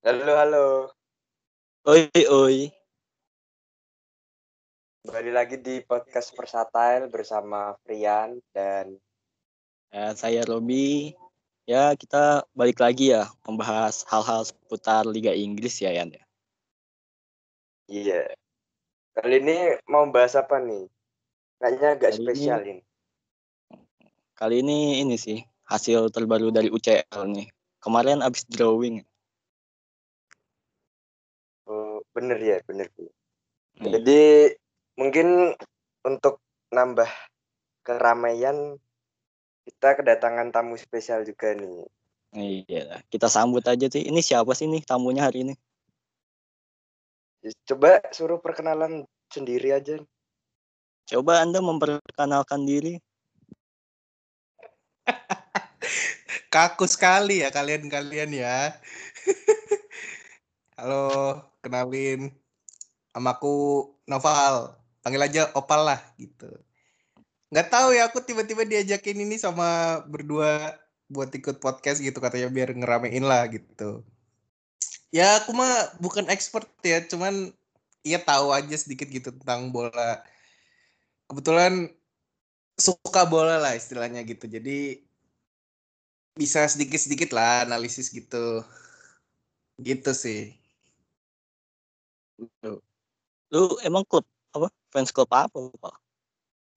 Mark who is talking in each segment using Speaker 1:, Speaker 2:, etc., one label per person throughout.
Speaker 1: Halo, halo.
Speaker 2: Oi, oi.
Speaker 1: Kembali lagi di podcast Versatile bersama Frian dan
Speaker 2: Ya, saya Robi. Ya, kita balik lagi ya membahas hal-hal seputar Liga Inggris ya, Yan. ya.
Speaker 1: iya. Kali ini mau bahas apa nih? Kayaknya agak
Speaker 2: Kali ini-
Speaker 1: spesial ini.
Speaker 2: Kali ini ini sih hasil terbaru dari UCL nih. Kemarin abis drawing.
Speaker 1: Bener ya, bener. bener.
Speaker 2: Nih,
Speaker 1: Jadi mungkin untuk nambah keramaian kita kedatangan tamu spesial juga nih.
Speaker 2: iya, kita sambut aja sih. Ini siapa sih nih tamunya hari ini?
Speaker 1: Coba suruh perkenalan sendiri aja.
Speaker 2: Coba Anda memperkenalkan diri.
Speaker 3: Kaku sekali ya kalian-kalian ya. Halo, kenalin. Namaku Noval. Panggil aja Opal lah gitu. Nggak tahu ya aku tiba-tiba diajakin ini sama berdua buat ikut podcast gitu katanya biar ngeramein lah gitu. Ya aku mah bukan expert ya, cuman ya tahu aja sedikit gitu tentang bola. Kebetulan suka bola lah istilahnya gitu. Jadi bisa sedikit-sedikit lah analisis gitu. Gitu sih.
Speaker 2: Lu emang klub apa? Fans klub apa, Pak?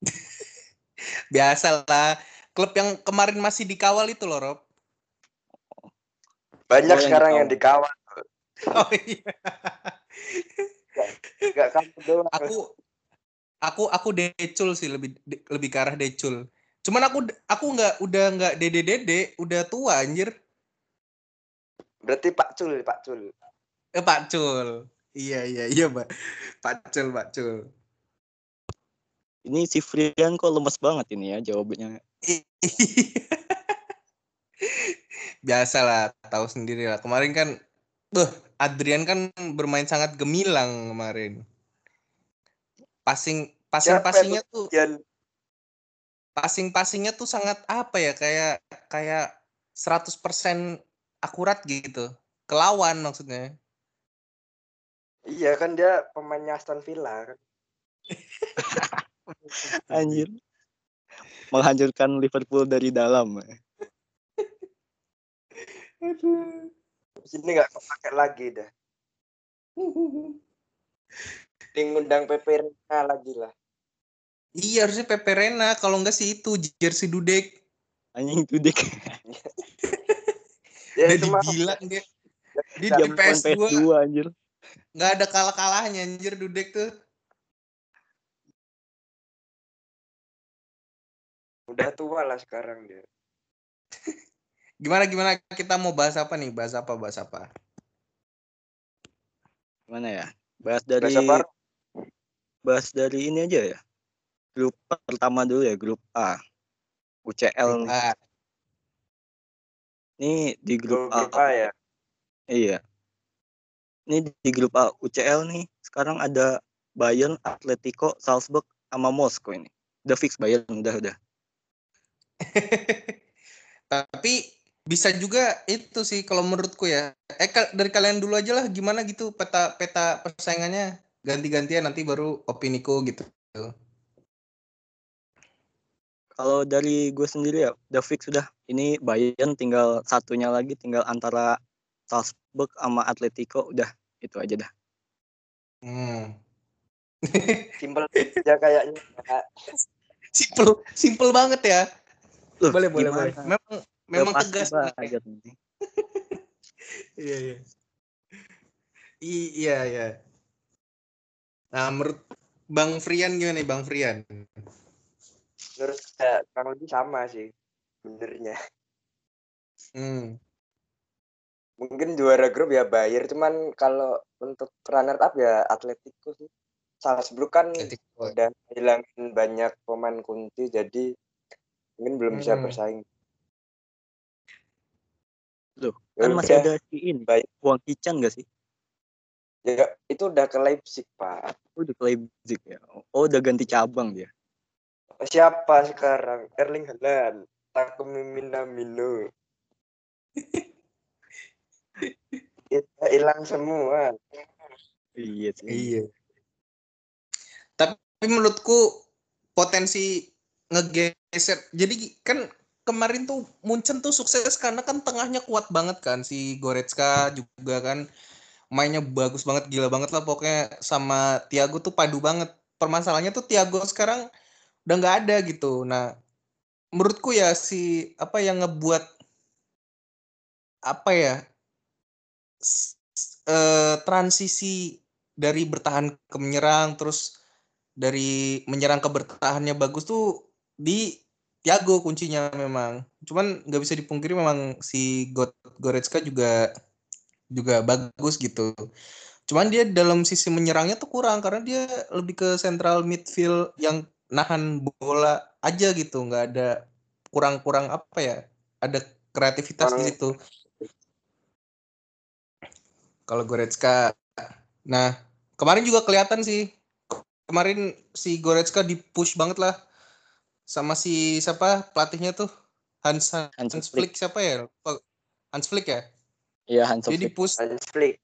Speaker 3: Biasa lah. Klub yang kemarin masih dikawal itu loh, Rob.
Speaker 1: Banyak
Speaker 2: Oh, yang
Speaker 1: sekarang yang
Speaker 2: dikawal.
Speaker 1: dikawal.
Speaker 3: Oh iya.
Speaker 1: Enggak kamu doang.
Speaker 3: Aku aku aku decul sih lebih de- lebih ke arah decul. Cuman aku aku nggak udah nggak dede dede, udah tua anjir.
Speaker 1: Berarti Pak Cul, Pak Cul.
Speaker 3: Eh Pak Cul. Iya iya iya, Pak. Pak Cul, Pak Cul.
Speaker 2: Ini si Frian kok lemes banget ini ya jawabannya.
Speaker 3: Biasalah, tahu sendiri lah. Kemarin kan, beh, Adrian kan bermain sangat gemilang kemarin. Passing, passing,
Speaker 1: Siapa
Speaker 3: passingnya tuh,
Speaker 1: Yan,
Speaker 3: passing, passingnya tuh sangat apa ya? Kayak, kayak 100% akurat gitu. Kelawan maksudnya.
Speaker 1: Iya kan dia pemainnya Aston Villa kan.
Speaker 2: Anjir. Menghancurkan Liverpool dari dalam.
Speaker 3: Aduh.
Speaker 1: Sini nggak kepake lagi dah. Ini ngundang Pepe Reina lagi lah.
Speaker 3: Iya harusnya Pepe Reina, kalau enggak sih itu jersey Dudek.
Speaker 2: Anjing itu dek.
Speaker 1: Ya
Speaker 3: Udah
Speaker 1: itu mah
Speaker 3: dibilang dia. Dia
Speaker 1: Jam
Speaker 3: di PS2
Speaker 2: PS2 anjir.
Speaker 3: Nggak ada kalah-kalahnya anjir Dudek tuh.
Speaker 1: udah tua lah sekarang dia.
Speaker 3: Gimana gimana kita mau bahas apa nih? Bahas apa? Bahas apa?
Speaker 2: Mana ya? Bahas dari
Speaker 1: Bahasa baru.
Speaker 2: bahas dari ini aja ya. Grup pertama dulu ya, grup A. UCL nih.
Speaker 3: Ah,
Speaker 2: Ini di grup
Speaker 1: Grup
Speaker 2: A.
Speaker 1: A ya.
Speaker 2: Iya. Ini di grup A UCL nih. Sekarang ada Bayern, Atletico, Salzburg, sama Moskow ini. Udah fix Bayern, udah udah.
Speaker 3: Tapi bisa juga itu sih kalau menurutku ya. Eh dari kalian dulu aja lah gimana gitu peta peta persaingannya ganti-gantian nanti baru opiniku gitu.
Speaker 2: Kalau dari gue sendiri ya, udah fix sudah. Ini Bayern tinggal satunya lagi, tinggal antara Salzburg sama Atletico, udah itu aja dah.
Speaker 3: Hmm.
Speaker 1: Simpel aja kayaknya.
Speaker 3: simple simple banget ya.
Speaker 2: Loh,
Speaker 3: boleh boleh
Speaker 2: gimana?
Speaker 3: boleh. Memang memang tegas.
Speaker 2: banget nih.
Speaker 3: Iya iya. Iya iya. Nah menurut Bang Frian gimana nih Bang Frian?
Speaker 1: Menurut saya kurang lebih sama sih. Benernya.
Speaker 3: Hmm.
Speaker 1: Mungkin juara grup ya Bayern, cuman kalau untuk runner up ya Atletico sih. Salzburg kan
Speaker 3: Atletico.
Speaker 1: udah hilangin banyak pemain kunci jadi mungkin belum bisa
Speaker 3: Hmm.
Speaker 1: bersaing.
Speaker 2: Loh,
Speaker 1: Ya
Speaker 2: kan masih
Speaker 1: udah.
Speaker 2: ada si ini,
Speaker 1: Baik.
Speaker 2: Wang Hichan gak sih?
Speaker 1: Ya itu udah ke Leipzig, Pak.
Speaker 2: Oh, udah ke Leipzig ya. Oh, udah ganti cabang dia.
Speaker 1: Siapa sekarang? Erling Haaland, Takumi Minamino. Itu hilang semua.
Speaker 2: Iya sih.
Speaker 3: Iya. Tapi menurutku potensi ngegeser. Jadi kan kemarin tuh Munchen tuh sukses karena kan tengahnya kuat banget kan si Goretzka juga kan mainnya bagus banget gila banget lah pokoknya sama Thiago tuh padu banget. Permasalahannya tuh Thiago sekarang udah nggak ada gitu. Nah, menurutku ya si apa yang ngebuat apa ya eh, transisi dari bertahan ke menyerang terus dari menyerang ke bertahannya bagus tuh di Thiago kuncinya memang. Cuman nggak bisa dipungkiri memang si Go- Goretzka juga juga bagus gitu. Cuman dia dalam sisi menyerangnya tuh kurang karena dia lebih ke central midfield yang nahan bola aja gitu, nggak ada kurang-kurang apa ya? Ada kreativitas di
Speaker 1: Kurang-
Speaker 3: situ. Kalau Goretzka, nah kemarin juga kelihatan sih. Kemarin si Goretzka di push banget lah sama si siapa pelatihnya tuh Hans
Speaker 2: Hans
Speaker 3: Hans
Speaker 2: Flick.
Speaker 3: Flick siapa ya? Hans Flick ya?
Speaker 2: Iya Hans
Speaker 3: Dia
Speaker 2: Flick.
Speaker 3: push
Speaker 1: Hans Flick.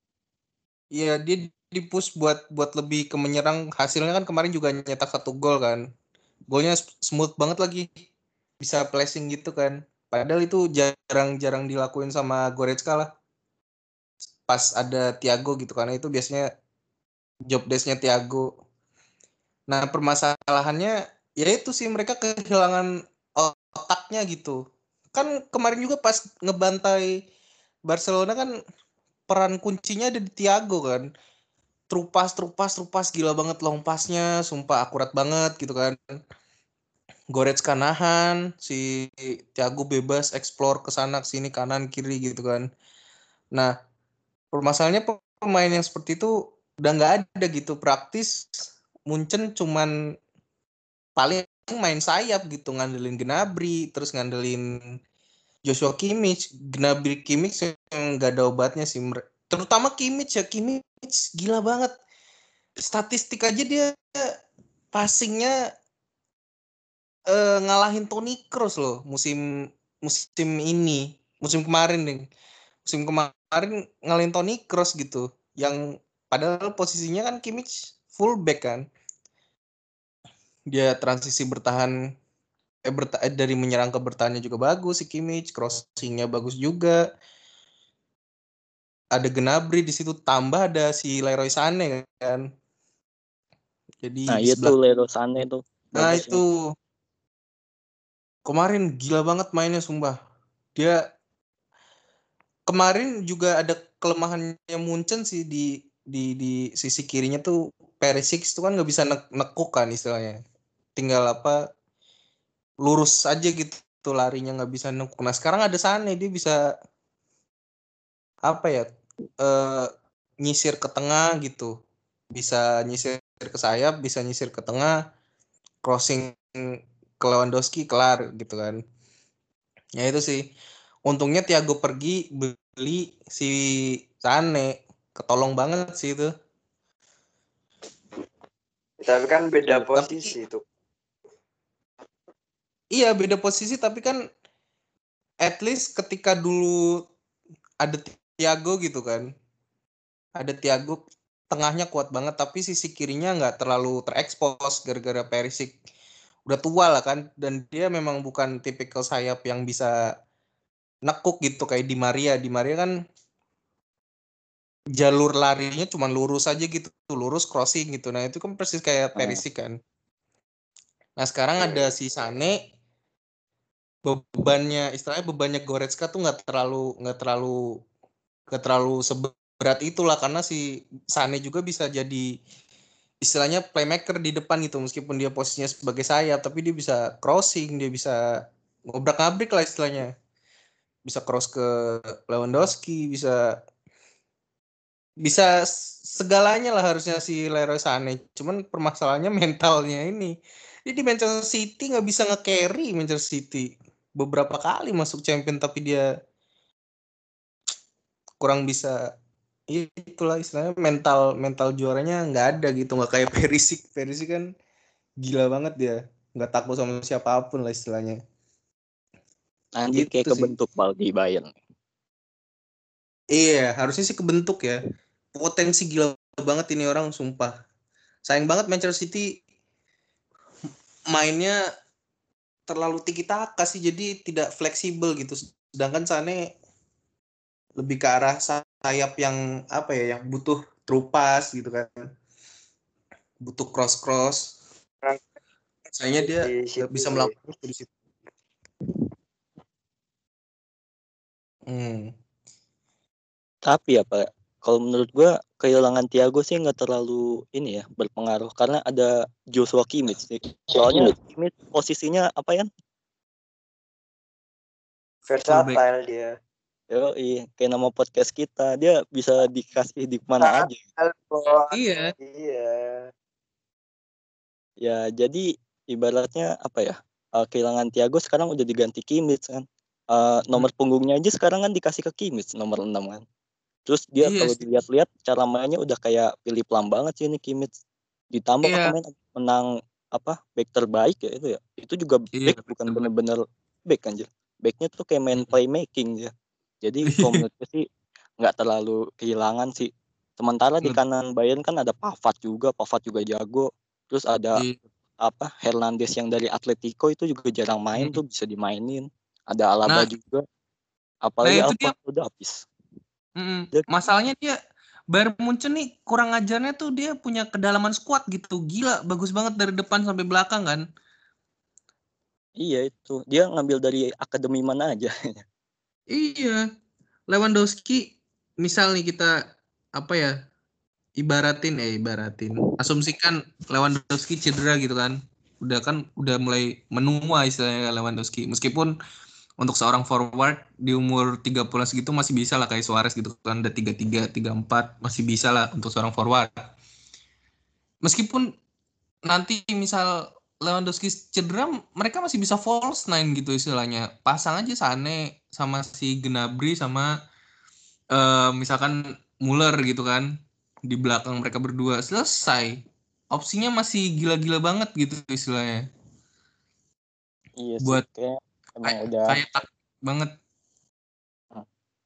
Speaker 3: Iya dia di push buat buat lebih ke menyerang hasilnya kan kemarin juga nyetak satu gol kan golnya smooth banget lagi bisa placing gitu kan padahal itu jarang-jarang dilakuin sama Goretzka lah pas ada Thiago gitu karena itu biasanya job desknya Thiago. Nah permasalahannya ya itu sih mereka kehilangan otaknya gitu. Kan kemarin juga pas ngebantai Barcelona kan peran kuncinya ada di Thiago kan. Trupas trupas trupas gila banget long pasnya sumpah akurat banget gitu kan. Goretzka nahan si Thiago bebas explore ke sana ke sini kanan kiri gitu kan. Nah permasalahannya pemain yang seperti itu udah nggak ada gitu. Praktis Munchen cuman paling main sayap gitu ngandelin Gnabry terus ngandelin Joshua Kimmich. Gnabry Kimmich yang nggak ada obatnya sih. Terutama Kimmich ya. Kimmich gila banget. Statistik aja dia passingnya eh, ngalahin Toni Kroos loh musim musim ini. Musim kemarin nih musim kemarin ngalahin Toni Kroos gitu yang padahal posisinya kan Kimmich full back kan dia transisi bertahan eh, berta- eh, dari menyerang ke bertahannya juga bagus si Kimmich crossingnya bagus juga ada Gnabry di situ tambah ada si Leroy Sané kan jadi
Speaker 2: Nah
Speaker 3: di
Speaker 2: iya
Speaker 3: sebelah
Speaker 2: tuh Leroy Sané tuh.
Speaker 3: Nah
Speaker 2: Bagus ya.
Speaker 3: itu kemarin gila banget mainnya sumpah. Dia kemarin juga ada kelemahannya Munchen sih di di di sisi kirinya tuh Perisic itu kan nggak bisa nek nekuk kan istilahnya. Tinggal apa lurus aja gitu tuh larinya nggak bisa nekuk. Nah sekarang ada Sane dia bisa apa ya eh, nyisir ke tengah gitu. Bisa nyisir ke sayap, bisa nyisir ke tengah, crossing ke Lewandowski kelar gitu kan. Ya itu sih. Untungnya Thiago pergi beli si Sane. Ketolong banget sih itu.
Speaker 1: Tapi kan beda
Speaker 3: Tapi-
Speaker 1: posisi tuh.
Speaker 3: Iya beda posisi tapi kan at least ketika dulu ada Thiago gitu kan. Ada Thiago tengahnya kuat banget tapi sisi kirinya nggak terlalu terekspos gara-gara Perisic udah tua lah kan dan dia memang bukan tipikal sayap yang bisa nekuk gitu kayak Di Maria. Di Maria kan jalur larinya cuma lurus aja gitu, lurus crossing gitu. Nah, itu kan persis kayak Perisic kan. Nah, sekarang ada si Sane bebannya istilahnya bebannya Goretzka tuh nggak terlalu nggak terlalu nggak terlalu seberat itulah karena si Sane juga bisa jadi istilahnya playmaker di depan gitu meskipun dia posisinya sebagai sayap tapi dia bisa crossing dia bisa ngobrak-ngabrik lah istilahnya bisa cross ke Lewandowski bisa bisa segalanya lah harusnya si Leroy Sané. Cuman permasalahannya mentalnya ini. Dia di Manchester City nggak bisa nge-carry Manchester City. Beberapa kali masuk champion tapi dia kurang bisa itulah istilahnya mental mental juaranya nggak ada gitu. Nggak kayak Perisic. Perisic kan gila banget dia. Nggak takut sama siapa pun lah istilahnya
Speaker 2: Nanti
Speaker 3: Gitu
Speaker 2: kayak
Speaker 3: sih.
Speaker 2: kebentuk Bal di Bayern.
Speaker 3: Iya, harusnya sih kebentuk ya. Potensi gila banget ini orang sumpah. Sayang banget Manchester City mainnya terlalu tiki taka sih jadi tidak fleksibel gitu. Sedangkan Sane lebih ke arah sayap yang apa ya yang butuh trupas gitu kan. Butuh cross cross. Sayangnya dia
Speaker 1: Di
Speaker 3: nggak
Speaker 1: situ
Speaker 3: bisa melakukan itu di situ. Hmm.
Speaker 2: Tapi apa? Kalau menurut gua kehilangan Thiago sih nggak terlalu ini ya berpengaruh karena ada Joshua Kimmich sih. Soalnya Kimmich posisinya apa ya?
Speaker 1: Versatile dia.
Speaker 2: Yo, iya, kayak nama podcast kita, dia bisa dikasih di mana aja.
Speaker 1: Telepon.
Speaker 3: Iya.
Speaker 1: Iya.
Speaker 2: Ya, jadi ibaratnya apa ya? eh, kehilangan Thiago sekarang udah diganti Kimmich kan. Eh, nomor punggungnya aja sekarang kan dikasih ke Kimmich nomor 6 kan. Terus dia
Speaker 3: Iya
Speaker 2: kalau dilihat-lihat cara mainnya udah kayak Philip Lam banget sih ini Kimmich. Ditambah
Speaker 3: Iya.
Speaker 2: kemarin menang apa back terbaik ya itu ya. Itu juga
Speaker 3: Iya,
Speaker 2: back bukan bener-bener back anjir. Backnya tuh kayak main playmaking dia. Jadi kalau gue sih nggak terlalu kehilangan sih. Sementara di
Speaker 3: Nggak.
Speaker 2: kanan Bayern kan ada Pavard juga, Pavard juga jago. Terus ada
Speaker 3: Iya.
Speaker 2: apa Hernandez yang dari Atletico itu juga jarang main
Speaker 3: Mm.
Speaker 2: tuh bisa dimainin. Ada Alaba
Speaker 3: Nah,
Speaker 2: juga. Apalagi
Speaker 3: itu dia.
Speaker 2: Udah habis.
Speaker 3: Mm-mm.
Speaker 2: Dia-
Speaker 3: Masalahnya dia Bayern Munchen nih kurang ajarnya tuh dia punya kedalaman squad gitu. Gila, bagus banget dari depan sampai belakang kan.
Speaker 2: Iya itu. Dia ngambil dari akademi mana aja.
Speaker 3: Iya. Lewandowski misal nih kita apa ya? Ibaratin eh ibaratin. Asumsikan Lewandowski cedera gitu kan. Udah kan udah mulai menua istilahnya Lewandowski. Meskipun untuk seorang forward di umur 30 segitu masih bisa lah kayak Suarez gitu kan udah 33, 34 masih bisa lah untuk seorang forward. Meskipun nanti misal Lewandowski cedera mereka masih bisa false nine gitu istilahnya. Pasang aja Sane sama si Gnabry sama eh, misalkan Muller gitu kan di belakang mereka berdua selesai. Opsinya masih gila-gila banget gitu istilahnya.
Speaker 2: iya.
Speaker 3: Buat-
Speaker 2: Kayak emang
Speaker 3: Kayak
Speaker 2: udah
Speaker 3: kayak tak banget.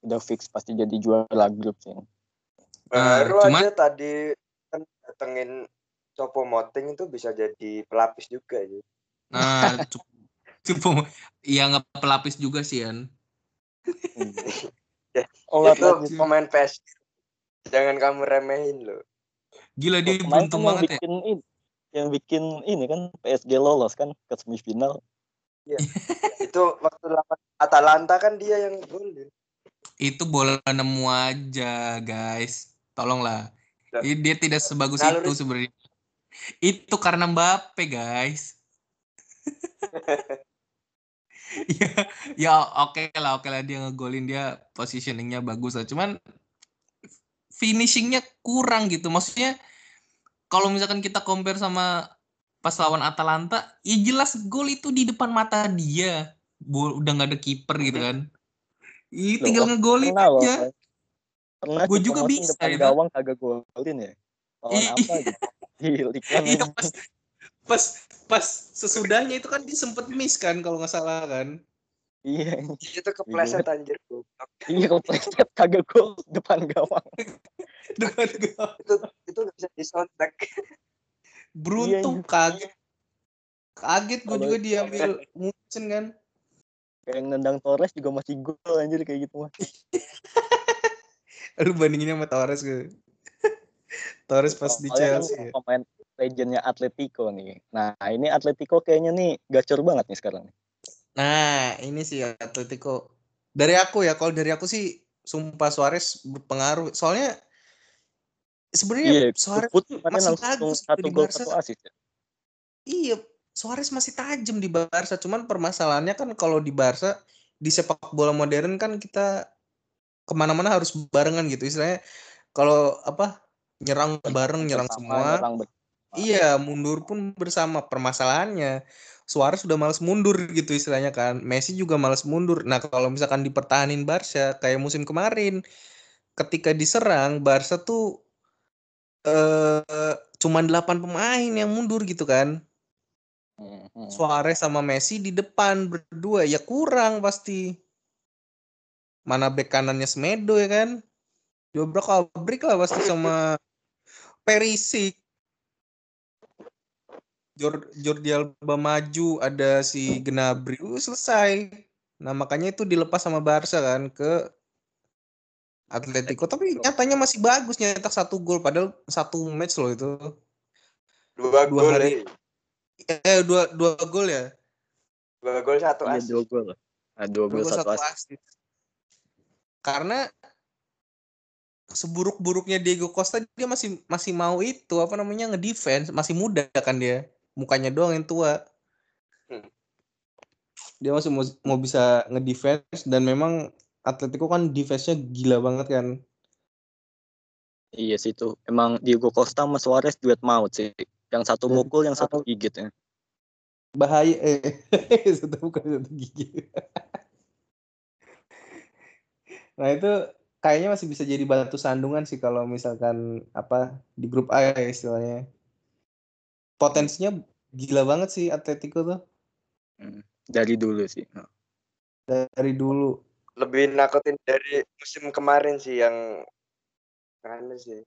Speaker 2: udah fix pasti jadi juara grup sih.
Speaker 3: Ah,
Speaker 1: Baru
Speaker 3: cuman-
Speaker 1: aja tadi kan datengin Copo Moting itu bisa jadi pelapis juga ya.
Speaker 3: Nah, cukup, cukup ya nggak pelapis juga sih Yan.
Speaker 1: Ya,
Speaker 2: Oh,
Speaker 1: itu pemain PS. Jangan kamu remehin loh.
Speaker 3: Gila dia beruntung
Speaker 2: kan yang
Speaker 3: banget ya.
Speaker 2: bikin ini, yang bikin ini kan PSG lolos kan ke semifinal.
Speaker 1: Itu waktu lawan Atalanta kan dia yang golin.
Speaker 3: Itu bola nemu aja, guys. Tolonglah.
Speaker 1: Ya.
Speaker 3: Ini Dia tidak sebagus
Speaker 1: Naluri-
Speaker 3: itu sebenarnya. Itu karena Mbappe, guys. ya, ya oke lah, oke lah dia ngegolin dia positioningnya bagus lah. Cuman finishingnya kurang gitu. Maksudnya kalau misalkan kita compare sama pas lawan Atalanta, ya jelas gol itu di depan mata dia. Bol udah nggak ada kiper gitu kan. Ih, tinggal ngegolin aja.
Speaker 2: Cipo
Speaker 3: juga bisa
Speaker 2: depan
Speaker 3: itu.
Speaker 2: gawang kagak golin ya. Lawan
Speaker 3: Iya.
Speaker 2: apa gitu. Kan.
Speaker 3: Iya pas pas pas sesudahnya itu kan dia sempet miss kan kalau nggak salah kan.
Speaker 2: Iya,
Speaker 1: Itu kepleset anjir.
Speaker 2: iya kepleset kagak gol depan gawang.
Speaker 3: Dengan gol.
Speaker 1: Itu itu nggak bisa disontek.
Speaker 3: Beruntung
Speaker 2: Iya,
Speaker 3: kaget. Kaget gue juga diambil Munchen kan.
Speaker 2: Kayak yang nendang Torres juga masih gol anjir kayak gitu mah.
Speaker 3: Lu bandinginnya sama Torres gue. Torres pas di
Speaker 2: Soalnya kan
Speaker 3: Chelsea. ya.
Speaker 2: pemain legendnya Atletico nih. Nah, ini Atletico kayaknya nih gacor banget nih sekarang.
Speaker 3: Nah, ini sih Atletico. Dari aku ya, kalau dari aku sih sumpah Suarez berpengaruh. Soalnya sebenarnya
Speaker 2: Iya,
Speaker 3: Suarez masih bagus
Speaker 2: satu
Speaker 3: di
Speaker 2: gol
Speaker 3: Barca.
Speaker 2: satu assist ya.
Speaker 3: Iya, Suarez masih tajam di Barca. Cuman permasalahannya kan kalau di Barca di sepak bola modern kan kita ke mana-mana harus barengan gitu. Istilahnya kalau apa nyerang bareng, nyerang
Speaker 2: Bersama,
Speaker 3: semua.
Speaker 2: nyerang bersama.
Speaker 3: Iya, mundur pun bersama. Permasalahannya Suarez sudah males mundur gitu istilahnya kan. Messi juga males mundur. Nah, kalau misalkan dipertahanin Barca kayak musim kemarin ketika diserang Barca tuh eh cuman 8 pemain yang mundur gitu kan.
Speaker 2: Hmm, hmm.
Speaker 3: Suarez sama Messi di depan berdua ya kurang pasti. Mana bek kanannya Semedo ya kan? Dobrak abrik lah pasti sama Perisic. Jor Jordi Alba maju, ada si Gnabry, uh, selesai. Nah makanya itu dilepas sama Barca kan ke Atletico. Tapi nyatanya masih bagus nyetak satu gol, padahal satu match loh itu.
Speaker 1: Dua,
Speaker 3: Dua
Speaker 1: gol
Speaker 3: hari.
Speaker 1: eh.
Speaker 3: Eh dua dua gol ya.
Speaker 1: Dua gol satu
Speaker 2: Iya
Speaker 1: assist.
Speaker 2: dua gol. Nah, dua
Speaker 3: Dua
Speaker 2: gol satu
Speaker 3: satu. Karena seburuk-buruknya Diego Costa dia masih masih mau itu apa namanya ngedefense masih muda kan dia mukanya doang yang tua
Speaker 1: Hmm.
Speaker 3: dia masih mau, mau bisa ngedefense dan memang Atletico kan defense-nya gila banget kan
Speaker 2: Iya sih itu. Emang Diego Costa sama Suarez duet maut sih. Yang satu mukul, yang satu gigit ya.
Speaker 3: bahaya eh satu bukan satu gigi nah itu kayaknya masih bisa jadi batu sandungan sih kalau misalkan apa di grup A ya istilahnya potensinya gila banget sih Atletico tuh
Speaker 2: Dari dulu sih.
Speaker 3: Dari dulu
Speaker 1: Lebih nakutin dari musim kemarin sih yang kan sih.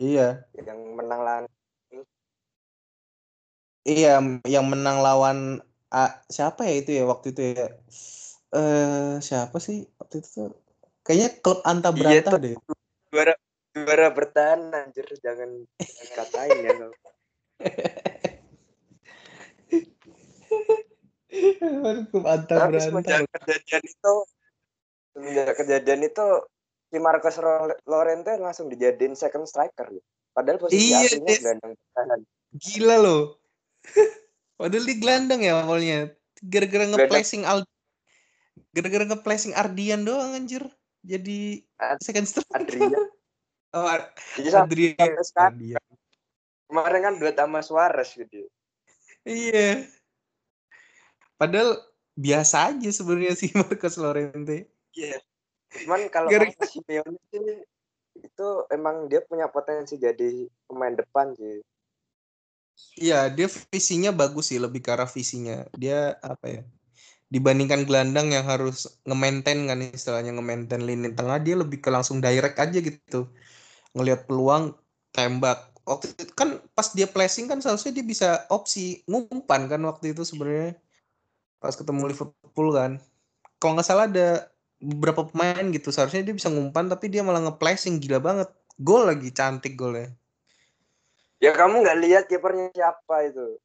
Speaker 3: Iya.
Speaker 1: Yang menang lawan
Speaker 3: iya yang menang lawan A, siapa ya itu ya waktu itu ya? Eh siapa sih waktu itu tuh? Kayaknya klub anta
Speaker 1: Iya,
Speaker 3: berantah
Speaker 1: tuh.
Speaker 3: deh.
Speaker 1: juara juara bertahan anjir. Jangan katain ya lo.
Speaker 3: klub anta
Speaker 1: Tapi semenjak kejadian itu semenjak kejadian itu si Marcos Llorente langsung dijadiin second striker. Padahal posisi
Speaker 3: Iya,
Speaker 1: aslinya gelandang pertahanan.
Speaker 3: Gila loh. Padahal di gelandang ya awalnya. Gara-gara nge-placing Al gara-gara nge-placing Ardian doang anjir. Jadi
Speaker 1: Ad-
Speaker 3: second striker.
Speaker 1: Adrian.
Speaker 3: Oh, Ar-
Speaker 1: Jadi
Speaker 3: Adrian. Ardian.
Speaker 1: kemarin kan duet sama Suarez gitu.
Speaker 3: Iya. Padahal biasa aja sebenarnya sih Marcos Llorente.
Speaker 1: Iya. Cuman kalau Simeone sih itu emang dia punya potensi jadi pemain depan sih.
Speaker 3: Iya, dia visinya bagus sih, lebih ke arah visinya. Dia apa ya? Dibandingkan gelandang yang harus nge-maintain kan istilahnya nge-maintain lini tengah, dia lebih ke langsung direct aja gitu. Ngelihat peluang tembak. Waktu itu kan pas dia placing kan seharusnya dia bisa opsi ngumpan kan waktu itu sebenarnya. Pas ketemu Liverpool kan. Kalau nggak salah ada beberapa pemain gitu seharusnya dia bisa ngumpan tapi dia malah nge-placing gila banget. Gol lagi cantik golnya.
Speaker 1: Ya kamu nggak lihat kipernya siapa itu?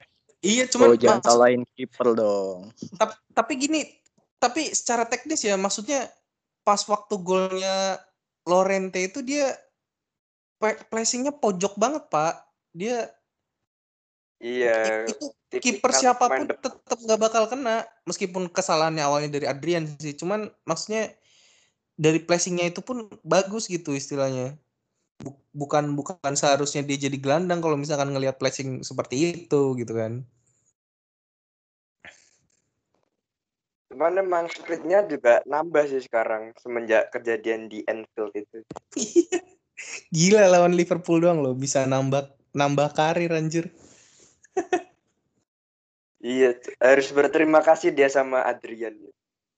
Speaker 3: Iya, cuman
Speaker 2: oh, jangan salahin kiper dong.
Speaker 3: Tap- tapi gini, tapi secara teknis ya maksudnya pas waktu golnya Lorente itu dia placingnya pojok banget pak. Dia
Speaker 1: Iya.
Speaker 3: itu kiper siapa
Speaker 1: pun
Speaker 3: tetap nggak bakal kena meskipun kesalahannya awalnya dari Adrian sih. Cuman maksudnya dari placingnya itu pun bagus gitu istilahnya. Bu- bukan bukan seharusnya dia jadi gelandang kalau misalkan ngelihat placing seperti itu gitu kan.
Speaker 1: Cuman emang speednya juga nambah sih sekarang semenjak kejadian di Anfield itu.
Speaker 3: Gila lawan Liverpool doang loh bisa nambah nambah karir anjir.
Speaker 1: Iya, harus berterima kasih dia sama Adrian.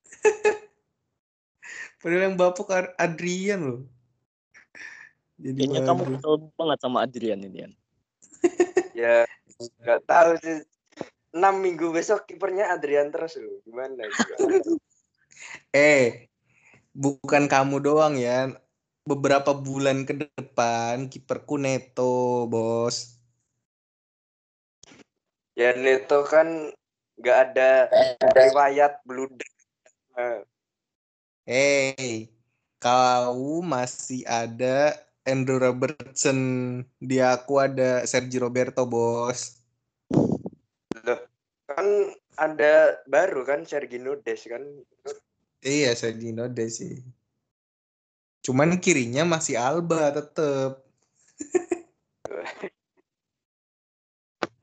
Speaker 3: Padahal yang bapuk Adrian loh. Jadi
Speaker 2: Kayaknya kamu kesel banget sama Adrian ini. Yan.
Speaker 1: Ya, nggak tahu sih. 6 minggu besok kipernya Adrian terus loh. Gimana? gitu?
Speaker 3: Eh, bukan kamu doang ya. Beberapa bulan ke depan kiperku Neto, bos.
Speaker 1: Ya Neto kan nggak ada riwayat blunder.
Speaker 3: Hey, kau masih ada Andrew Robertson. Di aku ada Sergio Roberto, bos.
Speaker 1: loh, kan ada baru kan Sergino Des kan.
Speaker 3: Iya, Sergio Des sih. Cuman kirinya masih Alba tetep.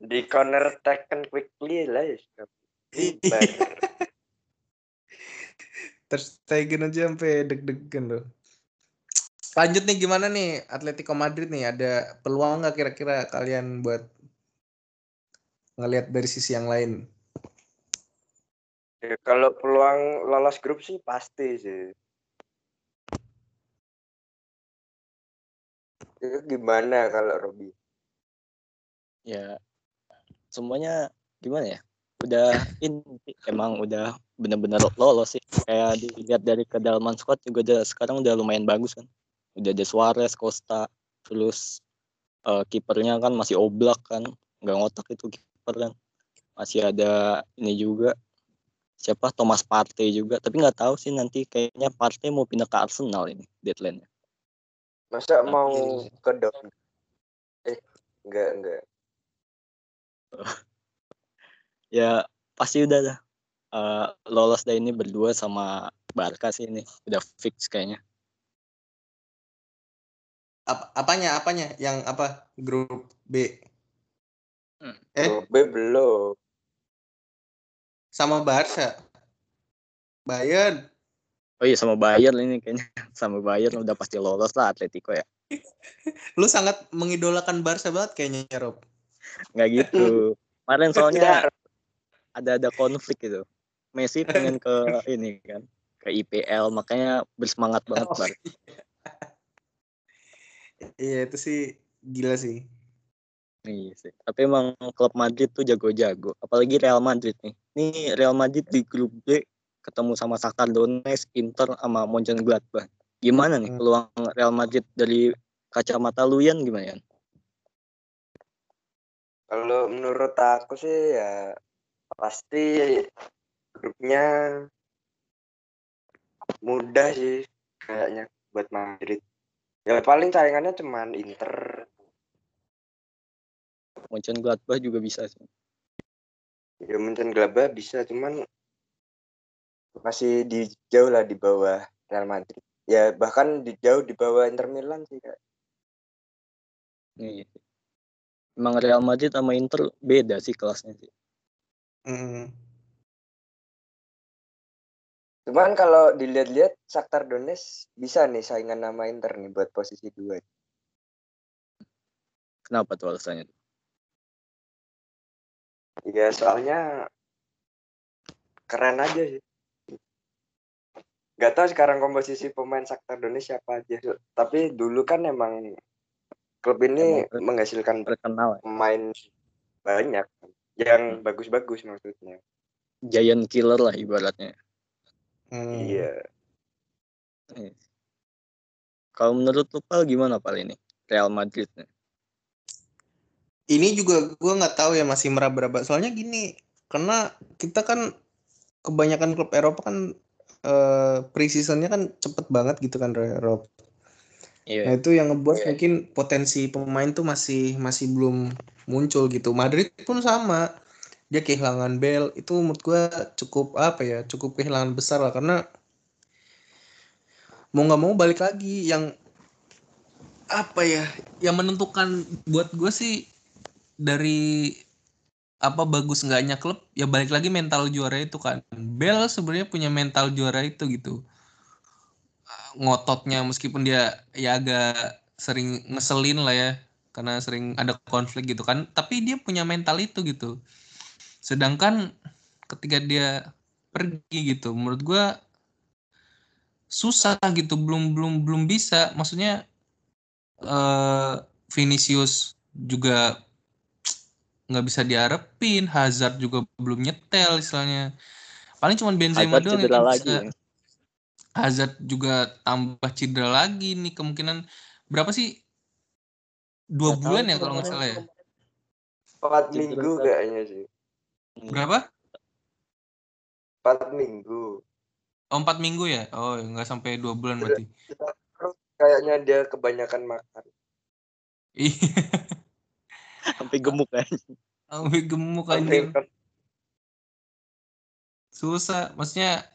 Speaker 1: Di corner taken quickly lah ya. Kiper.
Speaker 3: Terus Stegen aja sampai deg-degan loh. Lanjut nih gimana nih Atletico Madrid nih ada peluang nggak kira-kira kalian buat ngelihat dari sisi yang lain?
Speaker 1: Ya, kalau peluang lolos grup sih pasti sih. Itu gimana kalau Robi?
Speaker 2: Ya semuanya gimana ya? Udah ini emang udah bener-bener lolos sih. Kayak dilihat dari kedalaman squad juga udah sekarang udah lumayan bagus kan. Udah ada Suarez, Costa, terus eh, kipernya kan masih oblak kan, nggak ngotak itu kiper kan. Masih ada ini juga siapa Thomas Partey juga, tapi nggak tahu sih nanti kayaknya Partey mau pindah ke Arsenal ini deadline-nya.
Speaker 1: Masa mau ke dok? Eh, enggak, enggak.
Speaker 2: Ya pasti udah dah. Eh, lolos dah ini berdua sama Barca sih ini. Udah fix kayaknya.
Speaker 3: Ap- apanya apanya? Yang apa? Grup B? Eh?
Speaker 1: Grup B belum.
Speaker 3: sama Barca? Bayern?
Speaker 2: Oh iya sama Bayern ini kayaknya. Sama Bayern udah pasti lolos lah Atletico ya.
Speaker 3: lu sangat mengidolakan Barca banget kayaknya Rob
Speaker 2: Nggak gitu. Kemarin soalnya ada ada konflik gitu. Messi pengen ke ini kan ke IPL makanya bersemangat banget
Speaker 3: Oh.
Speaker 2: Barca.
Speaker 3: iya itu sih gila sih
Speaker 2: Iya sih. Tapi emang klub Madrid tuh jago-jago. Apalagi Real Madrid nih. Nih Real Madrid di grup B ketemu sama Shakhtar Donetsk, Inter sama Mönchengladbach. Gimana nih
Speaker 3: Hmm.
Speaker 2: peluang Real Madrid dari kacamata lu Yan gimana Yan?
Speaker 1: Kalau menurut aku sih ya pasti grupnya mudah sih kayaknya buat Madrid. Ya paling saingannya cuman Inter.
Speaker 2: Mönchengladbach juga bisa sih.
Speaker 1: Ya mungkin Glaba bisa cuman masih di jauh lah di bawah Real Madrid. Ya bahkan di jauh di bawah Inter Milan sih kak.
Speaker 2: Iya. Emang Real Madrid sama Inter beda sih kelasnya sih.
Speaker 3: Mm.
Speaker 1: Cuman kalau dilihat-lihat Shakhtar Donetsk bisa nih saingan nama Inter nih buat posisi dua.
Speaker 2: Kenapa tuh alasannya?
Speaker 1: Ya soalnya keren aja sih. Gak tahu sekarang komposisi pemain Shakhtar Donetsk siapa aja. Tapi dulu kan emang klub ini
Speaker 2: Emang
Speaker 1: menghasilkan
Speaker 2: Terkenal ya.
Speaker 1: pemain banyak yang bagus-bagus maksudnya.
Speaker 2: Giant killer lah ibaratnya.
Speaker 3: Mm.
Speaker 1: Iya.
Speaker 2: Iya. Kalau menurut lu Pal gimana Pal ini? Real Madrid nih.
Speaker 3: ini juga gue nggak tahu ya masih meraba-raba soalnya gini karena kita kan kebanyakan klub Eropa kan eh pre-seasonnya kan cepet banget gitu kan Rob.
Speaker 2: Iya.
Speaker 3: Nah itu yang ngebuat
Speaker 1: Iya.
Speaker 3: mungkin potensi pemain tuh masih masih belum muncul gitu. Madrid pun sama. Dia kehilangan Bale itu menurut gua cukup apa ya? Cukup kehilangan besar lah karena mau nggak mau balik lagi yang apa ya? Yang menentukan buat gue sih dari apa bagus enggaknya klub ya balik lagi mental juara itu kan. Bale sebenarnya punya mental juara itu gitu ngototnya meskipun dia ya agak sering ngeselin lah ya karena sering ada konflik gitu kan tapi dia punya mental itu gitu sedangkan ketika dia pergi gitu menurut gua susah gitu belum belum belum bisa maksudnya eh Vinicius juga nggak bisa diharapin Hazard juga belum nyetel istilahnya paling cuma Benzema
Speaker 2: Hazard
Speaker 3: doang yang
Speaker 2: lagi.
Speaker 3: bisa
Speaker 2: ya.
Speaker 3: Hazard juga tambah cedera lagi nih kemungkinan berapa sih dua
Speaker 2: Nggak
Speaker 3: bulan ya kalau nggak salah ya
Speaker 1: Empat minggu
Speaker 2: kan.
Speaker 1: kayaknya sih.
Speaker 3: berapa
Speaker 1: Empat minggu.
Speaker 3: oh, empat minggu ya oh nggak sampai dua bulan berarti
Speaker 1: Terus kayaknya dia kebanyakan makan.
Speaker 3: iya
Speaker 2: Sampai gemuk kan.
Speaker 3: sampai gemuk anjir susah maksudnya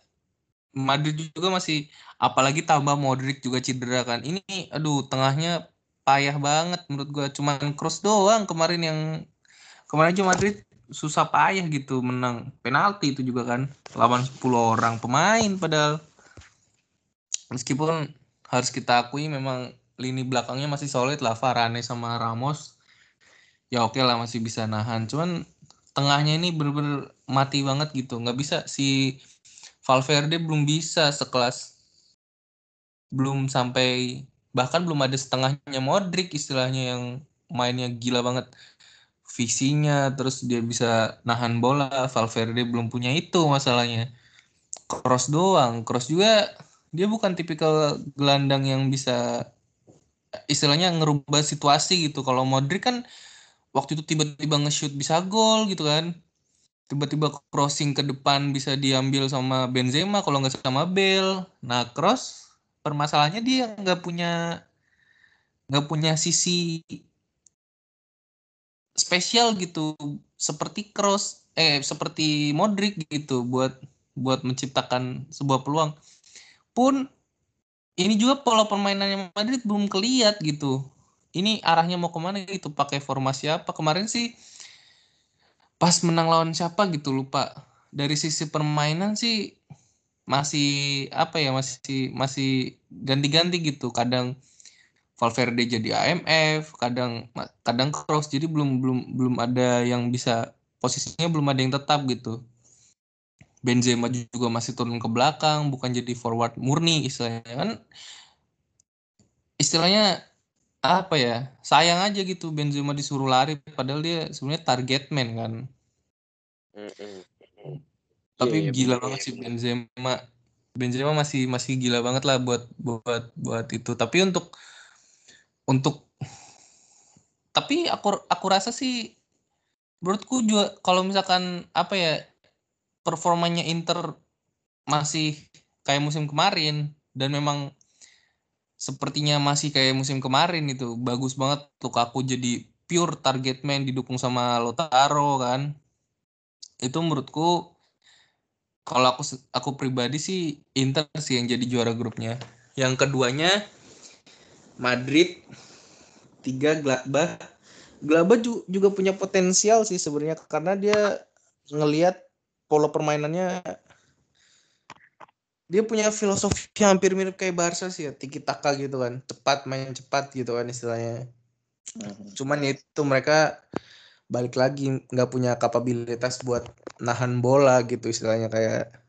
Speaker 3: Madrid juga masih apalagi tambah Modric juga cedera kan. Ini aduh tengahnya payah banget menurut gua. Cuman Kroos doang kemarin yang kemarin cuma Madrid susah payah gitu menang. Penalti itu juga kan lawan 10 orang pemain padahal. Meskipun harus kita akui memang lini belakangnya masih solid lah Varane sama Ramos. Ya oke lah masih bisa nahan. Cuman tengahnya ini bener-bener mati banget gitu. Nggak bisa si Valverde belum bisa sekelas. Belum sampai bahkan belum ada setengahnya Modric istilahnya yang mainnya gila banget. Visinya terus dia bisa nahan bola. Valverde belum punya itu masalahnya. Cross doang. Cross juga dia bukan tipikal gelandang yang bisa istilahnya ngerubah situasi gitu. Kalau Modric kan waktu itu tiba-tiba nge-shoot bisa gol gitu kan tiba-tiba crossing ke depan bisa diambil sama Benzema kalau nggak sama Bale. Nah cross permasalahannya dia nggak punya nggak punya sisi spesial gitu. Seperti cross eh seperti Modric gitu buat buat menciptakan sebuah peluang. Pun ini juga pola permainannya Madrid belum keliat gitu. Ini arahnya mau ke mana gitu? Pakai formasi apa? Kemarin sih pas menang lawan siapa gitu lupa. Dari sisi permainan sih masih apa ya masih masih ganti-ganti gitu. Kadang Valverde jadi AMF kadang kadang cross. Jadi belum belum belum ada yang bisa posisinya belum ada yang tetap gitu. Benzema juga masih turun ke belakang bukan jadi forward murni istilahnya kan. Istilahnya apa ya sayang aja gitu Benzema disuruh lari padahal dia sebenarnya target man kan. Tapi yeah, iya, gila yeah, banget sih Benzema. Benzema masih masih gila banget lah buat buat buat itu. Tapi untuk untuk tapi aku aku rasa sih menurutku juga kalau misalkan apa ya performanya Inter masih kayak musim kemarin dan memang sepertinya masih kayak musim kemarin itu. Bagus banget aku jadi pure target man didukung sama Lotaro kan. Itu menurutku kalau aku aku pribadi sih Inter sih yang jadi juara grupnya. Yang keduanya Madrid tiga Gladbach. Gladbach juga punya potensial sih sebenarnya karena dia ngelihat pola permainannya dia punya filosofi yang hampir mirip kayak Barca sih ya tiki taka gitu kan cepat main cepat gitu kan istilahnya. Hmm. cuman ya itu mereka balik lagi nggak punya kapabilitas buat nahan bola gitu istilahnya kayak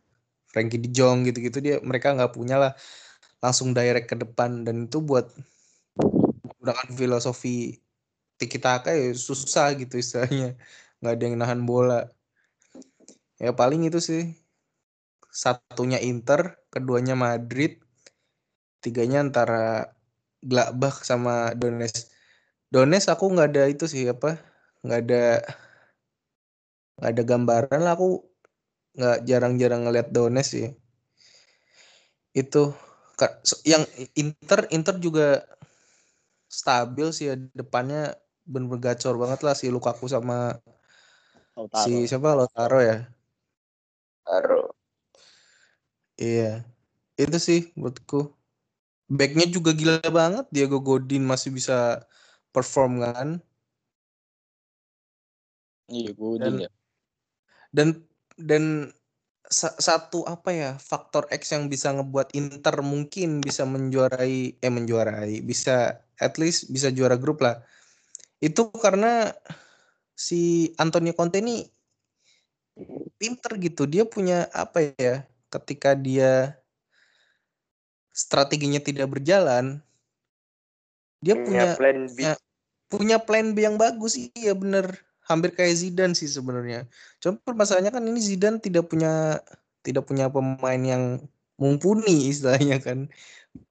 Speaker 3: Frankie De Jong gitu-gitu dia mereka nggak punya lah. Langsung direct ke depan dan itu buat menggunakan filosofi tiki taka ya susah gitu istilahnya. Nggak ada yang nahan bola. Ya paling itu sih satunya Inter, keduanya Madrid, tiganya antara Gladbach sama Donetsk. Donetsk aku nggak ada itu sih apa, nggak ada nggak ada gambaran lah aku nggak jarang-jarang ngeliat Donetsk sih. Itu yang Inter Inter juga stabil sih ya depannya bener-bener gacor banget lah si Lukaku sama Lautaro. si siapa Lautaro ya.
Speaker 1: Lautaro.
Speaker 3: Iya. Itu sih menurutku. Backnya juga gila banget. Diego Godin masih bisa perform kan.
Speaker 2: Iya, Godin dan,
Speaker 3: ya. Dan dan satu apa ya faktor X yang bisa ngebuat Inter mungkin bisa menjuarai eh menjuarai bisa at least bisa juara grup lah itu karena si Antonio Conte ini pinter gitu dia punya apa ya ketika dia strateginya tidak berjalan, dia punya, punya plan B. Punya, punya plan B yang bagus iya bener hampir kayak Zidane sih sebenarnya. Cuma permasalahannya kan ini Zidane tidak punya tidak punya pemain yang mumpuni istilahnya kan.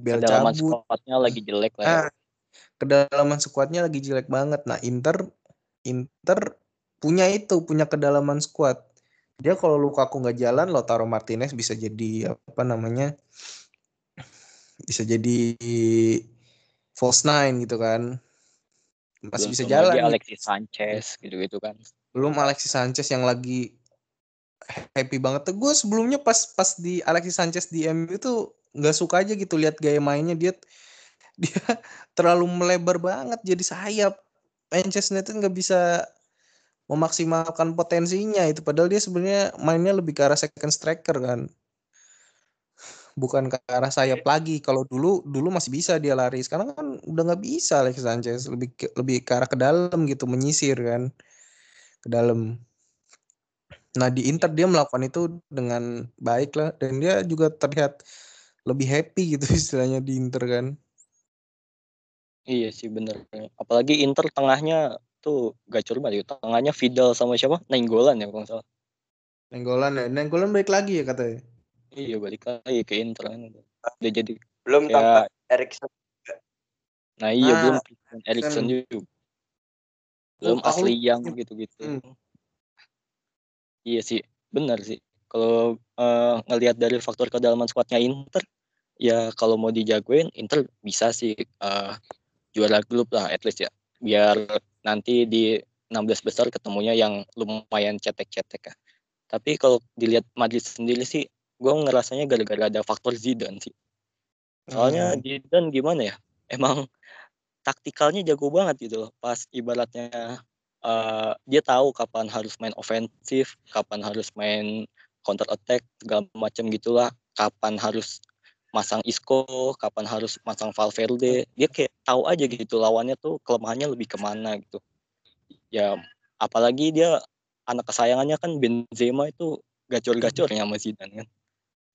Speaker 2: Bel kedalaman cabut. skuadnya lagi jelek lah. Ya. Nah,
Speaker 3: kedalaman skuadnya lagi jelek banget. Nah, Inter Inter punya itu, punya kedalaman skuad dia kalau luka aku nggak jalan Lautaro Martinez bisa jadi apa namanya bisa jadi false nine gitu kan. Masih belum bisa jalan
Speaker 2: lagi Alexis Sanchez gitu-gitu kan.
Speaker 3: Belum Alexis Sanchez yang lagi happy banget gue sebelumnya pas pas di Alexis Sanchez di MU itu nggak suka aja gitu lihat gaya mainnya. Dia dia terlalu melebar banget jadi sayap. Manchester United nggak bisa memaksimalkan potensinya itu. Padahal dia sebenarnya mainnya lebih ke arah second striker kan. Bukan ke arah sayap lagi. Kalau dulu dulu masih bisa dia lari. Sekarang kan udah nggak bisa Alex Sanchez. Lebih ke, lebih ke arah ke dalam gitu menyisir kan. Ke dalam. Nah di Inter dia melakukan itu dengan baik lah. Dan dia juga terlihat lebih happy gitu istilahnya di Inter kan.
Speaker 2: Iya sih bener. Apalagi Inter tengahnya tuh gacor banget. ya. Tengahnya Vidal sama siapa? Nainggolan ya kalau salah.
Speaker 3: Nenggolan ya. Nenggolan balik lagi ya katanya.
Speaker 2: Iya balik lagi ke Inter kan. Udah jadi
Speaker 1: Belum
Speaker 2: Kayak-
Speaker 1: tampak Erikson.
Speaker 2: Nah iya
Speaker 3: Ah,
Speaker 2: belum Christian Eriksen juga. Belum
Speaker 3: Oh, aku
Speaker 2: asli
Speaker 3: lupa.
Speaker 2: yang gitu-gitu.
Speaker 3: Hmm.
Speaker 2: Iya sih, benar sih. Kalau eh, ngelihat dari faktor kedalaman skuadnya Inter, ya kalau mau dijagoin Inter bisa sih eh, juara grup lah at least ya. Biar nanti di 16 besar ketemunya yang lumayan cetek-cetek ya. Tapi kalau dilihat Madrid sendiri sih, gue ngerasanya gara-gara ada faktor Zidane sih. Soalnya
Speaker 3: Hmm.
Speaker 2: Zidane gimana ya? Emang taktikalnya jago banget gitu loh. Pas ibaratnya eh, dia tahu kapan harus main ofensif, kapan harus main counter attack segala macam gitulah. Kapan harus masang Isco, kapan harus masang Valverde. Dia kayak tahu aja gitu lawannya tuh kelemahannya lebih ke mana gitu. Ya apalagi dia anak kesayangannya kan Benzema itu gacor-gacornya sama Zidane kan.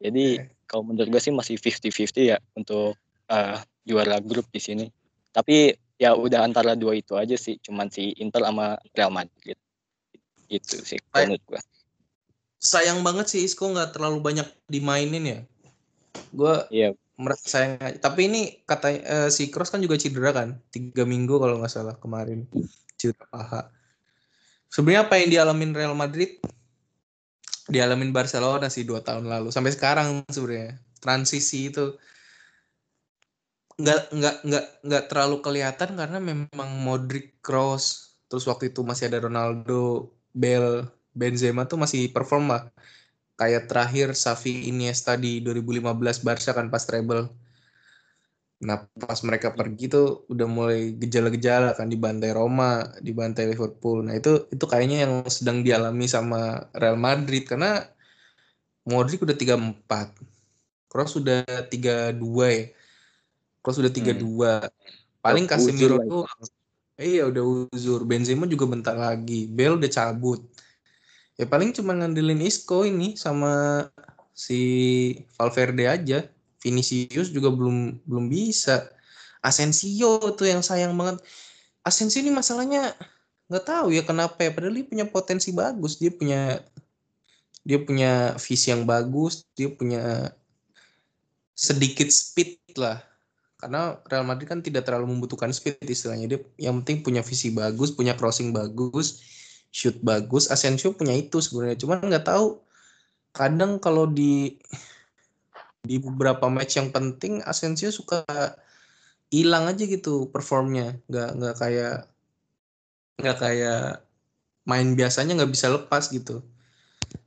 Speaker 2: Jadi
Speaker 3: Iya.
Speaker 2: kalau menurut gue sih masih 50-50 ya untuk eh, juara grup di sini. Tapi ya udah antara dua itu aja sih, cuman si Inter sama Real Madrid. Itu sih menurut gue.
Speaker 3: Sayang banget sih Isco nggak terlalu banyak dimainin ya. Gue
Speaker 2: Iya,
Speaker 3: merasa sayang. Tapi ini katanya eh, si Kroos kan juga cedera kan, tiga minggu kalau nggak salah kemarin. Cedera paha. Sebenarnya apa yang dialamin Real Madrid? Dialamin Barcelona sih dua tahun lalu. Sampai sekarang sebenarnya. Transisi itu nggak nggak nggak nggak terlalu kelihatan karena memang Modric Kroos terus waktu itu masih ada Ronaldo Bale Benzema tuh masih perform lah kayak terakhir Xavi Iniesta di 2015 Barca kan pas treble. Nah pas mereka pergi tuh udah mulai gejala-gejala kan dibantai Roma dibantai Liverpool. Nah itu itu kayaknya yang sedang dialami sama Real Madrid karena Modric udah 34 Kroos sudah 32 ya. Kroos sudah 32 paling
Speaker 2: Uzur
Speaker 3: Casemiro tuh iya udah uzur. Benzema juga bentar lagi. Bale udah cabut ya paling cuma ngandelin Isco ini sama si Valverde aja. Vinicius juga belum belum bisa. Asensio tuh yang sayang banget. Asensio ini masalahnya nggak tahu ya kenapa ya. Padahal dia punya potensi bagus. Dia punya dia punya visi yang bagus. Dia punya sedikit speed lah. Karena Real Madrid kan tidak terlalu membutuhkan speed istilahnya. Dia yang penting punya visi bagus punya crossing bagus shoot bagus Asensio punya itu sebenarnya. Cuman nggak tahu kadang kalau di di beberapa match yang penting Asensio suka hilang aja gitu performnya. Nggak nggak kayak nggak kayak main biasanya nggak bisa lepas gitu.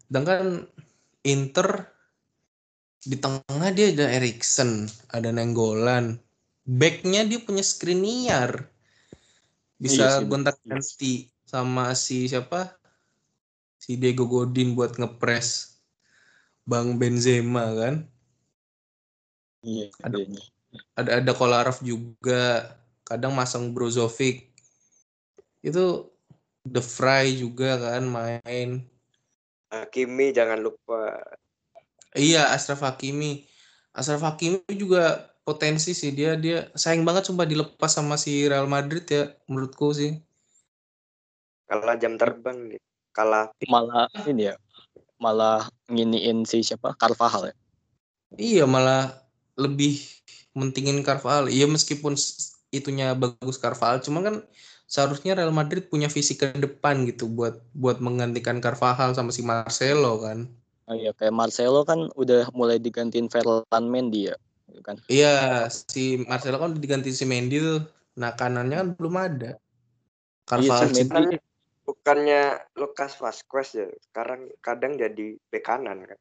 Speaker 3: Sedangkan Inter di tengah dia ada Eriksen ada Nenggolan backnya dia punya Skriniar.
Speaker 2: Iya
Speaker 3: bisa
Speaker 2: sih,
Speaker 3: gonta ganti sama si siapa? Si Diego Godin buat ngepres Bang Benzema kan?
Speaker 2: Iya,
Speaker 3: Ada-
Speaker 2: iya.
Speaker 3: ada ada Kolarov juga. Kadang masang Brozovic. Itu The Fry juga kan main.
Speaker 1: Hakimi jangan lupa.
Speaker 3: iya Ashraf Hakimi. Ashraf Hakimi juga potensi sih. Dia dia sayang banget sumpah dilepas sama si Real Madrid ya menurutku sih
Speaker 1: Kalah jam terbang gitu. Kalah
Speaker 2: Malah ini ya, malah nginiin si siapa? Carvajal ya.
Speaker 3: iya malah lebih mentingin Carvajal iya meskipun itunya bagus Carvajal cuma kan seharusnya Real Madrid punya visi ke depan gitu buat buat menggantikan Carvajal sama si Marcelo kan
Speaker 2: Oh iya, kayak Marcelo kan udah mulai digantiin Ferland Mendy ya, gitu kan.
Speaker 3: Iya, si Marcelo kan udah diganti si Mendy tuh. Nah, kanannya kan belum ada.
Speaker 2: Iya sih, Mendy
Speaker 1: bukannya Lucas Vazquez ya. Sekarang kadang jadi bek kanan kan.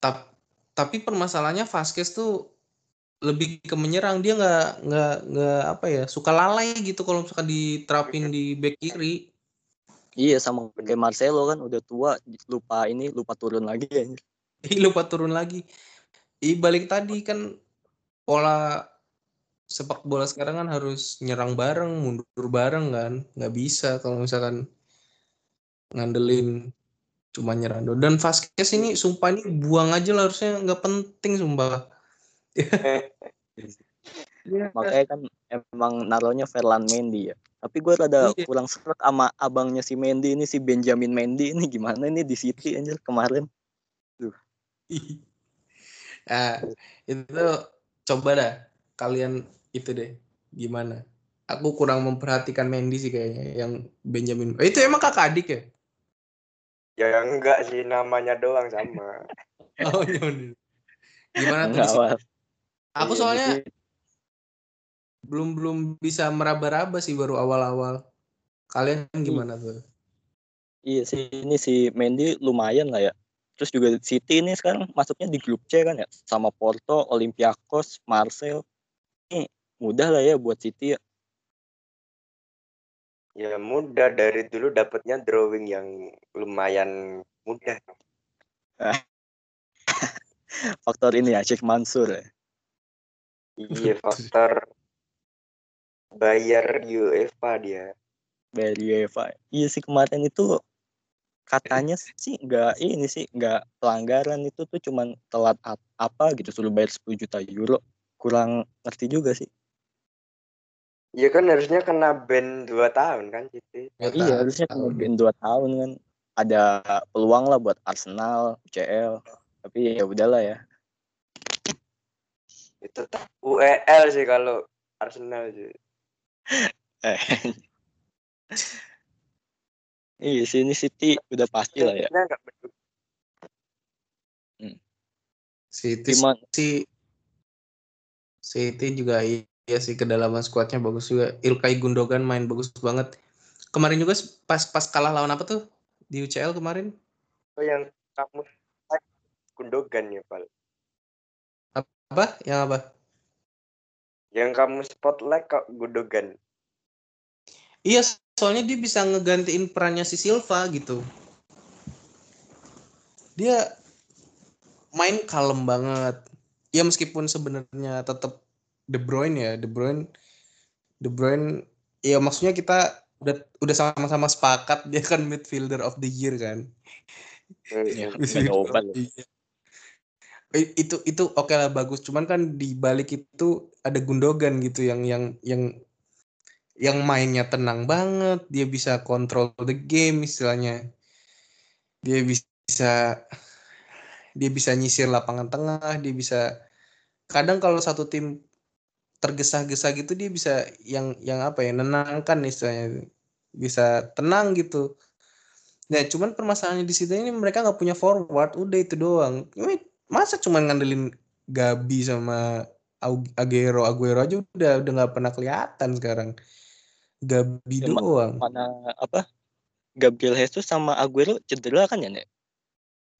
Speaker 3: tap- tapi permasalahannya Vasquez tuh lebih ke menyerang dia nggak nggak nggak apa ya suka lalai gitu kalau misalkan diterapin di back kiri
Speaker 2: Iya sama kayak Marcelo kan udah tua lupa ini lupa turun lagi ya.
Speaker 3: Ih, lupa turun lagi Ih, balik tadi kan pola sepak bola sekarang kan harus nyerang bareng mundur bareng kan nggak bisa kalau misalkan ngandelin cuma nyerang doang. dan Vasquez ini sumpah ini buang aja lah harusnya nggak penting sumpah Iya.
Speaker 2: Makanya kan emang naruhnya Ferland Mendy ya. Tapi gue rada
Speaker 3: Iya.
Speaker 2: kurang seret sama abangnya si Mendy ini si Benjamin Mendy ini gimana ini di City anjir kemarin.
Speaker 3: Nah, itu coba dah kalian itu deh gimana? Aku kurang memperhatikan Mendy sih kayaknya yang Benjamin. Eh, itu emang kakak adik ya?
Speaker 1: Ya enggak sih namanya doang sama.
Speaker 3: Oh, iya. Gimana tuh?
Speaker 2: Enggak.
Speaker 3: Aku
Speaker 2: Iya,
Speaker 3: soalnya belum belum bisa meraba-raba sih baru awal-awal. Kalian gimana tuh?
Speaker 2: Iya sih ini si Mendy lumayan lah ya. Terus juga City ini sekarang masuknya di grup C kan ya sama Porto, Olympiakos, Marseille. Ini mudah lah ya buat City ya.
Speaker 1: Ya mudah dari dulu dapatnya drawing yang lumayan mudah.
Speaker 2: Faktor ini ya Sheikh Mansur ya.
Speaker 1: Iya faktor bayar UEFA dia.
Speaker 2: dari UEFA. Iya sih kemarin itu katanya sih nggak ini sih nggak pelanggaran itu tuh cuman telat ap- apa gitu suruh bayar 10 juta euro kurang ngerti juga sih
Speaker 1: Iya kan harusnya kena ban 2 tahun kan City.
Speaker 3: Dua
Speaker 2: iya
Speaker 3: tahun.
Speaker 2: harusnya kemudian dua tahun kan ada peluang lah buat Arsenal UCL tapi ya udahlah ya
Speaker 1: Itu tak UEL sih kalau Arsenal sih.
Speaker 2: eh iya sih ini City udah pasti lah ya
Speaker 1: peduli.
Speaker 3: City sih City juga iya sih kedalaman skuadnya bagus juga. Ilkay Gundogan main bagus banget. Kemarin juga pas pas kalah lawan apa tuh di UCL kemarin?
Speaker 1: Oh yang kamu like Gundogan ya Pal.
Speaker 3: Apa? Yang apa?
Speaker 1: Yang kamu spotlight kok Gundogan.
Speaker 3: Iya, soalnya dia bisa ngegantiin perannya si Silva gitu. Dia main kalem banget. Ya meskipun sebenarnya tetap De Bruyne ya, De Bruyne De Bruyne ya maksudnya kita udah udah sama-sama sepakat dia kan midfielder of the year kan.
Speaker 2: ya,
Speaker 3: Midfielder
Speaker 2: nggak
Speaker 3: of
Speaker 2: obat loh.
Speaker 3: the year. I- itu itu oke lah bagus cuman kan di balik itu ada Gundogan gitu yang yang yang yang mainnya tenang banget dia bisa kontrol the game istilahnya dia bisa dia bisa nyisir lapangan tengah dia bisa kadang kalau satu tim tergesa-gesa gitu dia bisa yang yang apa ya nenangkan istilahnya bisa tenang gitu nah cuman permasalahannya di situ ini mereka nggak punya forward udah itu doang Ini masa cuman ngandelin Gabi sama Aguero Aguero aja udah udah nggak pernah kelihatan sekarang Gabi
Speaker 2: Ya,
Speaker 3: doang
Speaker 2: mana apa Gabriel Jesus sama Aguero cedera kan ya Nek?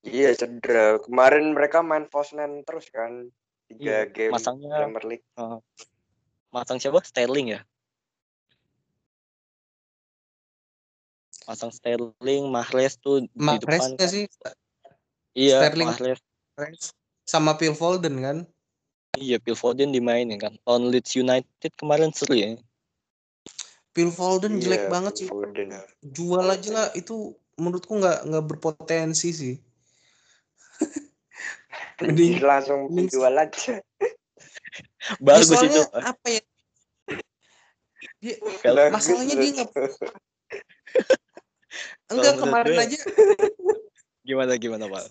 Speaker 1: Iya cedera. Kemarin mereka main Fosnan terus kan. Tiga
Speaker 2: Iya,
Speaker 1: game
Speaker 2: masangnya-
Speaker 1: Premier League.
Speaker 2: Masang siapa Sterling ya masang Sterling Mahrez tuh di
Speaker 3: Mahrez
Speaker 2: depan
Speaker 3: nggak
Speaker 2: kan.
Speaker 3: sih
Speaker 2: iya
Speaker 3: Sterling.
Speaker 2: Mahrez
Speaker 3: sama Phil Foden kan
Speaker 2: iya Phil Foden dimainin kan on Leeds United kemarin seru ya
Speaker 3: Phil Foden jelek
Speaker 1: Iya,
Speaker 3: banget sih
Speaker 1: Foden.
Speaker 3: jual aja lah itu menurutku nggak nggak berpotensi sih Mending-
Speaker 1: langsung
Speaker 3: mending-
Speaker 1: jual aja.
Speaker 3: Ya,
Speaker 2: bagus
Speaker 3: soalnya
Speaker 2: itu
Speaker 3: apa ya? Dia,
Speaker 2: Kalau-
Speaker 3: masalahnya dia nggak enggak kemarin aja.
Speaker 2: Gimana gimana pak?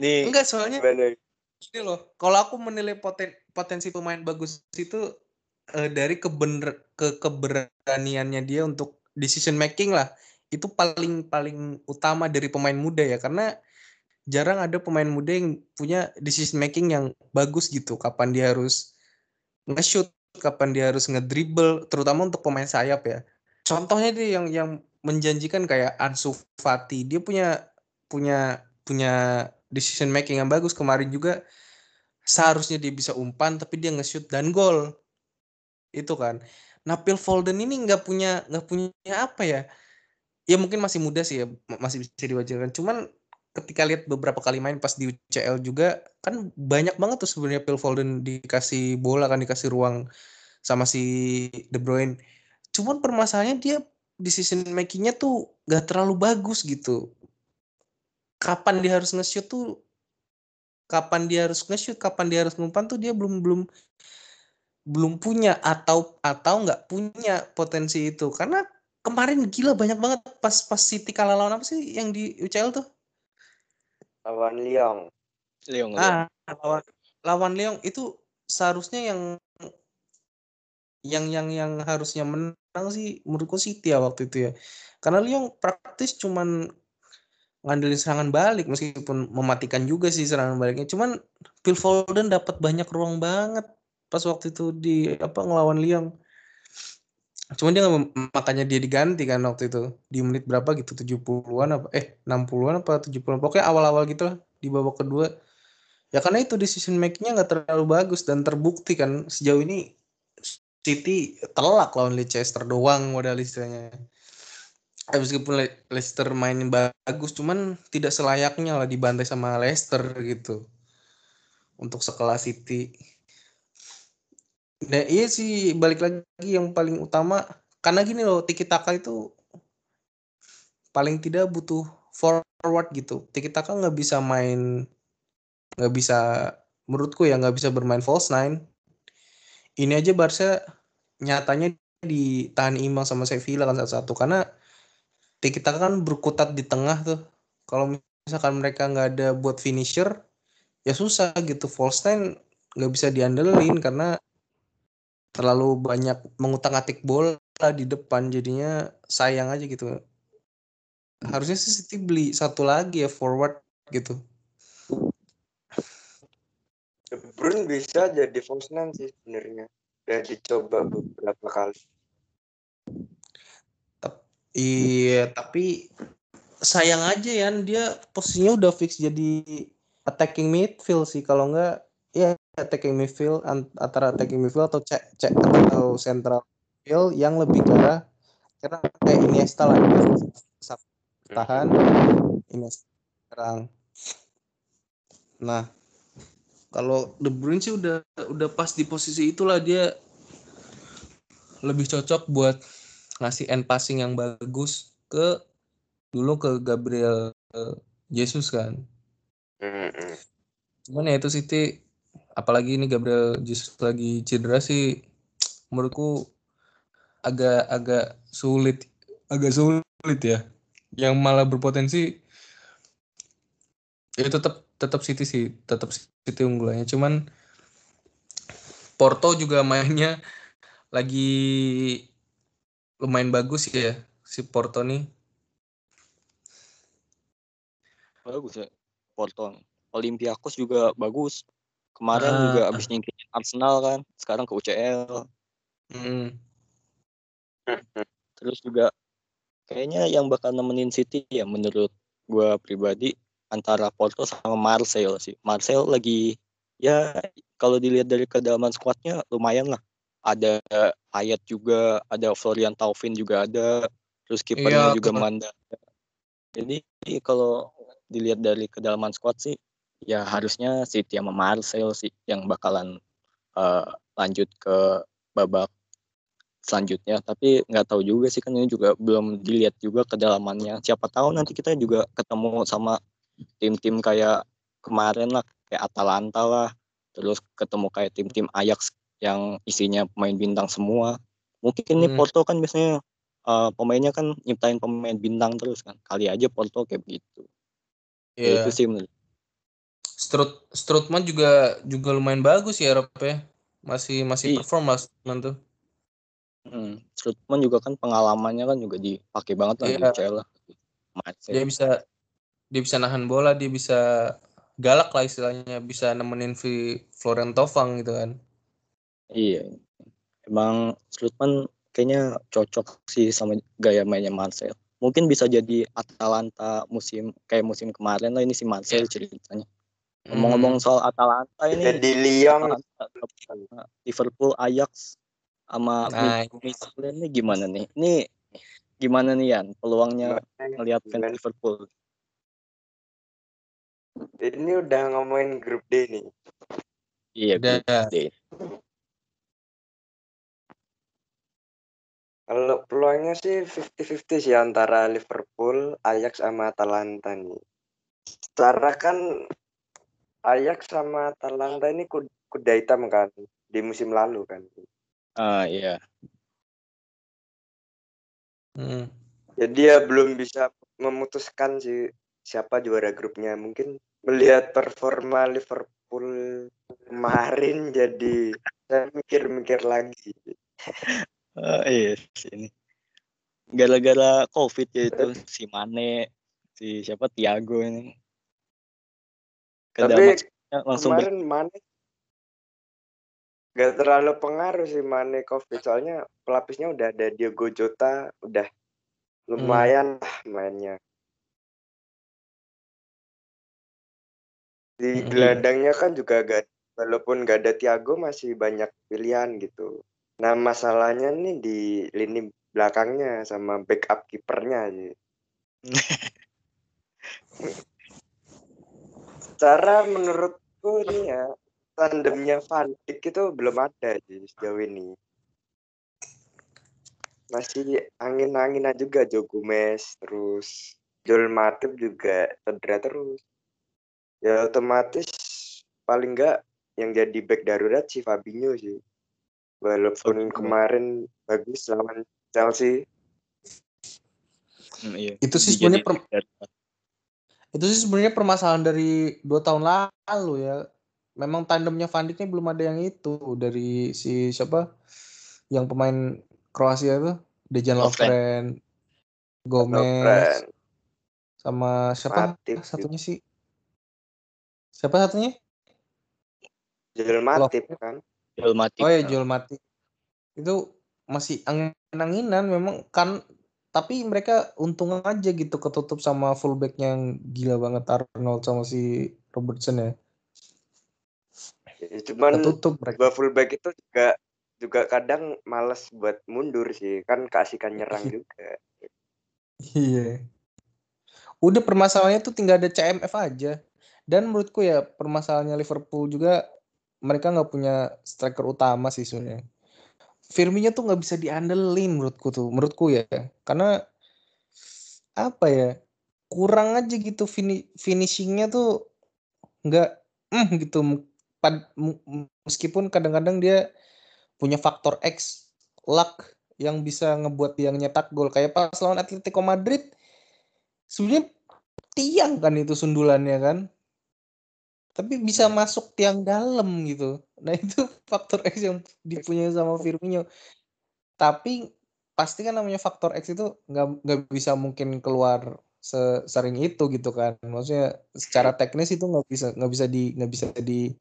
Speaker 2: Nih.
Speaker 3: Enggak soalnya
Speaker 1: Gimana?
Speaker 3: ini loh kalau aku menilai poten, potensi pemain bagus itu eh, dari kebener ke keberaniannya dia untuk decision making lah. Itu paling paling utama dari pemain muda ya karena jarang ada pemain muda yang punya decision making yang bagus gitu. Kapan dia harus nge-shoot kapan dia harus ngedribble terutama untuk pemain sayap ya. Contohnya dia yang yang menjanjikan kayak Ansu Fati dia punya punya punya decision making yang bagus. Kemarin juga seharusnya dia bisa umpan tapi dia nge-shoot dan gol. Itu kan. Nah Phil Foden ini nggak punya nggak punya apa ya? Ya mungkin masih muda sih ya ma- masih bisa diwajarkan. Cuman ketika lihat beberapa kali main pas di UCL juga kan banyak banget tuh sebenarnya Phil Foden dikasih bola kan dikasih ruang sama si De Bruyne. Cuman permasalahannya dia decision makingnya tuh gak terlalu bagus gitu. Kapan dia harus nge-shoot tuh kapan dia harus nge-shoot kapan dia harus ngumpan tuh dia belum belum belum punya atau atau nggak punya potensi itu. Karena kemarin gila banyak banget pas pas City kalah lawan apa sih yang di UCL tuh
Speaker 1: lawan Lyon.
Speaker 2: Leong.
Speaker 3: ah lawan lawan Lyon itu seharusnya yang yang yang yang harusnya menang sih menurutku City ya waktu itu ya. Karena Lyon praktis cuman ngandelin serangan balik meskipun mematikan juga sih serangan baliknya. Cuman Phil Foden dapat banyak ruang banget pas waktu itu di apa ngelawan Lyon cuman dia makanya dia diganti kan waktu itu. Di menit berapa gitu 70-an apa eh 60-an apa 70-an pokoknya awal-awal gitu lah di babak kedua. Ya karena itu decision makingnya nggak terlalu bagus dan terbukti kan sejauh ini City telak lawan Leicester doang modal istilahnya. Eh, meskipun Le- Leicester mainin bagus cuman tidak selayaknya lah dibantai sama Leicester gitu. Untuk sekelas City Nah iya sih balik lagi yang paling utama karena gini loh Tiki Taka itu paling tidak butuh forward gitu. Tiki Taka nggak bisa main nggak bisa menurutku ya nggak bisa bermain false nine. Ini aja Barca nyatanya ditahan imbang sama Sevilla kan satu-satu karena Tiki Taka kan berkutat di tengah tuh. Kalau misalkan mereka nggak ada buat finisher ya susah gitu false nine nggak bisa diandelin karena terlalu banyak mengutak-atik bola di depan jadinya sayang aja gitu. Harusnya sih City beli satu lagi ya forward gitu.
Speaker 1: De Bruyne bisa jadi false nine sih sebenarnya. Udah dicoba beberapa kali.
Speaker 3: Iya tapi sayang aja ya dia posisinya udah fix jadi attacking midfield sih. Kalau enggak ya attacking midfield an- antara attacking midfield atau cek cek atau central midfield yang lebih ke arah karena kayak Iniesta lah. Tahan Iniesta serang. Nah kalau De Bruyne sih udah udah pas di posisi itulah dia lebih cocok buat ngasih end passing yang bagus ke dulu ke Gabriel eh, Jesus kan. Cuman ya itu City apalagi ini Gabriel Jesus lagi cedera sih menurutku agak agak sulit agak sulit ya yang malah berpotensi ya tetap tetap City sih tetap City unggulannya cuman Porto juga mainnya lagi lumayan bagus ya si Porto nih
Speaker 2: Bagus ya. Porto. Olympiakos juga bagus. Kemarin
Speaker 3: Ah.
Speaker 2: juga abis nyingkirin Arsenal kan. Sekarang ke UCL.
Speaker 3: Hmm.
Speaker 2: Terus juga kayaknya yang bakal nemenin City ya menurut gua pribadi antara Porto sama Marseille sih. Marseille lagi ya kalau dilihat dari kedalaman skuadnya lumayan lah. Ada Hayat juga, ada Florian Taufin juga ada, terus kipernya
Speaker 3: Iya,
Speaker 2: juga. Manda. Jadi kalau dilihat dari kedalaman squad sih ya harusnya City sama Marseille sih yang bakalan eh, lanjut ke babak selanjutnya. Tapi nggak tahu juga sih kan ini juga belum dilihat juga kedalamannya. Siapa tahu nanti kita juga ketemu sama tim-tim kayak kemarin lah kayak Atalanta lah. Terus ketemu kayak tim-tim Ajax yang isinya pemain bintang semua. Mungkin nih
Speaker 3: Hmm.
Speaker 2: Porto kan biasanya eh, pemainnya kan nyiptain pemain bintang terus kan. Kali aja Porto kayak begitu ya
Speaker 3: Iya.
Speaker 2: itu sih menurut
Speaker 3: Strut Strutman juga juga lumayan bagus ya Rob ya. Masih masih
Speaker 2: Iya.
Speaker 3: perform Mas Strutman tuh.
Speaker 2: Hmm, Strootman juga kan pengalamannya kan juga dipakai banget lah di
Speaker 3: Iya.
Speaker 2: UCL lah.
Speaker 3: Dia bisa dia bisa nahan bola, dia bisa galak lah istilahnya, bisa nemenin V Florian Tofang gitu kan.
Speaker 2: Iya. Emang Strootman kayaknya cocok sih sama gaya mainnya Marcel. Mungkin bisa jadi Atalanta musim kayak musim kemarin lah ini si Marcel ceritanya. Ngomong-ngomong soal Atalanta ini
Speaker 1: jadi Lyon
Speaker 2: Atalanta, Liverpool, Ajax sama
Speaker 3: Nah,
Speaker 2: Milan ini gimana nih? Ini gimana nih Yan peluangnya ngelihat fans? Liverpool?
Speaker 1: ini udah ngomongin grup D nih
Speaker 2: Iya,
Speaker 3: Udah.
Speaker 2: grup D.
Speaker 1: kalau peluangnya sih 50-50 sih antara Liverpool, Ajax sama Atalanta nih. Secara kan Ajax sama Atalanta ini kud- kuda hitam kan. di musim lalu kan.
Speaker 2: Ah iya.
Speaker 3: Hmm.
Speaker 1: Jadi dia belum bisa memutuskan sih siapa juara grupnya. Mungkin melihat performa Liverpool kemarin jadi saya mikir-mikir lagi.
Speaker 2: Ah, iya sini. Gara-gara covid ya itu si Mane, si siapa Tiago ini.
Speaker 1: Tapi
Speaker 2: Kedamaiannya langsung ber-
Speaker 1: kemarin Mane gak terlalu pengaruh sih Mane COVID soalnya pelapisnya udah ada Diogo Jota udah lumayan lah mainnya. Di
Speaker 3: Hmm.
Speaker 1: gelandangnya kan juga gak walaupun gak ada Thiago masih banyak pilihan gitu. Nah masalahnya nih di lini belakangnya sama backup kipernya sih Cara menurutku ini ya tandemnya Van Dijk itu belum ada sih sejauh ini. Masih angin-anginan juga Joe Gomez terus Joel Matip juga cedera terus. Ya otomatis paling enggak yang jadi back darurat si Fabinho sih. Walaupun
Speaker 2: Fabinho.
Speaker 1: kemarin bagus lawan Chelsea.
Speaker 2: Hmm, iya.
Speaker 3: Itu sih sebenarnya per- itu sih sebenarnya permasalahan dari dua tahun lalu ya. Memang tandemnya Van Dijk-nya belum ada yang itu dari si siapa yang pemain Kroasia itu Dejan
Speaker 2: Lovren.
Speaker 3: Gomez,
Speaker 1: Lovren,
Speaker 3: sama siapa
Speaker 1: Matip
Speaker 3: satunya sih? Siapa satunya?
Speaker 1: Joel Matip kan.
Speaker 2: Joel Matip.
Speaker 3: Oh ya Joel Matip. Itu masih angin-anginan memang kan tapi mereka untung aja gitu ketutup sama fullbacknya yang gila banget Arnold sama si Robertson ya.
Speaker 1: Ya, Cuman
Speaker 3: Ketutup mereka.
Speaker 1: dua fullback itu juga juga kadang males buat mundur sih kan keasikan nyerang juga
Speaker 3: Iya. Udah permasalahannya tuh tinggal ada CMF aja. Dan menurutku ya permasalahannya Liverpool juga mereka nggak punya striker utama sih sebenarnya. Firmino tuh nggak bisa diandelin menurutku tuh, menurutku ya. Karena apa ya? Kurang aja gitu fini finishingnya tuh nggak mm, gitu. Pad- Meskipun kadang-kadang dia punya faktor X luck yang bisa ngebuat dia nyetak gol kayak pas lawan Atletico Madrid sebenarnya tiang kan itu sundulannya kan tapi bisa masuk tiang dalam gitu. Nah itu faktor X yang dipunyai sama Firmino. Tapi pasti kan namanya faktor X itu nggak nggak bisa mungkin keluar sesering itu gitu kan. Maksudnya secara teknis itu nggak bisa nggak bisa di nggak bisa di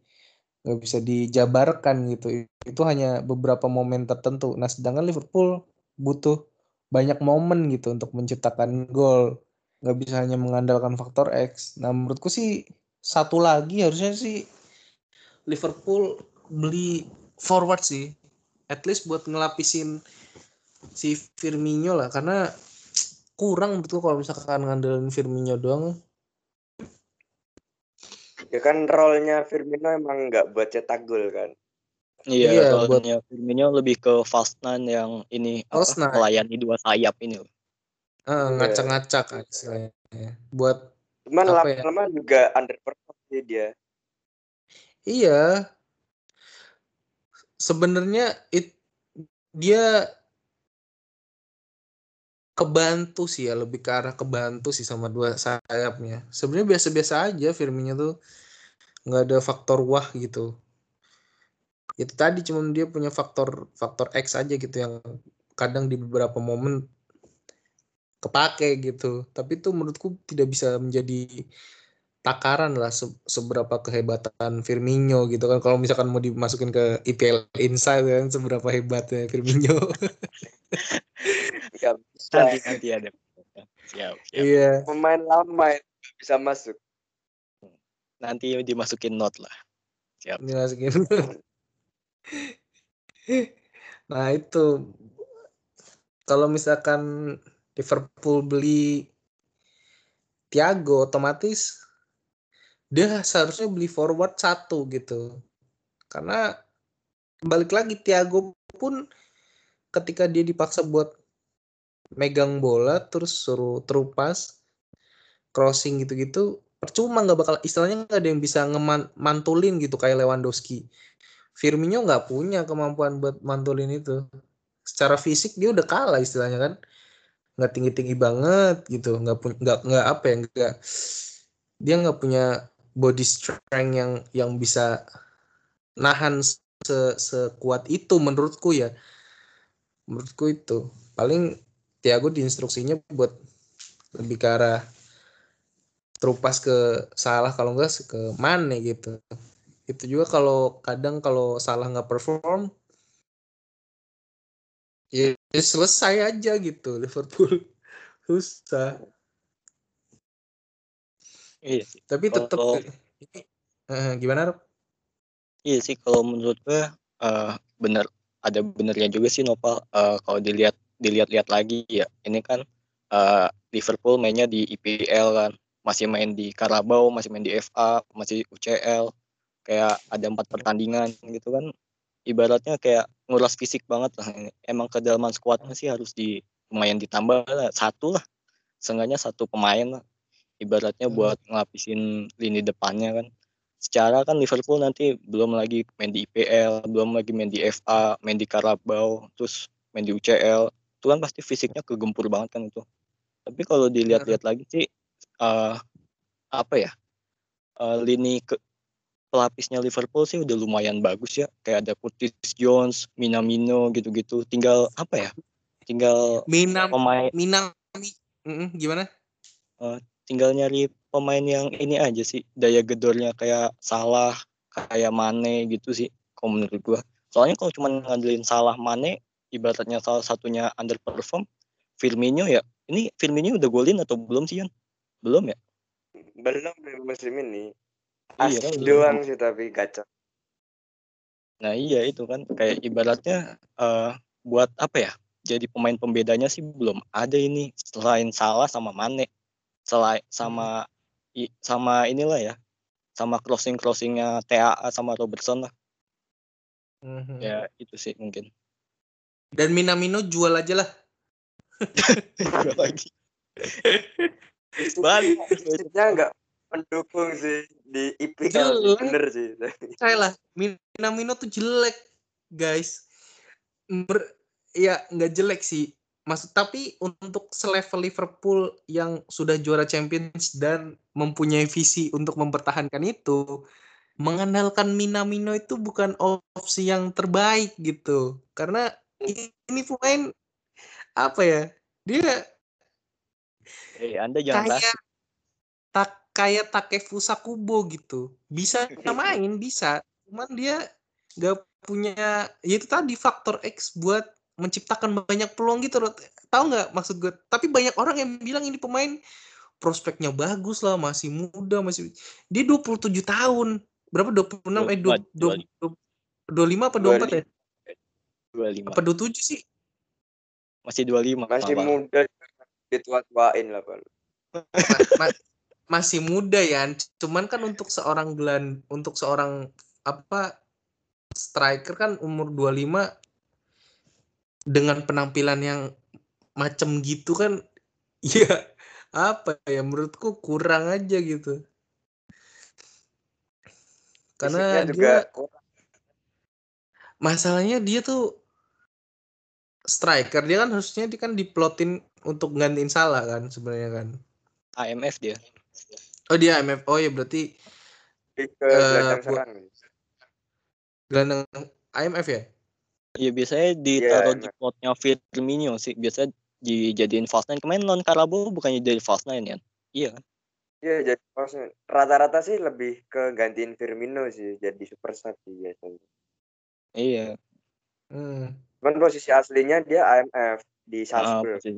Speaker 3: nggak bisa dijabarkan gitu. Itu hanya beberapa momen tertentu. Nah sedangkan Liverpool butuh banyak momen gitu untuk menciptakan gol. Nggak bisa hanya mengandalkan faktor X. Nah menurutku sih satu lagi harusnya sih Liverpool beli forward sih at least buat ngelapisin si Firmino lah karena kurang betul kalau misalkan ngandelin Firmino doang
Speaker 1: ya kan role-nya Firmino emang nggak buat cetak gol kan
Speaker 2: Iya,
Speaker 3: Iya,
Speaker 2: soalnya Firmino lebih ke fast nine yang ini apa, melayani dua sayap ini. loh.
Speaker 3: Ah,
Speaker 1: Iya.
Speaker 3: ngacak-ngacak istilahnya buat
Speaker 1: cuman
Speaker 3: ya?
Speaker 1: lama-lama juga underperform sih dia
Speaker 3: Iya. Sebenarnya it dia kebantu sih ya, lebih ke arah kebantu sih sama dua sayapnya. Sebenarnya biasa-biasa aja Firmino tuh nggak ada faktor wah gitu. Itu tadi cuman dia punya faktor faktor X aja gitu yang kadang di beberapa momen kepake gitu. Tapi itu menurutku tidak bisa menjadi takaran lah se- seberapa kehebatan Firmino gitu kan kalau misalkan mau dimasukin ke IPL Insight kan seberapa hebatnya Firmino
Speaker 1: bisa
Speaker 2: Nanti nanti ada. Siap, siap.
Speaker 3: iya
Speaker 1: pemain lama itu nggak bisa masuk
Speaker 2: Nanti dimasukin note lah. Siap.
Speaker 3: dimasukin nah itu kalau misalkan Liverpool beli Thiago otomatis dia seharusnya beli forward satu gitu karena balik lagi Thiago pun ketika dia dipaksa buat megang bola terus suruh terupas crossing gitu-gitu percuma nggak bakal istilahnya nggak ada yang bisa ngemantulin gitu kayak Lewandowski Firmino nggak punya kemampuan buat mantulin itu. Secara fisik dia udah kalah istilahnya kan. Nggak tinggi-tinggi banget gitu. Nggak punya nggak nggak apa ya nggak dia nggak punya body strength yang yang bisa nahan se sekuat itu menurutku ya. Menurutku itu paling Tiago diinstruksinya buat lebih ke arah terupas ke salah kalau enggak ke mana gitu itu juga kalau kadang kalau salah nggak perform ya, ya selesai aja gitu Liverpool. Susah.
Speaker 2: Iya sih.
Speaker 3: tapi tetap
Speaker 2: Kalau-
Speaker 3: Eh, gimana Rob?
Speaker 2: Iya sih kalau menurut gue eh, bener ada benernya juga sih Nopal. Eh, kalau dilihat dilihat-lihat lagi ya ini kan eh, Liverpool mainnya di IPL kan. Masih main di Carabao masih main di FA masih UCL kayak ada empat pertandingan gitu kan ibaratnya kayak nguras fisik banget lah emang kedalaman skuadnya sih harus di lumayan ditambah lah, satu lah seenggaknya satu pemain lah ibaratnya
Speaker 3: Hmm.
Speaker 2: buat ngelapisin lini depannya kan secara kan Liverpool nanti belum lagi main di IPL, belum lagi main di FA, main di Carabao, terus main di UCL. Itu kan pasti fisiknya kegempur banget kan itu. Tapi kalau dilihat-lihat lagi sih eh, apa ya? eh, lini ke pelapisnya Liverpool sih udah lumayan bagus ya. Kayak ada Curtis Jones, Minamino gitu-gitu. Tinggal apa ya? Tinggal
Speaker 3: Minam
Speaker 2: pemain
Speaker 3: Minam gimana
Speaker 2: tinggal nyari pemain yang ini aja sih daya gedornya kayak Salah kayak Mane gitu sih kalau menurut gua soalnya kalau cuma ngandelin Salah Mane ibaratnya salah satunya underperform Firmino ya ini Firmino udah golin atau belum sih Yan belum ya
Speaker 1: Belum musim ini.
Speaker 2: Iya,
Speaker 1: Asik
Speaker 2: belum.
Speaker 1: doang sih tapi gacor.
Speaker 2: nah iya itu kan kayak ibaratnya eh, buat apa ya jadi pemain pembedanya sih belum ada ini selain Salah sama Mane selain sama i- sama inilah ya sama crossing crossingnya TAA sama Robertson lah
Speaker 3: Mhm.
Speaker 2: ya itu sih mungkin
Speaker 3: dan Minamino jual aja lah
Speaker 2: Gak lagi Balik.
Speaker 1: Nggak mendukung sih di IPL
Speaker 3: Jelek.
Speaker 1: bener sih.
Speaker 3: saya lah Minamino tuh jelek guys Ber- ya nggak jelek sih maksud tapi untuk selevel Liverpool yang sudah juara Champions dan mempunyai visi untuk mempertahankan itu mengandalkan Minamino itu bukan opsi yang terbaik gitu karena ini pemain apa ya dia
Speaker 2: eh anda jangan
Speaker 3: kayak tak kayak Takefusa Kubo gitu. Bisa main bisa. Cuman dia nggak punya ya itu tadi faktor X buat menciptakan banyak peluang gitu Rod. tahu nggak maksud gue? Tapi banyak orang yang bilang ini pemain prospeknya bagus lah masih muda masih dia 27 tahun. Berapa? 26 eh
Speaker 2: 25,
Speaker 3: 25 apa 24 ya?
Speaker 2: 25
Speaker 3: apa 27 sih?
Speaker 2: Masih 25
Speaker 1: Masih
Speaker 2: malah.
Speaker 1: muda ditua-tuain lah.
Speaker 3: Ma- ma- masih muda ya cuman kan untuk seorang gelan untuk seorang apa striker kan umur 25 dengan penampilan yang macem gitu kan ya apa ya menurutku kurang aja gitu. Karena
Speaker 1: Fisiknya juga
Speaker 3: dia
Speaker 1: kurang.
Speaker 3: masalahnya dia tuh striker dia kan harusnya dia kan diplotin untuk gantiin salah kan sebenarnya kan.
Speaker 2: AMF dia
Speaker 3: oh dia MF oh ya berarti
Speaker 1: ke
Speaker 3: Eh,
Speaker 1: gelandang serang.
Speaker 3: gelandang IMF ya
Speaker 2: Iya biasanya ditaruh di
Speaker 1: IMF.
Speaker 2: plotnya Firmino sih biasanya dijadiin false nine kemarin non Carabao bukannya jadi false nine ya iya kan
Speaker 1: Iya jadi maksudnya rata-rata sih lebih ke gantiin Firmino sih jadi super sub sih biasanya.
Speaker 2: iya
Speaker 3: hmm.
Speaker 1: Cuman posisi aslinya dia AMF di
Speaker 2: Ah,
Speaker 1: Salzburg.
Speaker 2: pasti.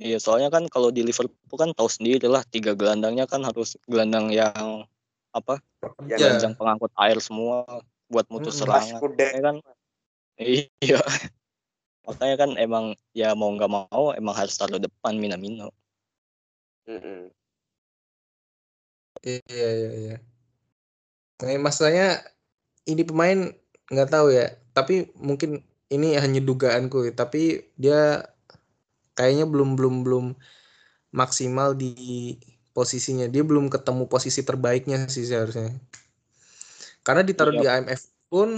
Speaker 2: Iya, soalnya kan kalau di Liverpool kan tahu sendiri lah tiga gelandangnya kan harus gelandang yang apa?
Speaker 1: Ya,
Speaker 3: Iya.
Speaker 2: Gelandang pengangkut air semua buat mutus.
Speaker 1: Pas
Speaker 2: serangan. kan? Iya. Makanya kan emang ya mau nggak mau emang harus taruh depan Minamino.
Speaker 1: Mm-mm.
Speaker 3: Iya iya iya. Nah, masalahnya ini pemain nggak tahu ya, tapi mungkin ini hanya dugaanku, tapi dia kayaknya belum belum belum maksimal di posisinya. Dia belum ketemu posisi terbaiknya sih seharusnya. Karena ditaruh
Speaker 2: Iya.
Speaker 3: di IMF pun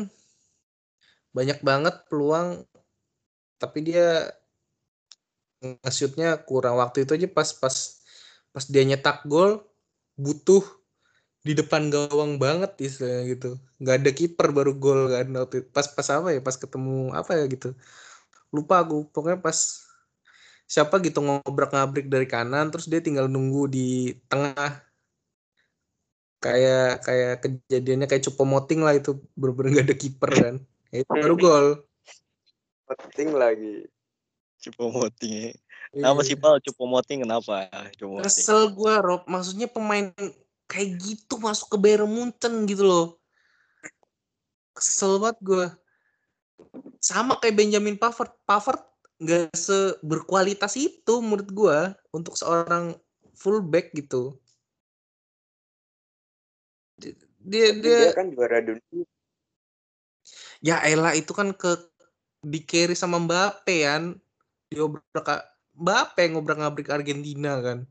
Speaker 3: banyak banget peluang tapi dia nge-shootnya kurang waktu itu aja pas pas pas dia nyetak gol butuh di depan gawang banget istilahnya gitu nggak ada kiper baru gol kan waktu pas pas apa ya pas ketemu apa ya gitu lupa aku pokoknya pas siapa gitu ngobrak ngabrik dari kanan terus dia tinggal nunggu di tengah kayak kayak kejadiannya kayak Cupomoting lah itu bener-bener gak ada kiper kan Ya, itu baru gol
Speaker 1: penting lagi
Speaker 2: Cupo moting. Kenapa
Speaker 3: Iya.
Speaker 2: sih Pal? Cupo moting kenapa? Cupo moting.
Speaker 3: Kesel gue Rob, maksudnya pemain kayak gitu masuk ke Bayern Munchen gitu loh. Kesel banget gue. Sama kayak Benjamin Pavard. Pavard nggak seberkualitas itu menurut gue untuk seorang fullback gitu. Dia dia,
Speaker 1: Tapi
Speaker 3: dia
Speaker 1: dia kan juara dunia
Speaker 3: ya Ella itu kan ke di carry sama Mbappe kan. Diobrak Mbappe ngobrak-ngabrik Argentina kan.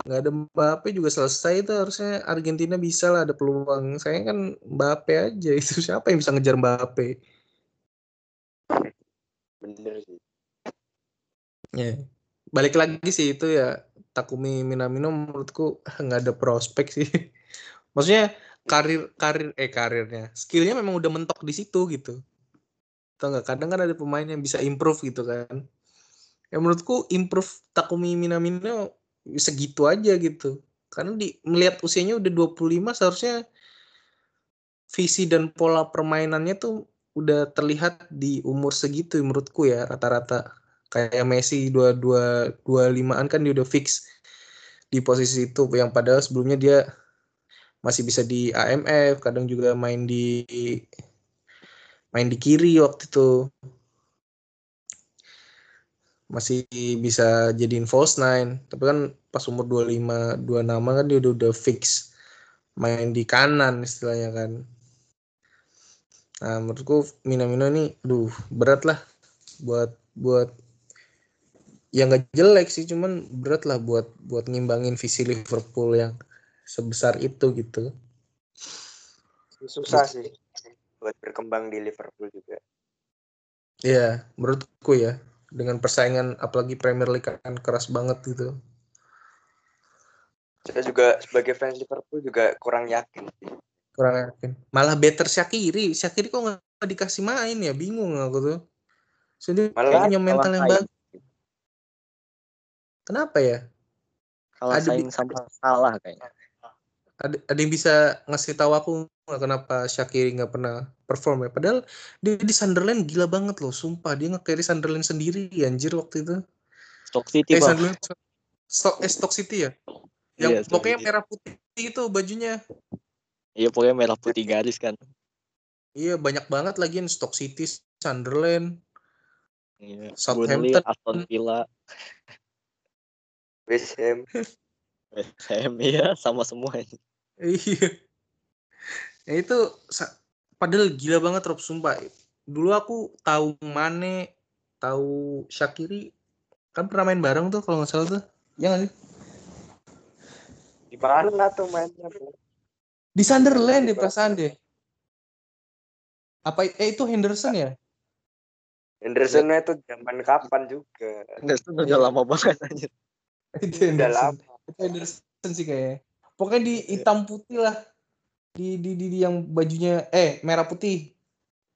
Speaker 3: nggak ada Mbappe juga selesai itu harusnya Argentina bisa lah ada peluang saya kan Mbappe aja itu siapa yang bisa ngejar Mbappe
Speaker 1: bener sih.
Speaker 3: Ya. Balik lagi sih itu ya Takumi Minamino menurutku nggak ada prospek sih. Maksudnya karir karir eh karirnya skillnya memang udah mentok di situ gitu. Tau nggak? Kadang kan ada pemain yang bisa improve gitu kan. Ya menurutku improve Takumi Minamino segitu aja gitu. Karena di melihat usianya udah 25 seharusnya visi dan pola permainannya tuh udah terlihat di umur segitu menurutku ya rata-rata. Kayak Messi 22 25-an kan dia udah fix di posisi itu. Yang padahal sebelumnya dia masih bisa di AMF kadang juga main di main di kiri waktu itu. Masih bisa jadiin false nine. Tapi kan pas umur 25 26 kan dia udah, udah fix main di kanan istilahnya kan nah menurutku Minamino ini duh berat lah buat buat ya nggak jelek sih cuman berat lah buat buat ngimbangin visi Liverpool yang sebesar itu gitu.
Speaker 1: Susah sih buat berkembang di Liverpool juga.
Speaker 3: Ya menurutku ya dengan persaingan apalagi Premier League kan keras banget gitu.
Speaker 1: Saya juga sebagai fans Liverpool juga kurang yakin sih.
Speaker 3: Kurang yakin. Malah better Shakiri Shakiri kok nggak dikasih main ya? Bingung aku tuh. Jadi
Speaker 1: Malah
Speaker 3: punya mental yang bagus. Kenapa ya?
Speaker 2: Kalau
Speaker 3: Ada
Speaker 2: saing sama salah kayaknya.
Speaker 3: ada, ada yang bisa ngasih tahu aku nggak kenapa Shakiri nggak pernah perform ya? Padahal dia di Sunderland gila banget loh sumpah. Dia nge-carry Sunderland sendiri anjir waktu itu.
Speaker 2: Stock City
Speaker 3: eh. Sunderland Stock, eh, Stock City ya? Yang
Speaker 2: Iya, Stoke
Speaker 3: pokoknya
Speaker 2: City.
Speaker 3: merah putih itu bajunya
Speaker 2: Iya pokoknya merah putih garis kan.
Speaker 3: iya banyak banget lagi yang Stock City Sunderland
Speaker 2: Iya.
Speaker 3: Southampton.
Speaker 2: Burnley, Aston Villa,
Speaker 1: West Ham
Speaker 2: West Ham ya sama semua ini.
Speaker 3: Iya. Ya itu padahal gila banget Rob sumpah. Dulu aku tahu Mane, tahu Shakiri kan pernah main bareng tuh kalau nggak salah tuh. Ya nggak sih?
Speaker 1: di mana tuh mainnya Bu?
Speaker 3: Di Sunderland deh perasaan deh. Apa eh itu Henderson ya?
Speaker 1: Henderson itu zaman kapan juga
Speaker 2: Itu udah lama banget anjir.
Speaker 3: itu
Speaker 1: udah
Speaker 3: Henderson.
Speaker 1: lama
Speaker 3: Itu Henderson sih kayaknya. Pokoknya di hitam putih lah. Di, di, di, di yang bajunya eh merah putih.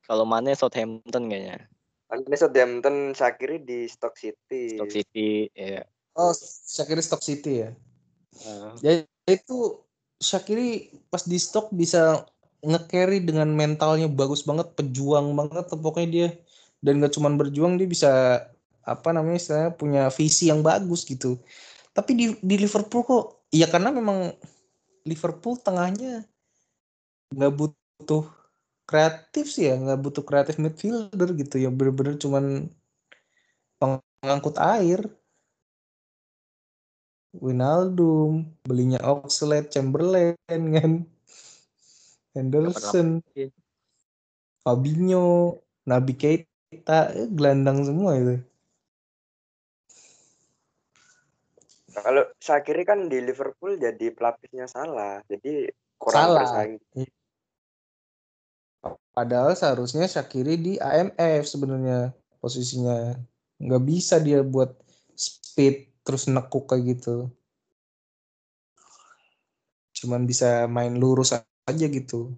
Speaker 2: Kalau mana Southampton kayaknya.
Speaker 1: Ini Southampton Shakiri di Stock City
Speaker 2: Stock City ya.
Speaker 3: Oh, Shakiri Stock City ya.
Speaker 2: Nah,
Speaker 3: Ya itu Shakiri pas di stok bisa nge-carry dengan mentalnya bagus banget, pejuang banget pokoknya dia. Dan gak cuman berjuang dia bisa apa namanya istilahnya punya visi yang bagus gitu. Tapi di di Liverpool kok ya karena memang Liverpool tengahnya nggak butuh kreatif sih ya, nggak butuh kreatif midfielder gitu ya bener-bener cuman pengangkut air. Winaldum, belinya Oxlade, Chamberlain kan, Henderson,
Speaker 2: Iya.
Speaker 3: Fabinho, Nabi Keita, eh, gelandang semua itu.
Speaker 1: kalau Shakiri kan di Liverpool jadi pelapisnya salah jadi kurang
Speaker 3: Salah.
Speaker 1: bersaing
Speaker 3: Padahal seharusnya Shakiri di AMF sebenarnya posisinya. Nggak bisa dia buat speed terus nekuk kayak gitu. Cuman bisa main lurus aja gitu.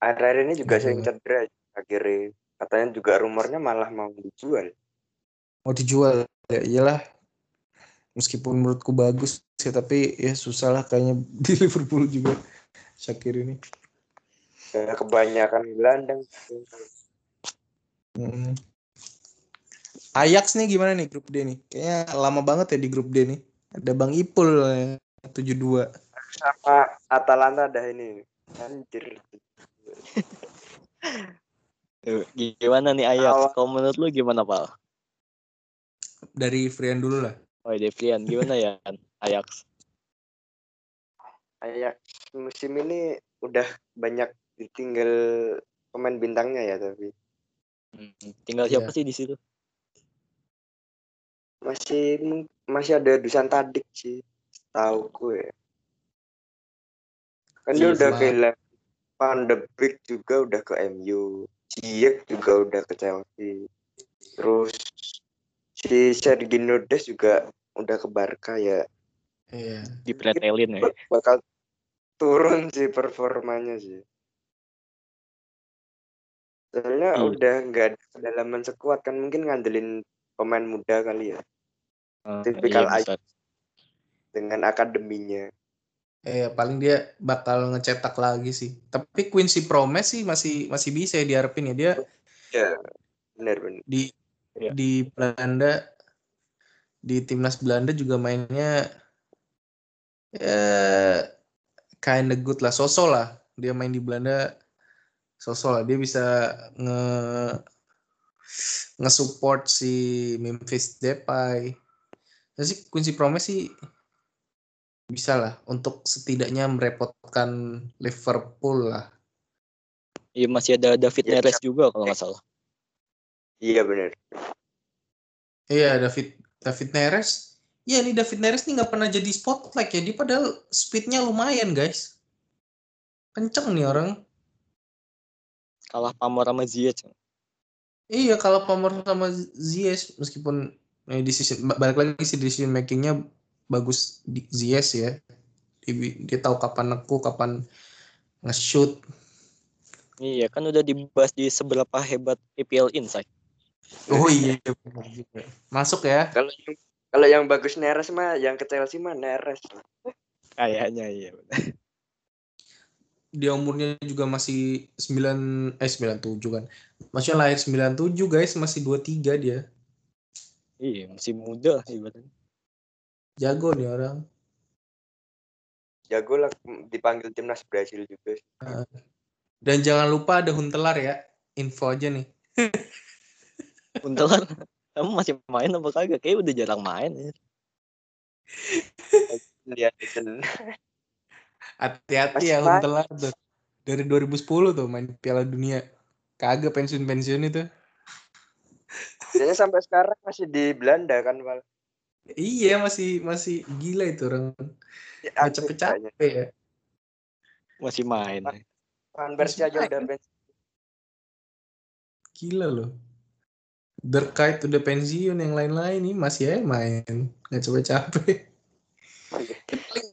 Speaker 1: Akhir-akhir ini juga sering cedera akhirnya. Katanya juga rumornya malah mau dijual.
Speaker 3: Mau dijual ya iyalah. Meskipun menurutku bagus sih tapi ya susah lah kayaknya di Liverpool juga Shakiri ini.
Speaker 1: Kayak kebanyakan gelandang.
Speaker 3: Mm. Ajax nih gimana nih grup D nih? Kayaknya lama banget ya di grup D nih. Ada Bang Ipul ya, 72.
Speaker 1: Sama Atalanta ada ini. Anjir.
Speaker 2: Tuh, Gimana nih Ajax? Kalau menurut lu gimana, Pal?
Speaker 3: Dari Frian dulu lah.
Speaker 2: Oh, Devian, gimana ya Ajax?
Speaker 1: Ajax musim ini udah banyak ditinggal pemain bintangnya ya tapi
Speaker 2: Hmm, Tinggal siapa sih di situ?
Speaker 1: Masih masih ada Dusan Tadik sih tahu gue kan dia
Speaker 2: Iya,
Speaker 1: udah kehilangan Van de Beek juga udah ke MU Ziyech juga udah ke Chelsea terus si Sergio Des juga udah ke Barca ya
Speaker 3: Iya.
Speaker 2: Dipretelin ya.
Speaker 1: bakal turun sih performanya sih soalnya
Speaker 2: Iya.
Speaker 1: udah nggak ada kedalaman sekuat kan mungkin ngandelin pemain muda kali ya.
Speaker 2: Eh,
Speaker 1: Tipikal
Speaker 2: iya,
Speaker 1: dengan akademinya.
Speaker 3: Eh paling dia bakal ngecetak lagi sih. Tapi Quincy Promes sih masih masih bisa ya diharapin ya. Dia
Speaker 1: ya benar-benar
Speaker 3: di
Speaker 2: Iya.
Speaker 3: di Belanda di timnas Belanda juga mainnya ya kinda good lah. Sosok lah. Dia main di Belanda sosok lah. Dia bisa nge nge-support si Memphis Depay sih Quincy Promes sih bisa lah untuk setidaknya merepotkan Liverpool lah
Speaker 2: Iya masih ada David
Speaker 1: Iya,
Speaker 2: Neres juga kalau nggak salah.
Speaker 1: iya benar
Speaker 3: Iya David David Neres. Iya nih David Neres nih nggak pernah jadi spotlight ya. Dia padahal speednya lumayan guys. Kenceng nih orang.
Speaker 2: Kalah pamor sama Ziyech.
Speaker 3: Iya kalau Palmer sama Ziyech meskipun eh, decision balik lagi sih decision makingnya bagus di Ziyech ya. Dia, dia tahu kapan neku, kapan nge-shoot.
Speaker 2: Iya kan udah dibahas di seberapa hebat EPL Insight.
Speaker 3: Oh iya. Masuk ya.
Speaker 1: kalau yang kalau yang bagus Neres mah yang ke Chelsea mah Neres
Speaker 2: Kayaknya iya.
Speaker 3: Dia umurnya juga masih 9 eh 97 kan. Maksudnya lahir 97 guys, masih 23 dia.
Speaker 2: Iya masih muda ibaratnya.
Speaker 3: Jago nih orang.
Speaker 1: jago lah dipanggil timnas Brasil juga sih.
Speaker 3: Dan jangan lupa ada Huntelar ya. Info aja nih.
Speaker 2: Untelan. Kamu masih main apa kagak? Kayaknya udah jarang main. Ya.
Speaker 1: lihat
Speaker 3: Hati-hati
Speaker 1: Masih
Speaker 3: ya
Speaker 1: main.
Speaker 3: Huntelar tuh. Dari 2010 tuh main Piala Dunia. Kagak pensiun-pensiun itu.
Speaker 1: Kayaknya sampai sekarang masih di Belanda kan Val
Speaker 3: Iya masih masih gila itu orang.
Speaker 1: Ya,
Speaker 3: capek-capek ya.
Speaker 2: Masih main.
Speaker 1: Van Persie aja udah pensiun
Speaker 3: Gila loh. Derkait udah pensiun yang lain-lain nih masih aja main. Nggak capek-capek.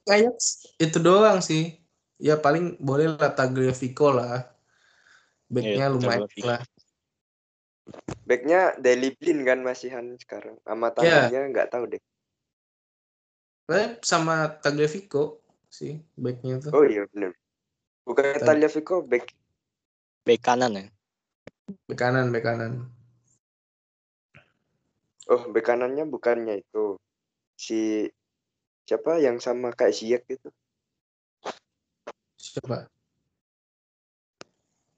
Speaker 3: Ajax itu doang sih. Ya paling boleh lah Tagliafico lah. Backnya
Speaker 2: Iya,
Speaker 3: lumayan
Speaker 2: Tagliafico.
Speaker 3: lah.
Speaker 1: backnya Daily Blind kan masihan sekarang sama
Speaker 3: Ya.
Speaker 1: tangannya nggak tahu deh
Speaker 3: Eh, sama Tagliafico sih backnya itu.
Speaker 1: oh iya benar bukan
Speaker 3: Tag-
Speaker 1: Tagliafico back
Speaker 2: Bek kanan ya.
Speaker 3: Back kanan, back kanan.
Speaker 1: oh back kanannya bukannya itu si siapa yang sama kayak Ziyech gitu
Speaker 3: Siapa?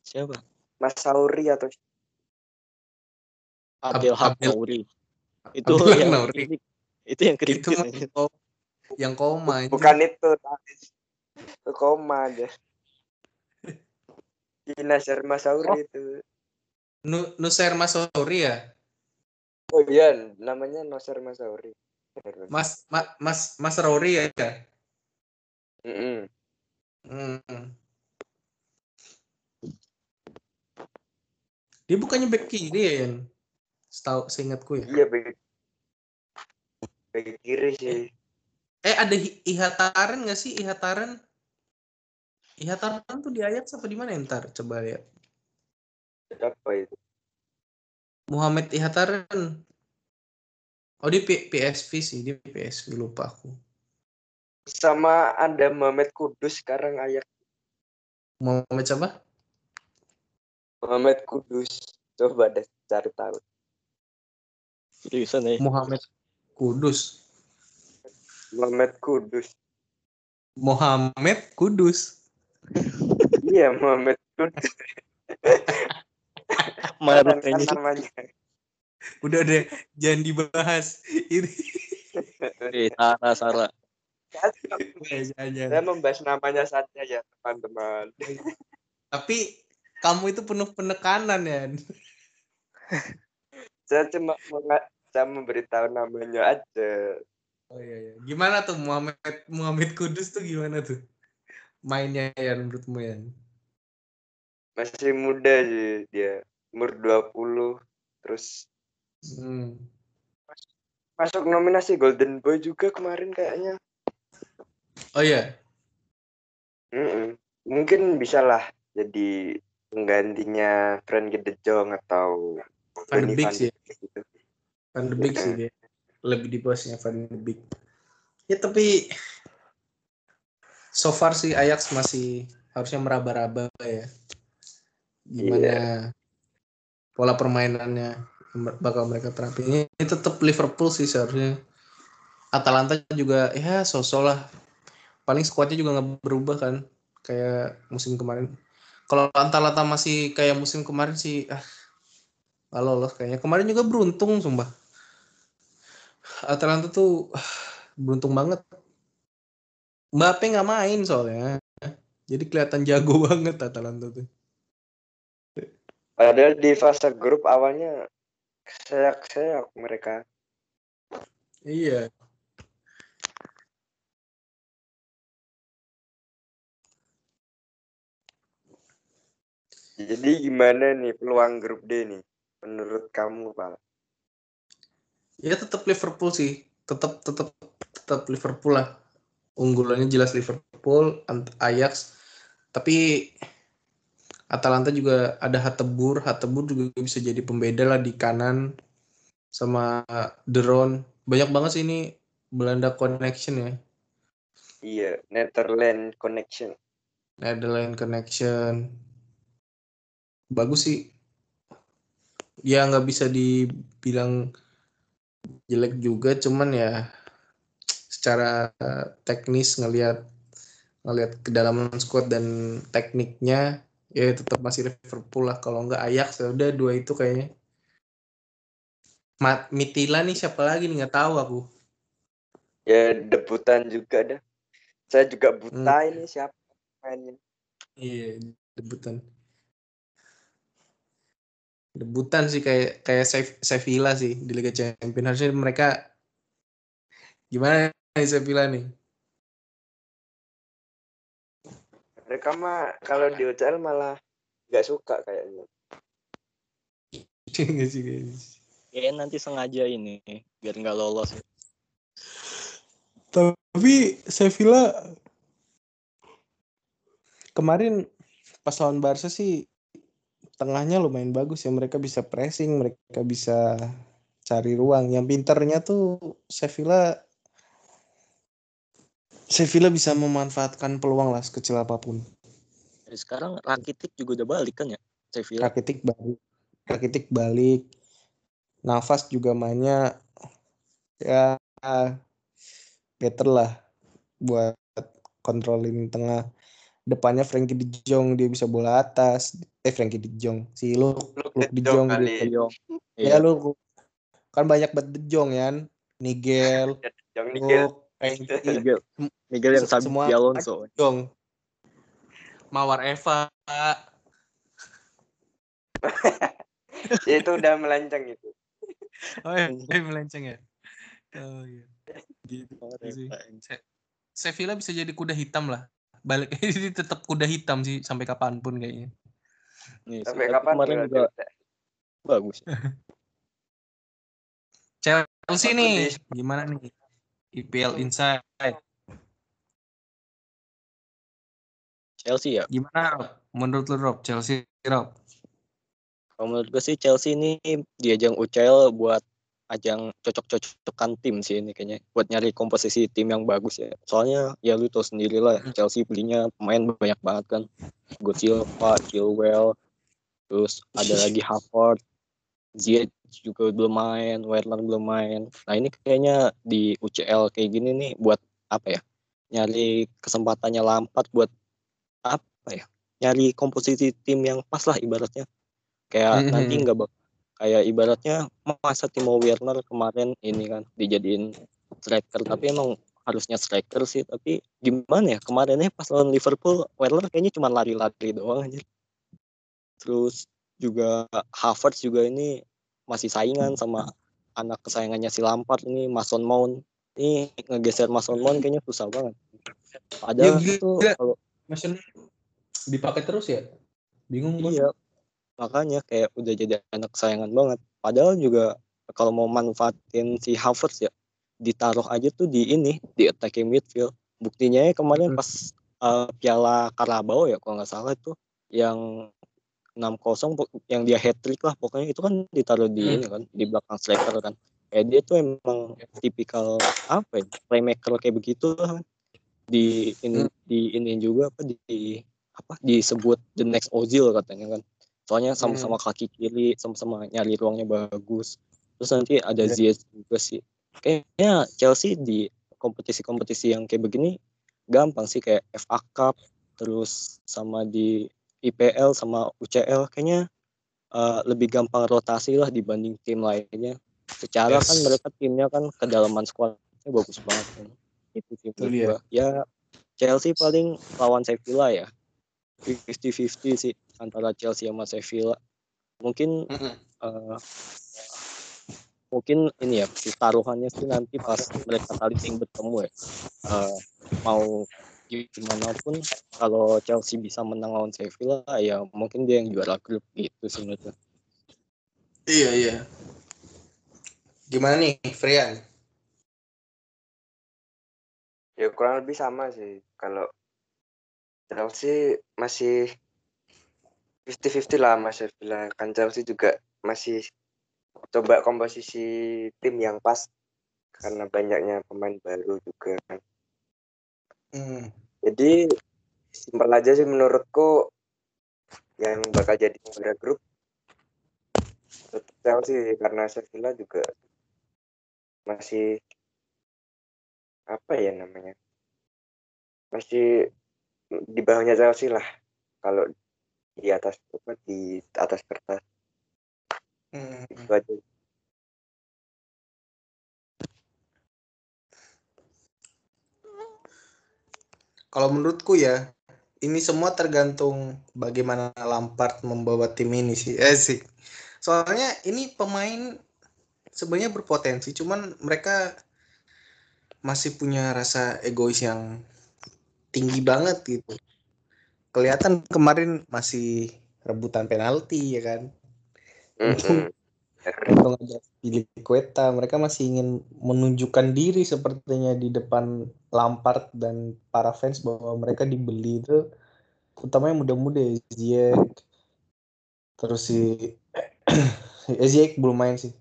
Speaker 2: Siapa?
Speaker 1: Mas Sauri atau
Speaker 2: Abdel Nouri. Itu
Speaker 3: Abdel
Speaker 2: yang kritik. Itu yang
Speaker 3: Itu
Speaker 2: ya.
Speaker 3: ko- yang koma
Speaker 1: bukan itu itu koma aja si Nasir Mas Sauri itu
Speaker 3: Nu Nusair Masori ya?
Speaker 1: oh iya namanya Nasir Mas Sauri Bener, bener.
Speaker 3: Mas Ma- Mas Mas Rory ya?
Speaker 1: Mm-mm.
Speaker 3: Hmm. Dia bukannya back kiri ya, Yan? Setahu seingatku ya.
Speaker 1: Iya back back kiri sih.
Speaker 3: Eh ada Ihataren nggak sih Ihataren? Ihataren tuh di Ajax apa di mana ntar? Coba lihat.
Speaker 1: Apa itu?
Speaker 3: Muhammad Ihataren. Oh di P- PSV sih, di PSV lupa aku.
Speaker 1: Sama ada Mohamed Kudus sekarang ayak
Speaker 3: Muhammad siapa?
Speaker 1: Mohamed Kudus. Coba deh cari tahu.
Speaker 2: Seriusan ya.
Speaker 3: Muhammad Kudus.
Speaker 1: Mohamed Kudus.
Speaker 3: Muhammad Kudus.
Speaker 1: Iya Mohamed Kudus.
Speaker 2: Sih.
Speaker 1: namanya.
Speaker 3: Udah deh, jangan dibahas. Ini.
Speaker 2: Eh, Sarah, Sarah.
Speaker 3: Eh.
Speaker 1: Saya membahas namanya saja ya teman-teman.
Speaker 3: Tapi kamu itu penuh penekanan ya.
Speaker 1: Saya cuma saya memberitahu namanya aja.
Speaker 3: Oh iya, iya. Gimana tuh Muhammad Muhammad Kudus tuh gimana tuh? Mainnya ya menurutmu ya?
Speaker 1: Masih muda sih dia. Umur 20. Terus
Speaker 3: Hmm.
Speaker 1: masuk nominasi Golden Boy juga kemarin kayaknya.
Speaker 3: Oh iya.
Speaker 1: Mm-mm. Mungkin bisa lah jadi penggantinya Frankie De Jong atau
Speaker 3: Van de Beek sih.
Speaker 1: gitu.
Speaker 3: Van de Beek sih dia. Lebih di bawahnya Van de Beek. Ya tapi so far sih Ajax masih harusnya meraba-raba ya. Gimana pola permainannya bakal mereka terapin. Ini, tetap Liverpool sih seharusnya. Atalanta juga ya sosok lah. Paling skuadnya juga nggak berubah kan kayak musim kemarin. Kalau Atalanta masih kayak musim kemarin sih ah nggak lolos kayaknya. Kemarin juga beruntung sumpah. Atalanta tuh ah, beruntung banget. Mbappe nggak main soalnya. Jadi kelihatan jago banget Atalanta tuh.
Speaker 1: Padahal di fase grup awalnya seyak-seyak mereka.
Speaker 3: Iya.
Speaker 1: Jadi gimana nih peluang grup D nih menurut kamu, Pak?
Speaker 3: Ya tetap Liverpool sih. Tetap tetap tetap Liverpool lah. Unggulannya jelas Liverpool, Ajax. Tapi Atalanta juga ada Hatebur. Hatebur juga bisa jadi pembeda lah di kanan sama De Roon. Banyak banget sih ini Belanda connection ya.
Speaker 1: Iya, Netherlands Connection.
Speaker 3: Netherlands connection. Bagus sih. Ya nggak bisa dibilang jelek juga, cuman ya secara teknis ngelihat ngelihat kedalaman squad dan tekniknya ya tetap masih Liverpool lah. Kalau nggak Ajax ya udah dua itu kayaknya. Mat Mitila nih siapa lagi nih? Nggak tahu aku.
Speaker 1: Ya debutan juga dah. Saya juga buta ini siapa mainnya.
Speaker 3: iya debutan. Debutan sih kayak kayak Sev- Sevilla sih di Liga Champions. Harusnya mereka gimana nih Sevilla nih
Speaker 1: Mereka mah kalau di UCL malah nggak suka kayaknya.
Speaker 3: Sih, kayaknya.
Speaker 2: Kayaknya nanti sengaja ini biar nggak lolos.
Speaker 3: Tapi Sevilla kemarin pas lawan Barca sih tengahnya lumayan bagus ya mereka bisa pressing, mereka bisa cari ruang. Yang pinternya tuh Sevilla Sevilla bisa memanfaatkan peluang lah sekecil apa pun.
Speaker 2: Dari sekarang Rakitic juga udah balik kan ya? Sevilla.
Speaker 3: Rakitic balik, Rakitic balik. Nafas juga mainnya ya better lah buat kontrolin tengah. Depannya Frankie De Jong dia bisa bola atas. Eh Frankie De Jong, si lu Luke De Jong
Speaker 1: kali.
Speaker 3: dia.
Speaker 2: Iya.
Speaker 3: Ya lu kan banyak banget De Jong ya. Nigel,
Speaker 1: Yang Nigel
Speaker 2: Miguel, Miguel yang Sabi
Speaker 3: semua-
Speaker 2: Alonso.
Speaker 3: De Jong. Mawar Eva.
Speaker 1: itu udah melenceng itu.
Speaker 3: Oh ya, melenceng ya. Oh iya. Gitu sih. Se- Sevilla bisa jadi kuda hitam lah. Balik ini tetap kuda hitam sih sampai kapan pun kayaknya.
Speaker 2: Nih,
Speaker 1: Sampai kapan
Speaker 2: kemarin juga bagus.
Speaker 3: Chelsea nih, gimana nih? IPL Insight.
Speaker 2: Chelsea ya.
Speaker 3: Gimana Rob? Menurut lu Rob, Chelsea Rob?
Speaker 2: Kalau menurut gue sih Chelsea ini di ajang UCL buat ajang cocok-cocokan tim sih ini kayaknya buat nyari komposisi tim yang bagus ya. Soalnya ya lu tau sendiri lah Chelsea belinya pemain banyak banget kan. Go Silva, Chilwell, terus ada lagi Havertz, Ziyech juga belum main, Werner belum main. Nah ini kayaknya di UCL kayak gini nih buat apa ya? Nyari kesempatannya Lampard buat apa ya? Nyari komposisi tim yang pas lah ibaratnya. Kayak
Speaker 3: Mhm.
Speaker 2: nanti nggak bak kayak ibaratnya masa Timo Werner kemarin ini kan dijadiin striker tapi emang harusnya striker sih tapi gimana ya kemarinnya pas lawan Liverpool Werner kayaknya cuma lari-lari doang aja terus juga Havertz juga ini masih saingan sama anak kesayangannya si Lampard ini Mason Mount ini ngegeser Mason Mount kayaknya susah banget padahal
Speaker 3: Ya,
Speaker 2: tuh kalau
Speaker 3: Mason dipakai terus ya? Bingung.
Speaker 2: Iya, makanya kayak udah jadi anak kesayangan banget. Padahal juga kalau mau manfaatin si Havertz ya, ditaruh aja tuh di ini, di attacking midfield. Buktinya ya kemarin
Speaker 3: Hmm.
Speaker 2: pas uh, Piala Carabao ya, kalau nggak salah itu yang 6-0 pok- yang dia hat trick lah pokoknya itu kan ditaruh di
Speaker 3: Hmm.
Speaker 2: ini kan di belakang striker kan kayak dia tuh emang tipikal apa ya playmaker kayak begitu lah kan di ini
Speaker 3: Hmm.
Speaker 2: di ini juga apa di apa disebut the next Ozil katanya kan soalnya sama-sama kaki kiri sama-sama nyari ruangnya bagus terus nanti ada
Speaker 3: Iya.
Speaker 2: Ziyech juga sih kayaknya Chelsea di kompetisi-kompetisi yang kayak begini gampang sih kayak FA Cup terus sama di IPL sama UCL kayaknya uh, lebih gampang rotasi lah dibanding tim lainnya. Secara
Speaker 3: Yes.
Speaker 2: kan mereka timnya kan kedalaman squadnya bagus banget kan. Itu tim
Speaker 3: Betul,
Speaker 2: gua. ya Chelsea paling lawan Sevilla ya. 50-50 sih antara Chelsea sama Sevilla. Mungkin eh, mungkin ini ya taruhannya sih nanti pas mereka saling bertemu ya. Eh, mau gimana pun kalau Chelsea bisa menang lawan Sevilla ya mungkin dia yang juara grup gitu sih menurutnya
Speaker 3: Iya, iya. Gimana nih, Frian?
Speaker 1: Ya kurang lebih sama sih. Kalau Chelsea masih 50-50 lah Mas Sevilla. Kan Chelsea juga masih coba komposisi tim yang pas karena banyaknya pemain baru juga kan.
Speaker 3: Hmm.
Speaker 1: Jadi simpel aja sih menurutku yang bakal jadi juara grup tetap Chelsea karena Sevilla juga masih apa ya namanya masih di bawahnya Chelsea lah kalau di atas apa di atas kertas
Speaker 3: Hmm.
Speaker 1: itu aja
Speaker 3: Kalau menurutku ya, ini semua tergantung bagaimana Lampard membawa tim ini sih. Eh sih. Soalnya ini pemain sebenarnya berpotensi, cuman mereka masih punya rasa egois yang tinggi banget gitu. Kelihatan kemarin masih rebutan penalti ya kan. Untung aja pilih Kueta, mereka masih ingin menunjukkan diri sepertinya di depan Lampard dan para fans bahwa mereka dibeli itu terutama yang muda-muda ya, terus si eh, Ziyech belum main sih.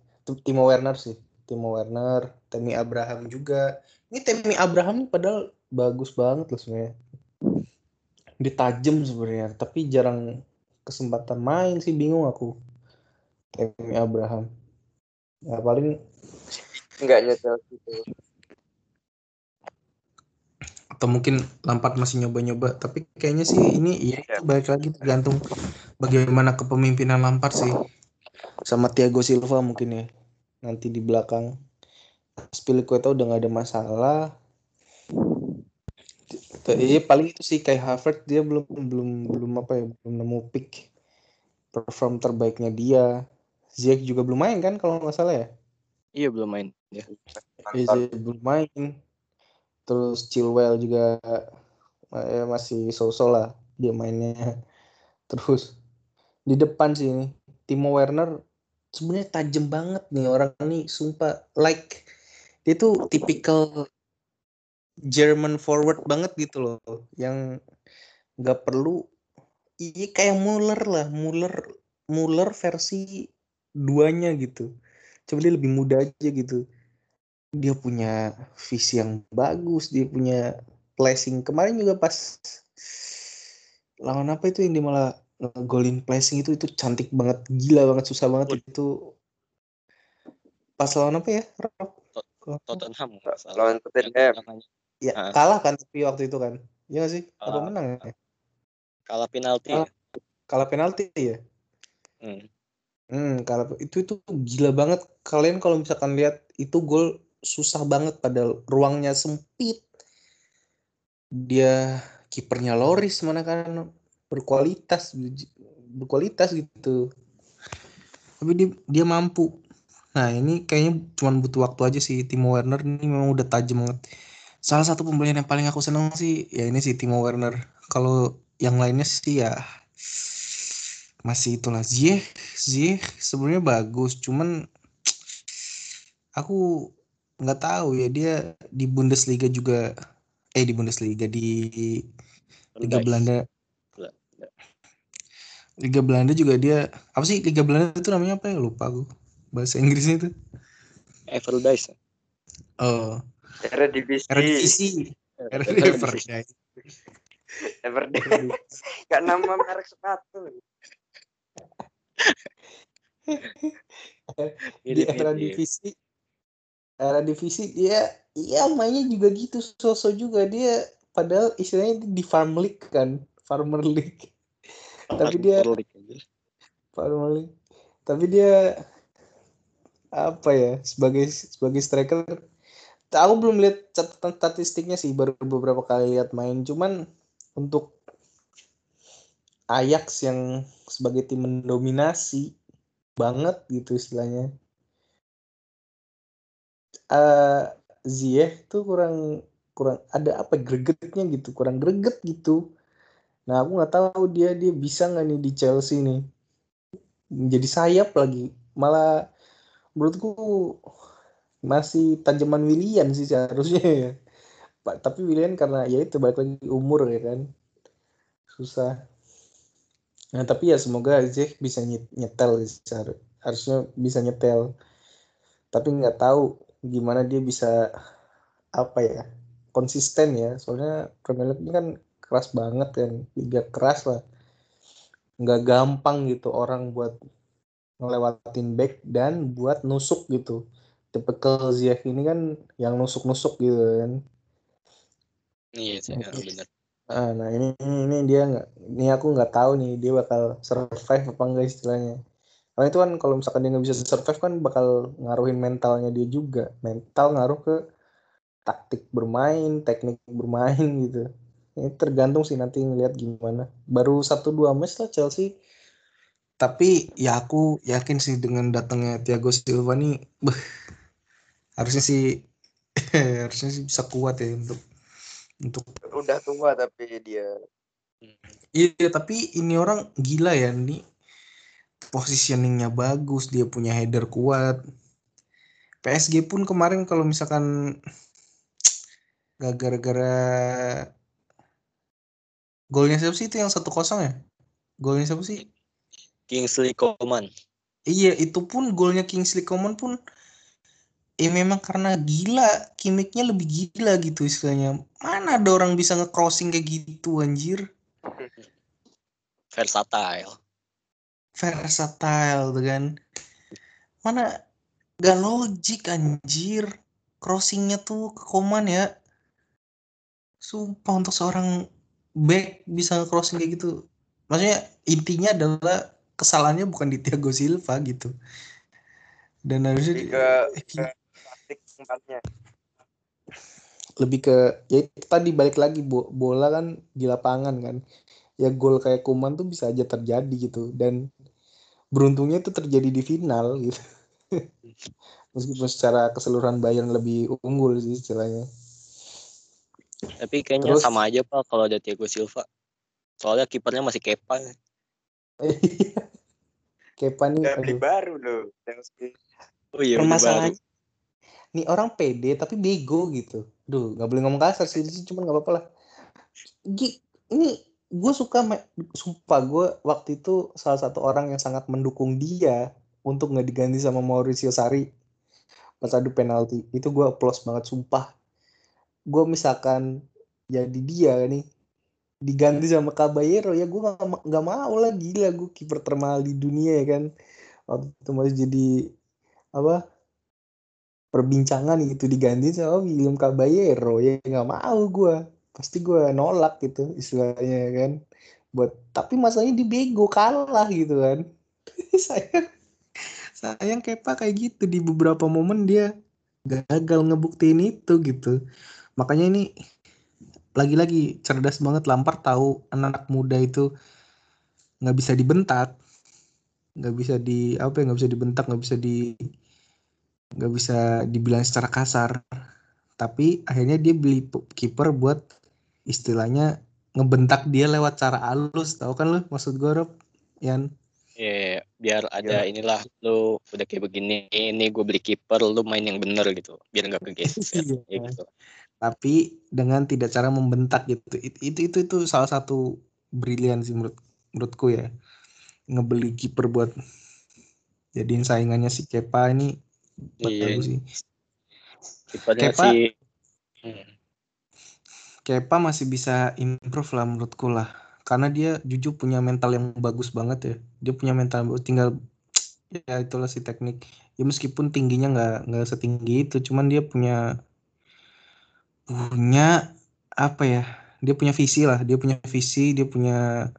Speaker 3: Timo Werner sih. Timo Werner Temi Abraham juga. Ini Temi Abraham nih padahal bagus banget loh sebenarnya. Dia tajam sebenarnya tapi jarang kesempatan main sih bingung aku. Temi Abraham. Ya paling
Speaker 1: enggaknya Chelsea tuh
Speaker 3: atau mungkin Lampard masih nyoba-nyoba. Tapi kayaknya sih ini ya. itu balik lagi tergantung bagaimana kepemimpinan Lampard sih. Sama Thiago Silva mungkin ya nanti di belakang. Spilicueta udah nggak ada masalah. Iya paling itu sih kayak Harvard dia belum belum belum apa ya belum nemu pick perform terbaiknya dia. Ziyech juga belum main kan kalau nggak salah ya?
Speaker 2: Iya belum main ya.
Speaker 3: Iya, Ziyech belum main terus Chilwell juga eh, masih so-so lah dia mainnya. Terus di depan sih ini Timo Werner sebenarnya tajam banget nih orang nih sumpah. Like dia tuh tipikal German forward banget gitu loh yang nggak perlu iya kayak Muller lah Muller Muller versi duanya gitu. Coba dia lebih muda aja gitu dia punya visi yang bagus dia punya placing kemarin juga pas lawan apa itu yang dia malah golin placing itu itu cantik banget gila banget susah banget itu pas lawan apa ya
Speaker 2: Tottenham
Speaker 1: lawan Tottenham
Speaker 3: ya
Speaker 2: Ah.
Speaker 3: kalah kan tapi waktu itu kan Iya gak sih apa
Speaker 2: Kalah.
Speaker 3: menang ya
Speaker 2: kalah penalti
Speaker 3: Kalah. kalah penalti ya
Speaker 2: Hmm.
Speaker 3: Hmm, kalau itu itu gila banget. Kalian kalau misalkan lihat itu gol susah banget padahal ruangnya sempit. Dia kipernya Loris mana kan berkualitas berkualitas gitu. Tapi dia dia mampu. Nah, ini kayaknya cuma butuh waktu aja sih Timo Werner ini memang udah tajam banget. Salah satu pembelian yang paling aku seneng sih ya ini sih Timo Werner. Kalau yang lainnya sih ya masih itulah Ziyech Ziyech sebenarnya bagus cuman aku nggak tahu ya dia di Bundesliga juga eh di Bundesliga di Liga
Speaker 2: Guys.
Speaker 3: Belanda. Liga Belanda juga dia apa sih Liga Belanda itu namanya apa ya? Lupa aku bahasa Inggrisnya itu.
Speaker 2: Everdice.
Speaker 3: Oh.
Speaker 1: Eredivisie.
Speaker 3: Eredivisie. Eredivisie.
Speaker 1: Everdivisie gak nama merek sepatu.
Speaker 3: Di
Speaker 2: Mirip,
Speaker 3: era divisi dia iya mainnya juga gitu sosok juga. Dia padahal istilahnya di farm league kan farmer league. Tapi dia farmer league tapi dia apa ya sebagai sebagai striker aku belum lihat catatan statistiknya sih baru beberapa kali lihat main. Cuman untuk Ajax yang sebagai tim mendominasi banget gitu istilahnya. Eh Ziyech tuh kurang kurang ada apa gregetnya gitu, kurang greget gitu. Nah aku nggak tahu dia dia bisa nggak nih di Chelsea nih menjadi sayap lagi. Malah menurutku masih tajaman Willian sih seharusnya ya. Pak, tapi Willian karena ya itu balik lagi umur ya kan susah. Nah tapi ya semoga Ziyech bisa nyet- nyetel sih, harusnya bisa nyetel. Tapi nggak tahu gimana dia bisa apa ya konsisten ya. Soalnya Premier League ini kan keras banget kan, liga keras lah. Nggak gampang gitu orang buat ngelewatin back dan buat nusuk gitu. Tipikal Ziyech ini kan yang nusuk-nusuk gitu kan.
Speaker 2: Iya sih, ya, benar.
Speaker 3: Ah, nah ini ini, ini dia nggak ini aku nggak tahu nih dia bakal survive apa enggak istilahnya. Karena itu kan kalau misalkan dia nggak bisa survive kan bakal ngaruhin mentalnya dia juga. Mental ngaruh ke taktik bermain, teknik bermain gitu. Ini tergantung sih nanti ngeliat gimana. Baru satu dua match lah Chelsea. Tapi ya aku yakin sih dengan datangnya Thiago Silva nih, beh, harusnya sih harusnya sih bisa kuat ya untuk untuk
Speaker 1: udah tua tapi dia
Speaker 3: Iya, tapi ini orang gila ya, nih positioningnya bagus, dia punya header kuat. PSG pun kemarin kalau misalkan gak gara-gara golnya siapa sih itu yang satu kosong ya? Golnya siapa sih?
Speaker 2: Kingsley Coman.
Speaker 3: Iya, itu pun golnya Kingsley Coman pun ya memang karena gila, kimiknya lebih gila gitu istilahnya. Mana ada orang bisa nge-crossing kayak gitu anjir?
Speaker 2: Versatile.
Speaker 3: Versatile tuh kan. Mana gak logik anjir. Crossingnya tuh ke koman ya. Sumpah untuk seorang back bisa crossing kayak gitu. Maksudnya intinya adalah kesalahannya bukan di Thiago Silva gitu. Dan harusnya
Speaker 1: lebih ke ke
Speaker 3: lebih ke ya itu tadi balik lagi bo- bola kan di lapangan kan. Ya gol kayak Kuman tuh bisa aja terjadi gitu. Dan beruntungnya itu terjadi di final gitu meskipun secara keseluruhan Bayern lebih unggul sih istilahnya
Speaker 2: Tapi kayaknya
Speaker 3: Terus-
Speaker 2: sama aja Pak kalau ada Thiago Silva. Soalnya kipernya masih Kepa.
Speaker 3: Kepa nih.
Speaker 1: Udah beli
Speaker 3: aduh.
Speaker 1: baru loh.
Speaker 2: Oh iya.
Speaker 3: Permasalahannya nih orang pede tapi bego gitu. Duh, nggak boleh ngomong kasar sih, cuman nggak apa-apa lah. Gi- ini gue suka, sumpah gue waktu itu salah satu orang yang sangat mendukung dia untuk nggak diganti sama Mauricio Sarri pas adu penalti. Itu gue applause banget, sumpah. Gue misalkan jadi dia nih diganti sama Caballero ya gue nggak mau lah gila gue kiper termahal di dunia ya kan waktu itu masih jadi apa perbincangan gitu diganti sama William Caballero ya nggak mau gue pasti gue nolak gitu istilahnya ya kan. Buat tapi masalahnya di bego kalah gitu kan. Sayang. Sayang Kepa kayak gitu di beberapa momen dia gagal ngebuktiin itu gitu. Makanya ini lagi-lagi cerdas banget Lampard tahu anak muda itu nggak bisa dibentak nggak bisa di apa ya nggak bisa dibentak nggak bisa di nggak bisa dibilang secara kasar. Tapi akhirnya dia beli kiper buat istilahnya ngebentak dia lewat cara halus tahu kan lu maksud gue Rob Yan
Speaker 2: Iya, biar ada inilah lu udah kayak begini, ini gue beli kiper, lu main yang bener gitu, biar nggak kegeser.
Speaker 3: Iya.
Speaker 2: ya gitu.
Speaker 3: tapi dengan tidak cara membentak gitu itu itu itu, itu salah satu brilian sih menurut menurutku ya ngebeli kiper buat jadiin saingannya si Kepa ini
Speaker 2: Iya,
Speaker 3: bagus sih
Speaker 2: kipernya
Speaker 3: Kepa-
Speaker 2: si Hmm.
Speaker 3: Kepa masih bisa improve lah menurutku lah. Karena dia jujur punya mental yang bagus banget ya. Dia punya mental tinggal ya itulah si teknik. Ya meskipun tingginya nggak nggak setinggi itu cuman dia punya punya apa ya? Dia punya visi lah. Dia punya visi dia punya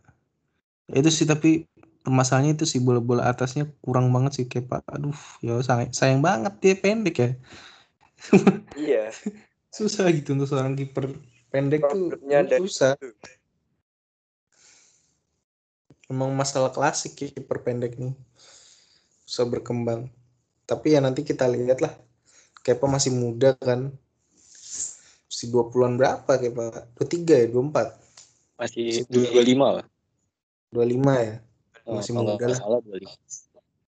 Speaker 3: ya itu sih tapi permasalahannya itu sih bola-bola atasnya kurang banget sih Kepa aduh ya sayang, sayang banget dia pendek ya.
Speaker 1: Iya.
Speaker 3: susah gitu untuk seorang kiper pendek tuh
Speaker 1: Problemnya dari
Speaker 3: susah.
Speaker 1: situ.
Speaker 3: emang masalah klasik ya kiper pendek nih. Susah berkembang. Tapi ya nanti kita lihat lah. Kepa masih muda kan. Masih 20-an berapa Kepa? 23 ya? 24
Speaker 2: masih
Speaker 3: Si-
Speaker 2: dua lima lah.
Speaker 3: 25 ya?
Speaker 2: Oh,
Speaker 3: Masih
Speaker 2: kalau
Speaker 3: muda lah.
Speaker 2: salah 25.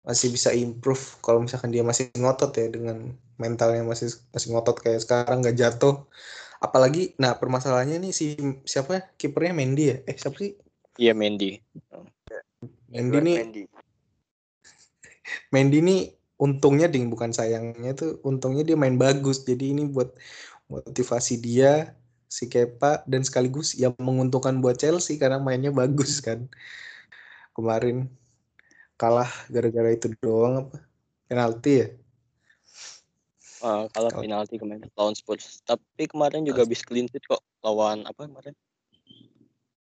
Speaker 3: masih bisa improve. Kalau misalkan dia masih ngotot ya dengan mentalnya masih masih ngotot kayak sekarang nggak jatuh apalagi nah permasalahannya nih si siapa? Ya? kipernya Mendy ya? Eh siapa sih?
Speaker 2: Iya Mendy.
Speaker 3: Mendy nih.
Speaker 1: Mendy.
Speaker 3: Mendy nih untungnya ding bukan sayangnya tuh untungnya dia main bagus. Jadi ini buat motivasi dia si Kepa dan sekaligus yang menguntungkan buat Chelsea karena mainnya bagus kan. Kemarin kalah gara-gara itu doang apa? Penalti ya
Speaker 2: Ah, kalah
Speaker 3: Kalau-
Speaker 2: penalti kemarin lawan Spurs. Tapi kemarin juga habis clean sheet kok lawan apa kemarin?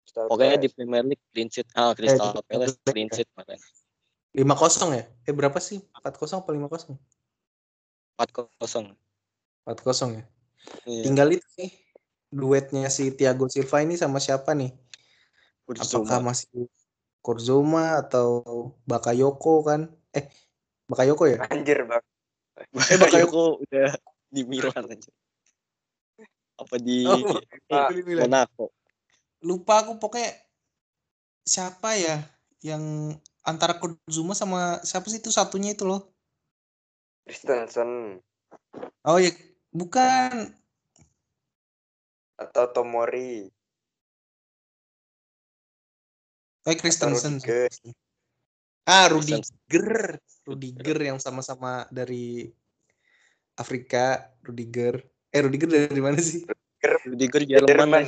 Speaker 1: Crystal
Speaker 2: Pokoknya di
Speaker 1: Palace.
Speaker 2: Premier League clean sheet. Ah, Crystal
Speaker 3: di
Speaker 2: Palace clean
Speaker 3: League
Speaker 2: sheet kemarin.
Speaker 3: 5-0 ya eh berapa sih 4-0 apa 5-0
Speaker 2: 4-0.
Speaker 3: 4-0 ya
Speaker 2: Iya.
Speaker 3: tinggal itu nih duetnya si Thiago Silva ini sama siapa nih apakah
Speaker 2: Kurzuma.
Speaker 3: masih Kurzuma atau Bakayoko kan eh Bakayoko ya
Speaker 1: Anjir bang.
Speaker 3: Eh, Bakayoko.
Speaker 2: Bakayoko udah di Milan aja. Apa di
Speaker 3: Oh,
Speaker 1: Ah,
Speaker 3: Beli Milan.
Speaker 2: Monaco?
Speaker 3: lupa aku pokoknya siapa ya yang antara Kurzuma sama siapa sih itu satunya itu loh
Speaker 1: Christensen
Speaker 3: oh ya bukan
Speaker 1: atau Tomori.
Speaker 3: eh Christensen
Speaker 1: Rudiger.
Speaker 3: Ah. Rudiger Rudiger yang sama-sama dari Afrika Rudiger eh Rudiger dari mana sih
Speaker 2: Rudiger
Speaker 1: Jerman,
Speaker 2: Jerman.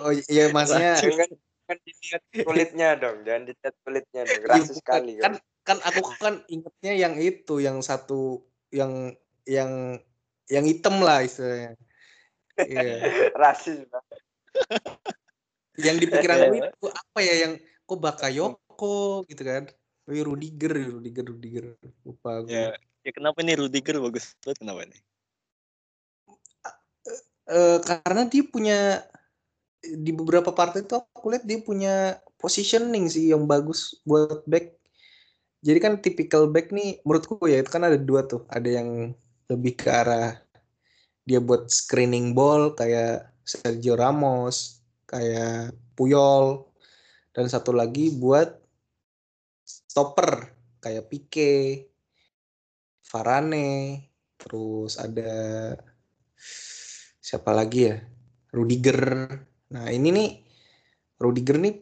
Speaker 3: oh iya maksudnya
Speaker 1: Jangan jangan dilihat kulitnya dong, jangan dilihat kulitnya dong.
Speaker 3: Iya,
Speaker 1: Rasis
Speaker 3: bukan.
Speaker 1: sekali
Speaker 3: kan kan aku kan ingetnya yang itu yang satu yang yang yang hitam lah istilahnya Iya.
Speaker 1: Rasis bang.
Speaker 3: yang di pikiran gue
Speaker 2: Iya.
Speaker 3: itu apa ya yang kok Bakayoko gitu kan Wih, Rudiger Rudiger Rudiger lupa gue
Speaker 2: Ya, ya kenapa nih Rudiger bagus banget kenapa nih?
Speaker 3: Eh, karena dia punya di beberapa partai itu aku lihat dia punya positioning sih yang bagus buat back. Jadi kan tipikal back nih menurutku ya itu kan ada dua tuh. Ada yang lebih ke arah dia buat screening ball kayak Sergio Ramos, kayak Puyol dan satu lagi buat stopper kayak Pique, Varane, terus ada siapa lagi ya? Rudiger. Nah, ini nih Rudiger nih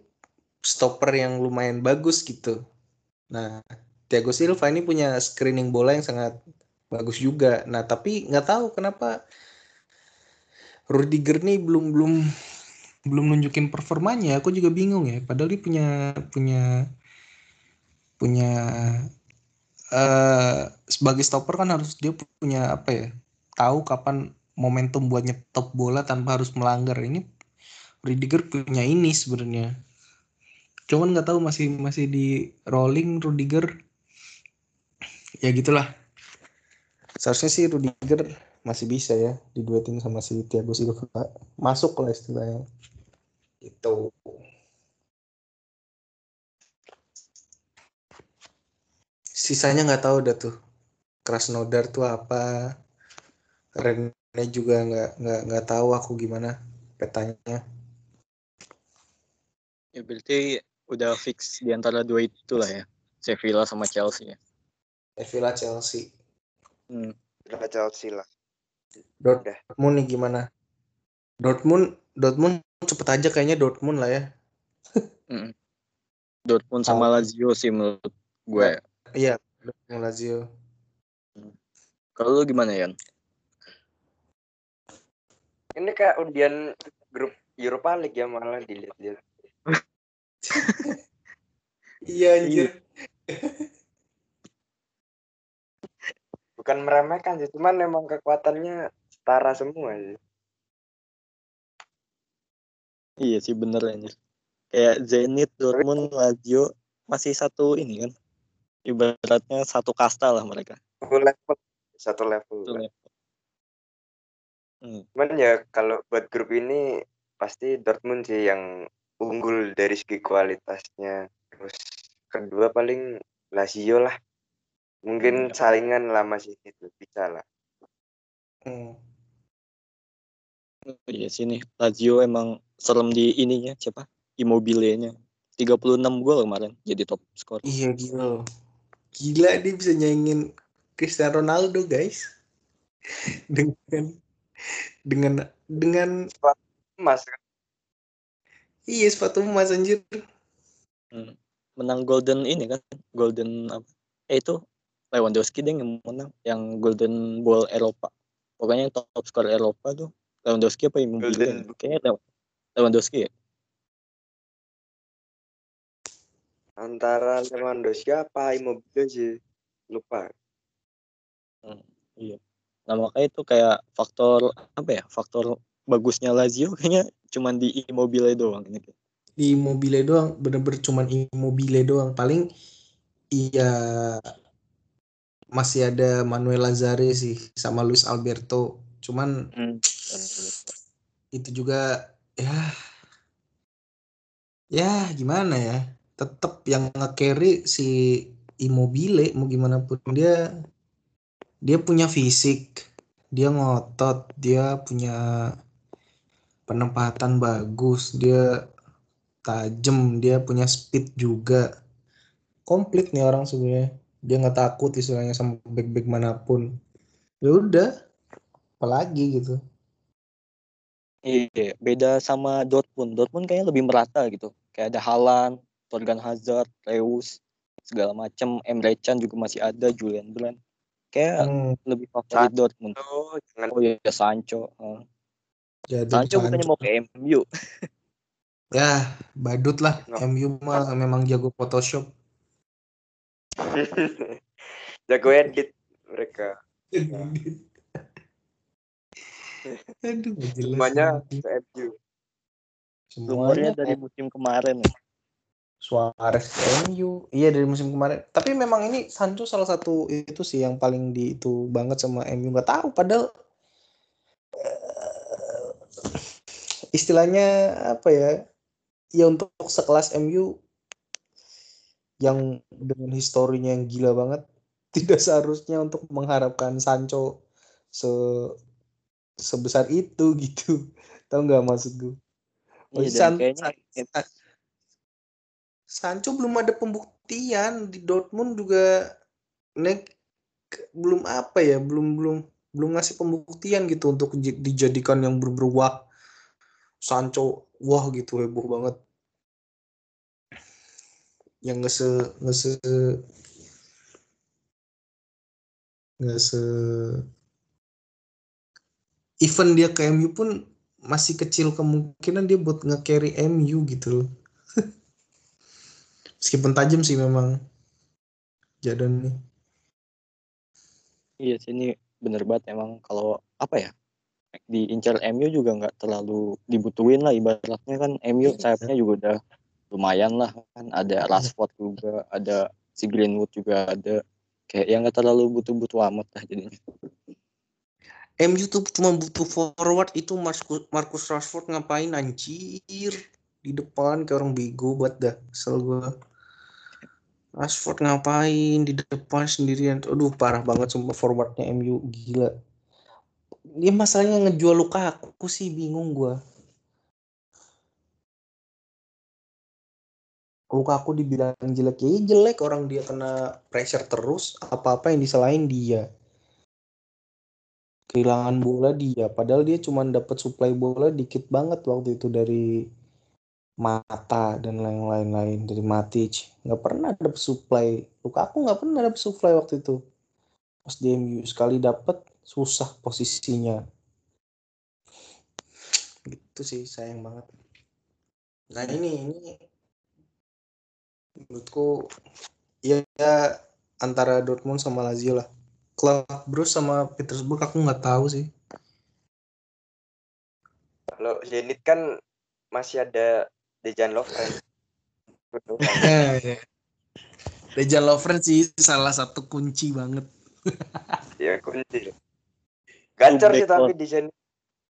Speaker 3: stopper yang lumayan bagus gitu. Nah, Thiago Silva ini punya screening bola yang sangat bagus juga. Nah, tapi nggak tahu kenapa Rudiger nih belum belum belum nunjukin performanya. Aku juga bingung ya. Padahal dia punya punya punya uh, sebagai stopper kan harus dia punya apa ya? Tahu kapan momentum buat nyetop bola tanpa harus melanggar. Ini Rudiger punya ini sebenarnya. Cuman nggak tahu masih masih di rolling Rudiger. Ya gitulah. Seharusnya sih Rudiger masih bisa ya diduetin sama si Thiago Silva. Masuk lah istilahnya. Itu. Sisanya nggak tahu dah tuh. Krasnodar tuh apa. Rene juga nggak nggak nggak tahu aku gimana petanya.
Speaker 2: Ya berarti udah fix di antara dua itu lah ya. Sevilla sama Chelsea ya.
Speaker 3: Sevilla Chelsea.
Speaker 2: Hmm.
Speaker 1: Sevilla Chelsea lah.
Speaker 3: Dortmund nih gimana? Dortmund Dortmund cepet aja kayaknya Dortmund lah ya.
Speaker 2: Mm. Dortmund sama Lazio sih menurut gue.
Speaker 3: Iya, Dortmund Lazio.
Speaker 2: Kalau lu gimana Yan?
Speaker 1: Ini kayak undian grup Europa League ya malah dilihat-lihat.
Speaker 3: iya anjir.
Speaker 1: Bukan meremehkan sih, cuman memang kekuatannya setara semua sih.
Speaker 2: Iya sih bener anjir. Kayak Zenit, Dortmund, Lazio masih satu ini kan. Ibaratnya satu kasta lah mereka.
Speaker 1: Satu level, satu level.
Speaker 2: Satu level. Hmm.
Speaker 1: Cuman ya kalau buat grup ini pasti Dortmund sih yang unggul dari segi kualitasnya. Terus kedua paling Lazio lah. Mungkin
Speaker 2: Hmm.
Speaker 1: saingan lah masih gitu, bisa lah.
Speaker 3: Hmm.
Speaker 2: Iya sini Lazio emang serem di ininya siapa? Immobile-nya. 36 gol kemarin jadi top skor.
Speaker 3: Iya gila. Gila dia bisa nyaingin Cristiano Ronaldo guys. dengan dengan dengan
Speaker 1: Emas kan?
Speaker 3: iya sepatu emas anjir.
Speaker 2: Hmm. Menang golden ini kan, golden apa? Eh itu Lewandowski deh yang menang, yang golden ball Eropa. Pokoknya yang top skor Eropa tuh Lewandowski apa Immobile?
Speaker 1: Golden
Speaker 2: ya? Kayaknya Lew- Lewandowski ya.
Speaker 1: Antara Lewandowski apa Immobile sih. Lupa.
Speaker 2: Iya. Nah makanya itu kayak faktor apa ya? Faktor bagusnya Lazio kayaknya cuman di Immobile doang ini.
Speaker 3: Di Immobile doang, bener-bener cuman Immobile doang. Paling iya masih ada Manuel Lazare sih sama Luis Alberto. Cuman
Speaker 2: Hmm.
Speaker 3: itu juga ya ya gimana ya tetap yang nge-carry si Immobile mau gimana pun dia dia punya fisik dia ngotot dia punya penempatan bagus dia tajam dia punya speed juga komplit nih orang sebenarnya dia nggak takut istilahnya sama back-back mana pun ya udah apalagi gitu
Speaker 2: Iya, beda sama Dortmund. Dortmund kayaknya lebih merata gitu. Kayak ada Haaland, Torgan Hazard, Reus, segala macam. Emre Can juga masih ada, Julian Brand. Kayak
Speaker 3: Hmm,
Speaker 2: lebih favorit Dortmund.
Speaker 1: Oh, jangan
Speaker 2: Oh iya, Sancho. Heeh.
Speaker 3: jadi
Speaker 2: Sancho bukannya mau ke MU.
Speaker 3: Ya, badut lah.
Speaker 1: No.
Speaker 3: MU mah memang jago Photoshop.
Speaker 1: jago edit mereka.
Speaker 3: Aduh, jelas.
Speaker 1: Semuanya MU.
Speaker 3: Semuanya
Speaker 2: dari musim kemarin. ya.
Speaker 3: Suarez ke MU. Iya dari musim kemarin. Tapi memang ini Sancho salah satu itu sih yang paling di itu banget sama MU. Gak tahu padahal eh, istilahnya apa ya? Ya untuk sekelas MU yang dengan historinya yang gila banget tidak seharusnya untuk mengharapkan Sancho se sebesar itu gitu. Tahu nggak maksud gue?
Speaker 2: Iya,
Speaker 3: San-
Speaker 2: kayaknya
Speaker 3: San- Sancho belum ada pembuktian. Di Dortmund juga nek belum apa ya belum belum belum ngasih pembuktian gitu untuk dijadikan yang berberuang Sancho wah gitu heboh banget. Yang nggak se nggak se nggak se even dia ke MU pun masih kecil kemungkinan dia buat nge-carry MU gitu loh. Meskipun tajam sih memang Jadon nih.
Speaker 2: Iya sih ini bener banget emang kalau apa ya diincar MU juga nggak terlalu dibutuhin lah ibaratnya kan MU iya. sayapnya juga udah lumayan lah kan ada Rashford juga ada si Greenwood juga ada kayak yang nggak terlalu butuh-butuh amat lah jadinya.
Speaker 3: MU tuh cuma butuh forward itu Marcus, Marcus Rashford ngapain anjir di depan kayak orang bego buat dah gue Rashford ngapain? Di depan sendirian. Aduh parah banget sumpah forwardnya MU gila. Dia masalahnya ngejual luka aku sih bingung gue luka aku dibilang jelek. Ya jelek. Orang dia kena pressure terus. Apa-apa yang disalahin dia. Kehilangan bola dia. Padahal dia cuma dapat supply bola dikit banget waktu itu dari mata dan lain-lain dari Matic nggak pernah dapet supply. Luka aku nggak pernah dapet supply waktu itu. Pas di MU sekali dapet susah posisinya. Gitu sih sayang banget. Nah ini ini menurutku ya antara Dortmund sama Lazio lah. Klub Bruce sama Petersburg aku nggak tahu sih.
Speaker 1: Kalau Zenit kan masih ada Dejan Lovren.
Speaker 3: Ya, ya. Dejan Lovren sih salah satu kunci banget.
Speaker 1: ya kunci. Gacor sih tapi di Zenit.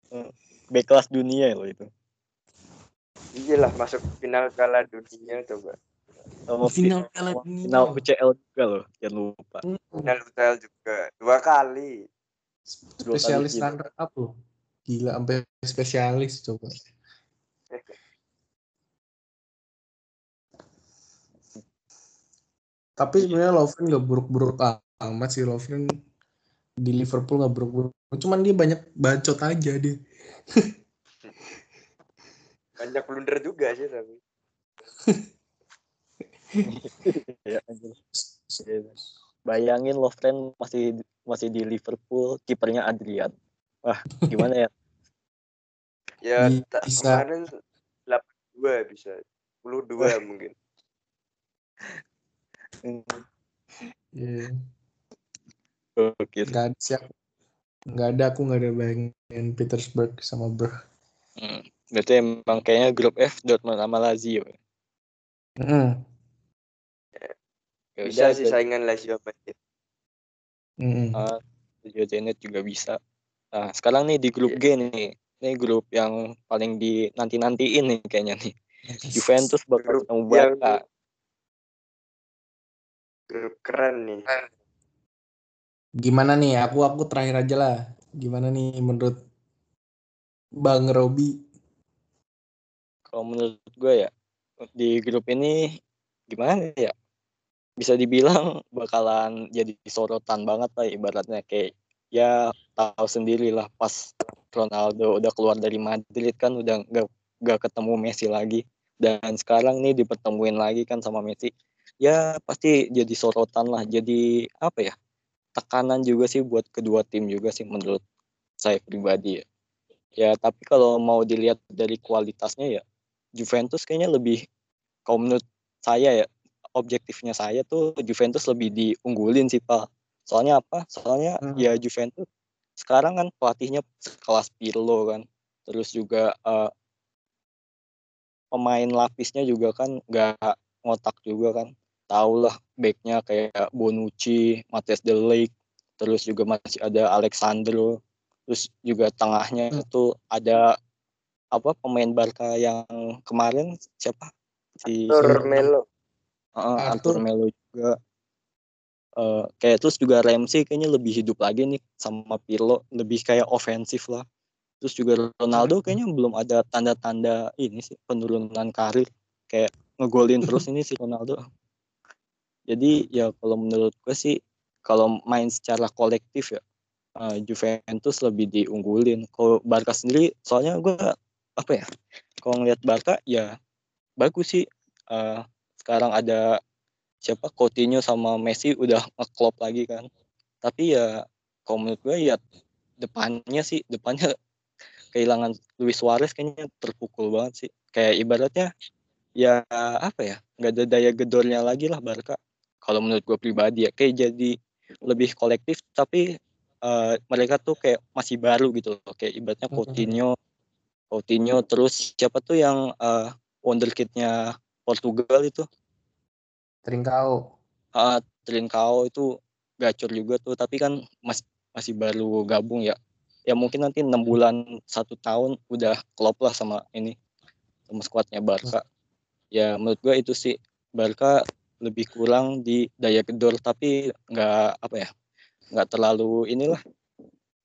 Speaker 2: Hmm. B kelas dunia loh itu.
Speaker 1: Iyalah masuk final kalah dunia coba.
Speaker 2: Sama final final UCL juga loh, jangan lupa.
Speaker 1: Hmm. Final UCL juga dua kali.
Speaker 3: Spesialis runner up loh. Gila sampai spesialis coba. Tapi sebenarnya Lovren gak buruk-buruk amat sih Lovren di Liverpool gak buruk-buruk. Cuman dia banyak bacot aja dia.
Speaker 1: banyak blunder juga sih tapi.
Speaker 2: ya, Bayangin Lovren masih masih di Liverpool, kipernya Adrian. Wah, gimana ya?
Speaker 1: ya, bisa. kemarin 82 bisa. 82 mungkin.
Speaker 3: Yeah. Oke. Gak ada siap. Gak ada aku gak ada bayangin Petersburg sama Bro.
Speaker 2: Hmm. Berarti emang kayaknya grup F Dortmund sama Lazio.
Speaker 3: Hmm.
Speaker 1: Ya bisa sih saingan Lazio Madrid.
Speaker 2: Mm. Uh, Lazio Zenit juga bisa. Nah, sekarang nih di grup yeah. G nih. Ini grup yang paling di nanti-nantiin nih kayaknya nih. Juventus bakal ketemu Barca.
Speaker 1: Grup keren nih.
Speaker 3: Gimana nih? Aku aku terakhir aja lah. Gimana nih menurut Bang Robi?
Speaker 2: Kalau menurut gue ya di grup ini gimana ya? bisa dibilang bakalan jadi sorotan banget lah ibaratnya kayak ya tahu sendiri lah pas Ronaldo udah keluar dari Madrid kan udah gak, gak ketemu Messi lagi dan sekarang nih dipertemuin lagi kan sama Messi ya pasti jadi sorotan lah jadi apa ya tekanan juga sih buat kedua tim juga sih menurut saya pribadi ya ya tapi kalau mau dilihat dari kualitasnya ya Juventus kayaknya lebih kalau menurut saya ya objektifnya saya tuh Juventus lebih diunggulin sih Pak. Soalnya apa? Soalnya hmm. ya Juventus sekarang kan pelatihnya kelas Pirlo kan. Terus juga uh, pemain lapisnya juga kan nggak ngotak juga kan. Tahu lah backnya kayak Bonucci, Matthias De Ligt, terus juga masih ada Alexandro, terus juga tengahnya hmm. itu ada apa pemain Barca yang kemarin siapa?
Speaker 1: Si Arthur Melo.
Speaker 2: Uh, Arthur Melo juga. Uh, kayak terus juga Ramsey kayaknya lebih hidup lagi nih sama Pirlo lebih kayak ofensif lah. Terus juga Ronaldo kayaknya belum ada tanda-tanda ini sih penurunan karir. Kayak ngegolin terus ini si Ronaldo. Jadi ya kalau menurut gue sih kalau main secara kolektif ya uh, Juventus lebih diunggulin. Kalau Barca sendiri soalnya gue apa ya? Kalau ngeliat Barca ya bagus sih. Uh, sekarang ada siapa Coutinho sama Messi udah ngeklop lagi kan. Tapi ya kalau menurut gue ya depannya sih depannya kehilangan Luis Suarez kayaknya terpukul banget sih. Kayak ibaratnya ya apa ya nggak ada daya gedornya lagi lah Barca. Kalau menurut gue pribadi ya kayak jadi lebih kolektif tapi uh, mereka tuh kayak masih baru gitu loh. Kayak ibaratnya Coutinho, Coutinho terus siapa tuh yang uh, wonderkidnya Portugal itu?
Speaker 3: Trincao.
Speaker 2: Uh, Trincao itu gacor juga tuh tapi kan masih masih baru gabung ya ya mungkin nanti enam bulan satu tahun udah klop lah sama ini sama skuadnya Barca ya menurut gue itu sih Barca lebih kurang di daya gedor tapi nggak apa ya nggak terlalu inilah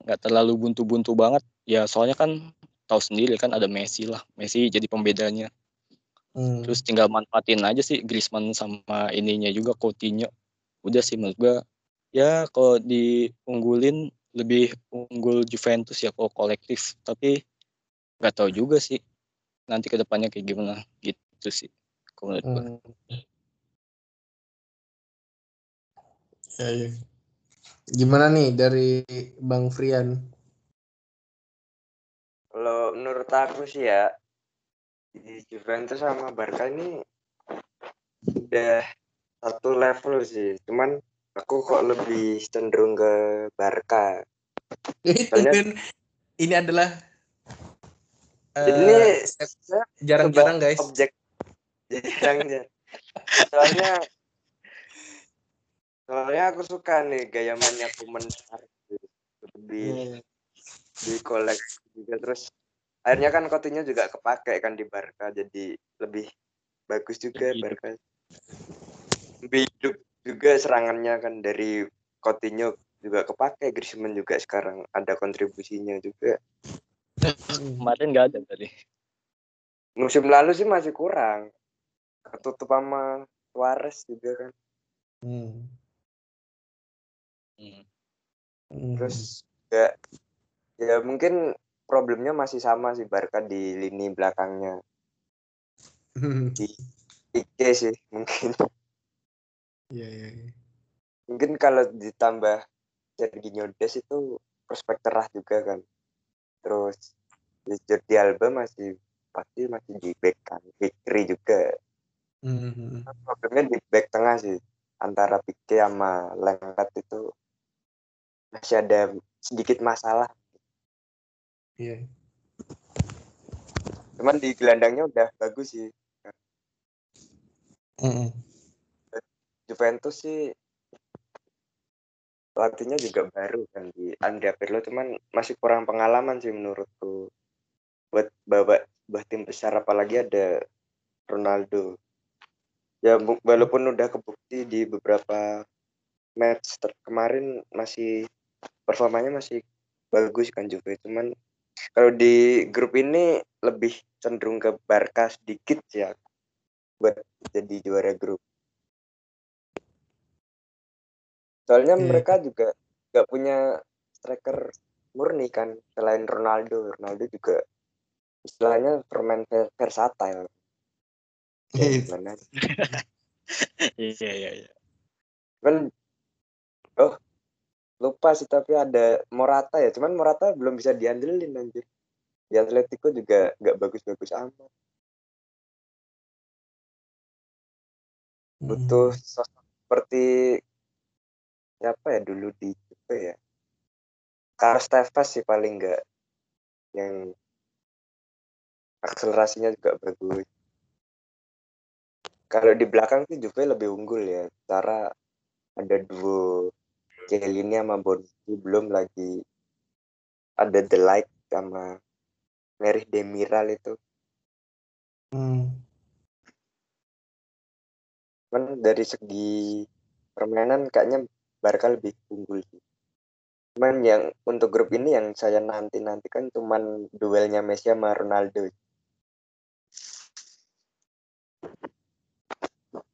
Speaker 2: nggak terlalu buntu-buntu banget. Ya soalnya kan tahu sendiri kan ada Messi lah Messi jadi pembedanya. Hmm. terus tinggal manfaatin aja sih Griezmann sama ininya juga Coutinho. Udah sih menurut gue ya kalau diunggulin lebih unggul Juventus ya kalau kolektif. Tapi nggak tahu juga sih nanti ke depannya kayak gimana. Gitu sih kalau menurut gue.
Speaker 3: Ya, ya. Gimana nih dari Bang Frian?
Speaker 1: Kalau menurut aku sih ya di Juventus sama Barca ini udah satu level sih. Cuman Aku kok lebih cenderung ke Barca.
Speaker 3: Soalnya, ini adalah
Speaker 1: ini
Speaker 3: uh, jarang-jarang guys.
Speaker 1: Objek jarang Soalnya soalnya aku suka nih gaya mainnya lebih hmm. di koleksi juga. Terus akhirnya kan Coutinho juga kepake kan di Barca jadi lebih bagus juga Barca. Lebih hidup juga serangannya kan dari Coutinho juga kepake Griezmann juga sekarang ada kontribusinya juga.
Speaker 2: Kemarin nggak ada tadi
Speaker 1: musim lalu sih masih kurang. Ketutup sama Suarez juga kan. Hmm. Hmm. terus ya ya mungkin problemnya masih sama sih Barca di lini belakangnya hmm. di Ike sih mungkin
Speaker 3: Iya, iya, iya.
Speaker 1: Mungkin kalau ditambah Serginho Des itu prospek cerah juga kan. Terus Jordi Alba masih pasti masih di back kan, back kiri juga. Mm-hmm. Problemnya di back tengah sih antara Pique sama Lengkat itu masih ada sedikit masalah.
Speaker 3: Iya.
Speaker 1: Cuman di gelandangnya udah bagus sih.
Speaker 3: Mm-hmm.
Speaker 1: Juventus sih pelatihnya juga baru kan di Andrea Pirlo cuman masih kurang pengalaman sih menurutku buat bawa buat tim besar apalagi ada Ronaldo ya walaupun udah kebukti di beberapa match kemarin masih performanya masih bagus kan juga cuman kalau di grup ini lebih cenderung ke Barca sedikit ya buat jadi juara grup Soalnya yeah. mereka juga nggak punya striker murni kan selain Ronaldo. Ronaldo juga istilahnya permain versatile.
Speaker 2: Iya iya iya.
Speaker 1: Kan oh lupa sih tapi ada Morata ya. Cuman Morata belum bisa diandelin anjir. Di Atletico juga nggak bagus-bagus amat. Butuh hmm. sosok seperti siapa ya dulu di Juve ya Carlos Tevez sih paling enggak yang akselerasinya juga bagus kalau di belakang sih Juve lebih unggul ya cara ada duo Chiellini sama Bonucci belum lagi ada The Light sama Merih Demiral itu hmm. kan dari segi permainan kayaknya Barca lebih unggul sih. Cuman yang untuk grup ini yang saya nanti nantikan cuman duelnya Messi sama Ronaldo.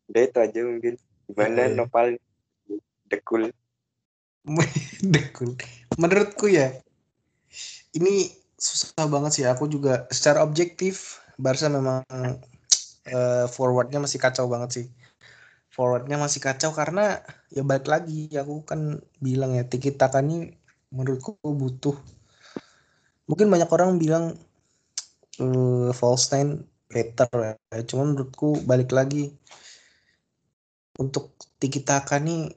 Speaker 1: Udah itu aja mungkin. Gimana
Speaker 3: Iya.
Speaker 1: Nopal dekul.
Speaker 3: Dekul. Menurutku ya, ini susah banget sih. Aku juga secara objektif, Barca memang eh, forwardnya masih kacau banget sih. Forwardnya masih kacau karena ya balik lagi, aku kan bilang ya, Tiki Taka ini menurutku butuh. Mungkin banyak orang bilang false nine better ya. Cuman menurutku balik lagi untuk Tiki Taka nih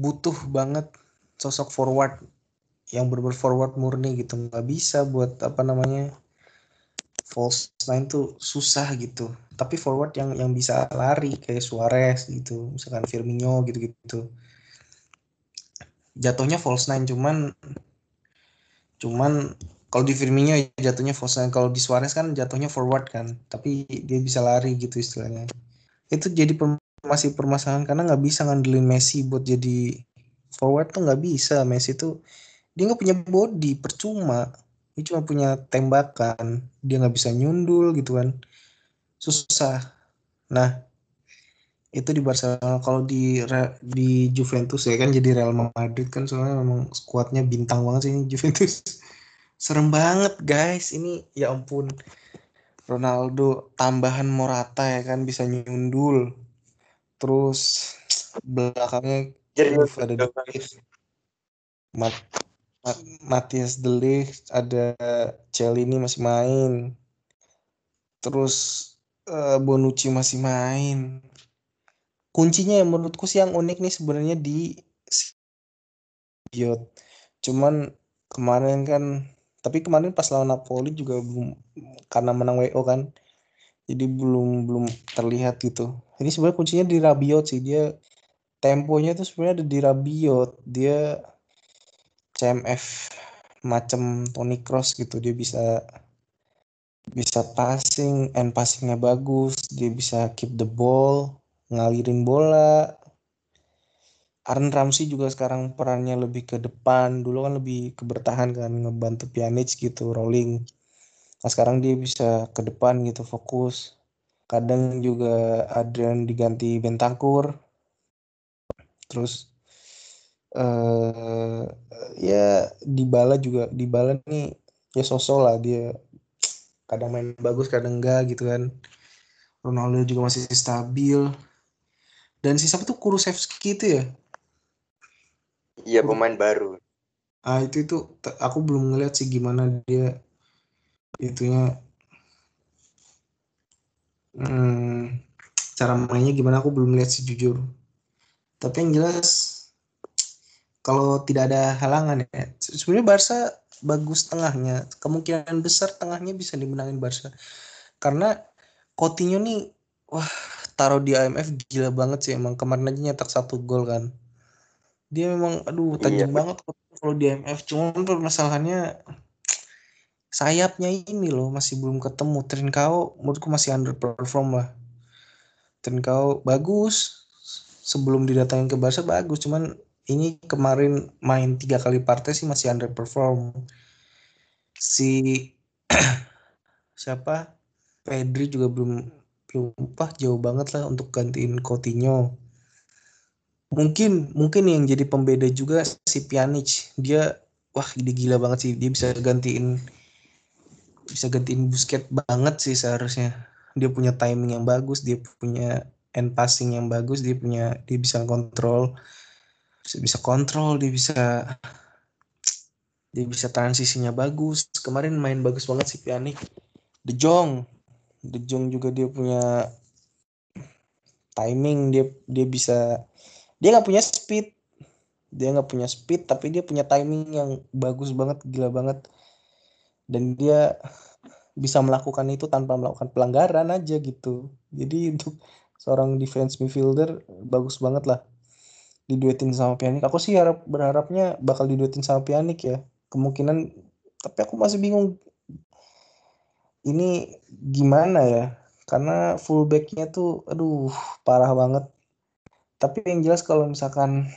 Speaker 3: butuh banget sosok forward yang bener forward murni gitu. Nggak bisa buat apa namanya false nine tuh susah gitu. Tapi forward yang yang bisa lari kayak Suarez gitu misalkan Firmino gitu gitu jatuhnya false nine cuman cuman kalau di Firmino ya jatuhnya false nine. Kalau di Suarez kan jatuhnya forward kan tapi dia bisa lari gitu istilahnya. Itu jadi masih permasalahan karena nggak bisa ngandelin Messi buat jadi forward tuh nggak bisa. Messi tuh dia nggak punya body percuma. Dia cuma punya tembakan. Dia nggak bisa nyundul gitu kan. Susah. Nah itu di Barcelona. Kalau di di Juventus ya kan jadi Real Madrid kan soalnya memang skuadnya bintang banget sih ini Juventus. Serem banget guys. Ini ya ampun. Ronaldo tambahan Morata ya kan bisa nyundul terus belakangnya
Speaker 1: Jadi
Speaker 3: ada Ligt. Mat, Mat- Matias De Ligt, ada Celini masih main. Terus eh, Bonucci masih main. Kuncinya yang menurutku sih yang unik nih sebenarnya di Biot. Cuman kemarin kan tapi kemarin pas lawan Napoli juga belum karena menang WO kan. Jadi belum belum terlihat gitu. Ini sebenarnya kuncinya di Rabiot sih. Dia temponya tuh sebenarnya ada di Rabiot. Dia CMF macam Toni Kroos gitu. Dia bisa bisa passing and passingnya bagus. Dia bisa keep the ball ngalirin bola. Aaron Ramsey juga sekarang perannya lebih ke depan. Dulu kan lebih ke bertahan kan ngebantu Pjanic gitu rolling nah sekarang dia bisa ke depan gitu fokus. Kadang juga Adrian diganti Bentancur. Terus eh ya Dybala juga Dybala nih ya sosok lah dia. Kadang main bagus kadang enggak gitu kan. Ronaldo juga masih stabil. Dan si siapa tuh? Kulusevski itu ya?
Speaker 1: Iya pemain baru.
Speaker 3: ah itu itu aku belum ngeliat sih gimana dia itunya hmm, cara mainnya gimana aku belum lihat sih jujur. Tapi yang jelas kalau tidak ada halangan ya se- sebenarnya Barca bagus tengahnya. Kemungkinan besar tengahnya bisa dimenangin Barca. Karena Coutinho nih wah taruh di AMF gila banget sih. Emang kemarin aja nyetak satu gol kan. Dia memang aduh tajam
Speaker 1: Iya.
Speaker 3: banget kalau di AMF cuman permasalahannya sayapnya ini loh masih belum ketemu. Trincao menurutku masih underperform lah. Trincao bagus. Sebelum didatangin ke Barca bagus cuman ini kemarin main tiga kali partai sih masih underperform. Si siapa? Pedri juga belum belum apa jauh banget lah untuk gantiin Coutinho. Mungkin mungkin yang jadi pembeda juga si Pjanic. Dia wah gila banget sih. Dia bisa gantiin bisa gantiin Busquets banget sih seharusnya. Dia punya timing yang bagus dia punya end passing yang bagus dia punya dia bisa kontrol bisa bisa kontrol dia bisa dia bisa transisinya bagus. Kemarin main bagus banget si Pjanic. De Jong. De Jong juga dia punya timing dia dia bisa dia nggak punya speed. Dia nggak punya speed tapi dia punya timing yang bagus banget gila banget dan dia bisa melakukan itu tanpa melakukan pelanggaran aja gitu. Jadi untuk seorang defense midfielder bagus banget lah diduetin sama Pjanic. Aku sih harap berharapnya bakal diduetin sama Pjanic ya. Kemungkinan tapi aku masih bingung ini gimana ya. Karena fullbacknya tuh aduh parah banget. Tapi yang jelas kalau misalkan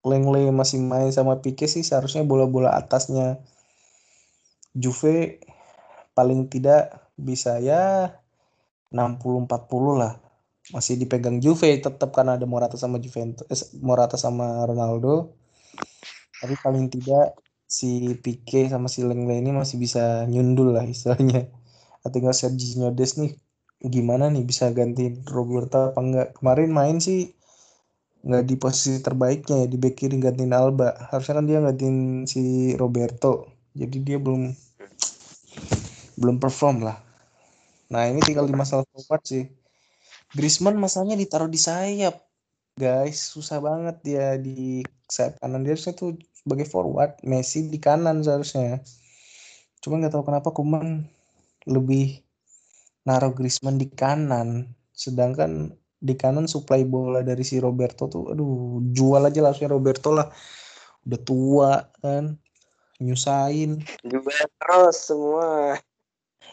Speaker 3: Lenglet masih main sama Pique sih seharusnya bola-bola atasnya Juve paling tidak bisa ya 60 40 lah. Masih dipegang Juve tetap karena ada Morata sama Juventus eh, Morata sama Ronaldo. Tapi paling tidak si Pique sama si Lenglet ini masih bisa nyundul lah istilahnya. Tinggal Sergio Des nih gimana nih bisa ganti Roberto apa enggak. Kemarin main sih nggak di posisi terbaiknya ya di back kiri gantiin Alba harusnya kan dia gantiin si Roberto jadi dia belum belum perform lah. Nah ini tinggal di masalah forward sih. Griezmann masanya ditaruh di sayap. Guys susah banget dia di sayap kanan. Dia harusnya tuh sebagai forward Messi di kanan seharusnya. Cuma nggak tahu kenapa Kuman lebih naruh Griezmann di kanan. Sedangkan di kanan supply bola dari si Roberto tuh aduh jual aja langsung Roberto lah. Udah tua kan nyusahin.
Speaker 1: Juga terus semua.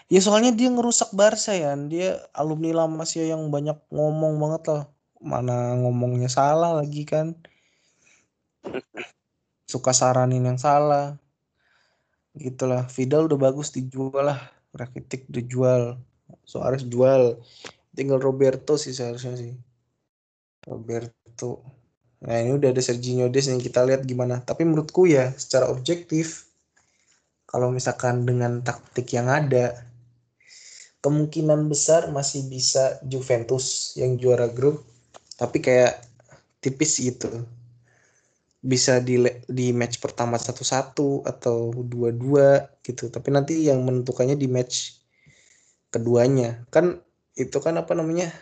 Speaker 3: Ya soalnya dia ngerusak Barca ya dia alumni lama sih yang banyak ngomong banget lah. Mana ngomongnya salah lagi kan? Suka saranin yang salah. Gitulah. Vidal udah bagus dijual lah. Rakitic dijual. Soares jual. Tinggal Roberto sih seharusnya sih. Roberto nah ini udah ada Sergio Des yang kita lihat gimana. Tapi menurutku ya secara objektif kalau misalkan dengan taktik yang ada kemungkinan besar masih bisa Juventus yang juara grup. Tapi kayak tipis gitu. Bisa di di match pertama satu-satu atau dua-dua gitu. Tapi nanti yang menentukannya di match keduanya. Kan itu kan apa namanya?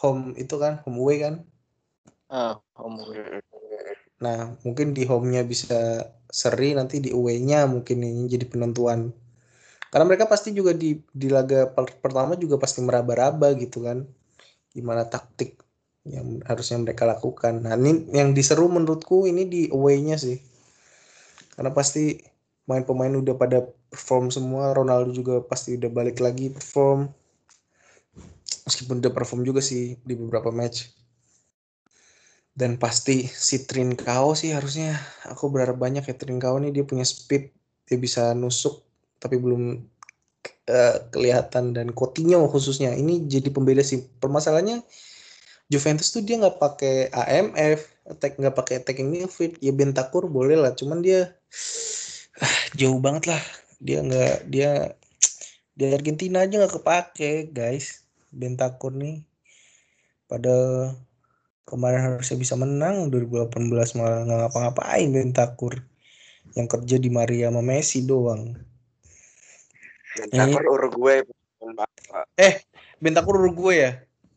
Speaker 3: Home itu kan home away kan
Speaker 2: ah home away.
Speaker 3: Nah mungkin di home-nya bisa seri nanti di away-nya mungkin ini jadi penentuan. Karena mereka pasti juga di di laga pertama juga pasti meraba-raba gitu kan. Gimana taktik yang harusnya mereka lakukan. Nah ini yang diseru menurutku ini di away-nya sih. Karena pasti pemain-pemain udah pada perform semua Ronaldo juga pasti udah balik lagi perform. Meskipun udah perform juga sih di beberapa match dan pasti si Trincao sih harusnya aku berharap banyak ya Trincao nih dia punya speed dia bisa nusuk tapi belum uh, kelihatan dan Coutinho khususnya. Ini jadi pembeda sih. Permasalahannya Juventus tuh dia nggak pakai AMF attack nggak pakai attacking midfield. Ya Bentakur boleh lah cuman dia ah, jauh banget lah. Dia nggak dia di Argentina aja nggak kepake guys. Bentakur nih pada kemarin harusnya bisa menang 2018 malah nggak ngapa-ngapain Bentakur yang kerja di Maria sama Messi doang.
Speaker 1: Bentakur
Speaker 3: Ini-
Speaker 1: Uruguay
Speaker 3: eh Bentakur Uruguay ya?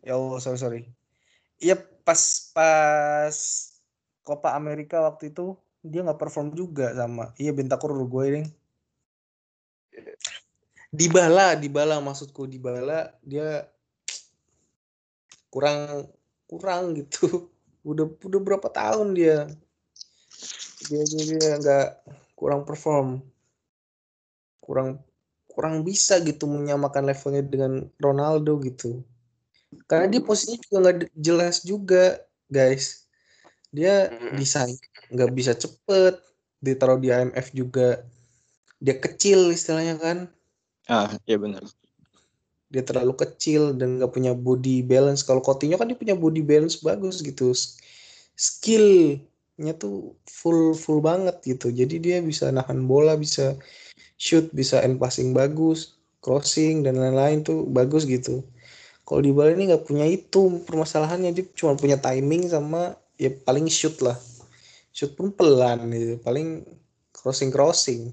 Speaker 3: Ya Allah sorry sorry. Iya pas pas Copa America waktu itu dia nggak perform juga sama. Iya Bentakur Uruguay ding Dybala Dybala maksudku Dybala dia kurang kurang gitu. Udah udah berapa tahun dia. Dia dia dia nggak kurang perform. Kurang kurang bisa gitu menyamakan levelnya dengan Ronaldo gitu. Karena dia posisinya juga nggak jelas juga guys. Dia desain nggak bisa cepet. Ditaruh di IMF juga. Dia kecil istilahnya kan.
Speaker 2: Ah iya benar
Speaker 3: dia terlalu kecil dan nggak punya body balance. Kalau Coutinho kan dia punya body balance bagus gitu. Skillnya tuh full full banget gitu. Jadi dia bisa nahan bola, bisa shoot, bisa end passing bagus, crossing dan lain-lain tuh bagus gitu. Kalau di Bali ini nggak punya itu permasalahannya dia cuma punya timing sama ya paling shoot lah. Shoot pun pelan gitu, paling crossing crossing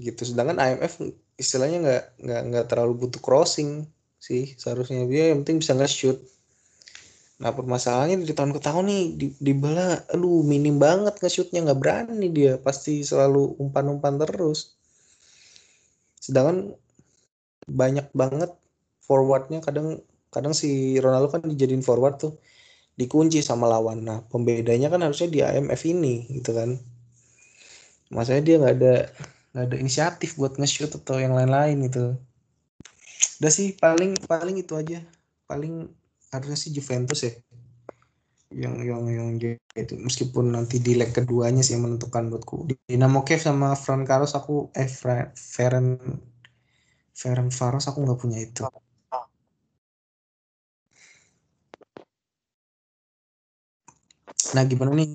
Speaker 3: gitu. Sedangkan IMF istilahnya nggak nggak nggak terlalu butuh crossing sih seharusnya dia yang penting bisa nge-shoot. Nah permasalahannya dari tahun ke tahun nih di, di bola, aduh minim banget nge-shootnya nggak berani dia pasti selalu umpan-umpan terus. Sedangkan banyak banget forwardnya kadang kadang si Ronaldo kan dijadiin forward tuh dikunci sama lawan. Nah pembedanya kan harusnya di IMF ini gitu kan. Masanya dia nggak ada nggak ada inisiatif buat nge-shoot atau yang lain-lain gitu. Udah sih paling paling itu aja. Paling harusnya sih Juventus ya. Yang yang yang itu meskipun nanti di leg keduanya sih yang menentukan buatku. Dinamo Kiev sama Francaros aku eh Fra- Feren Varos aku nggak punya itu. Nah gimana nih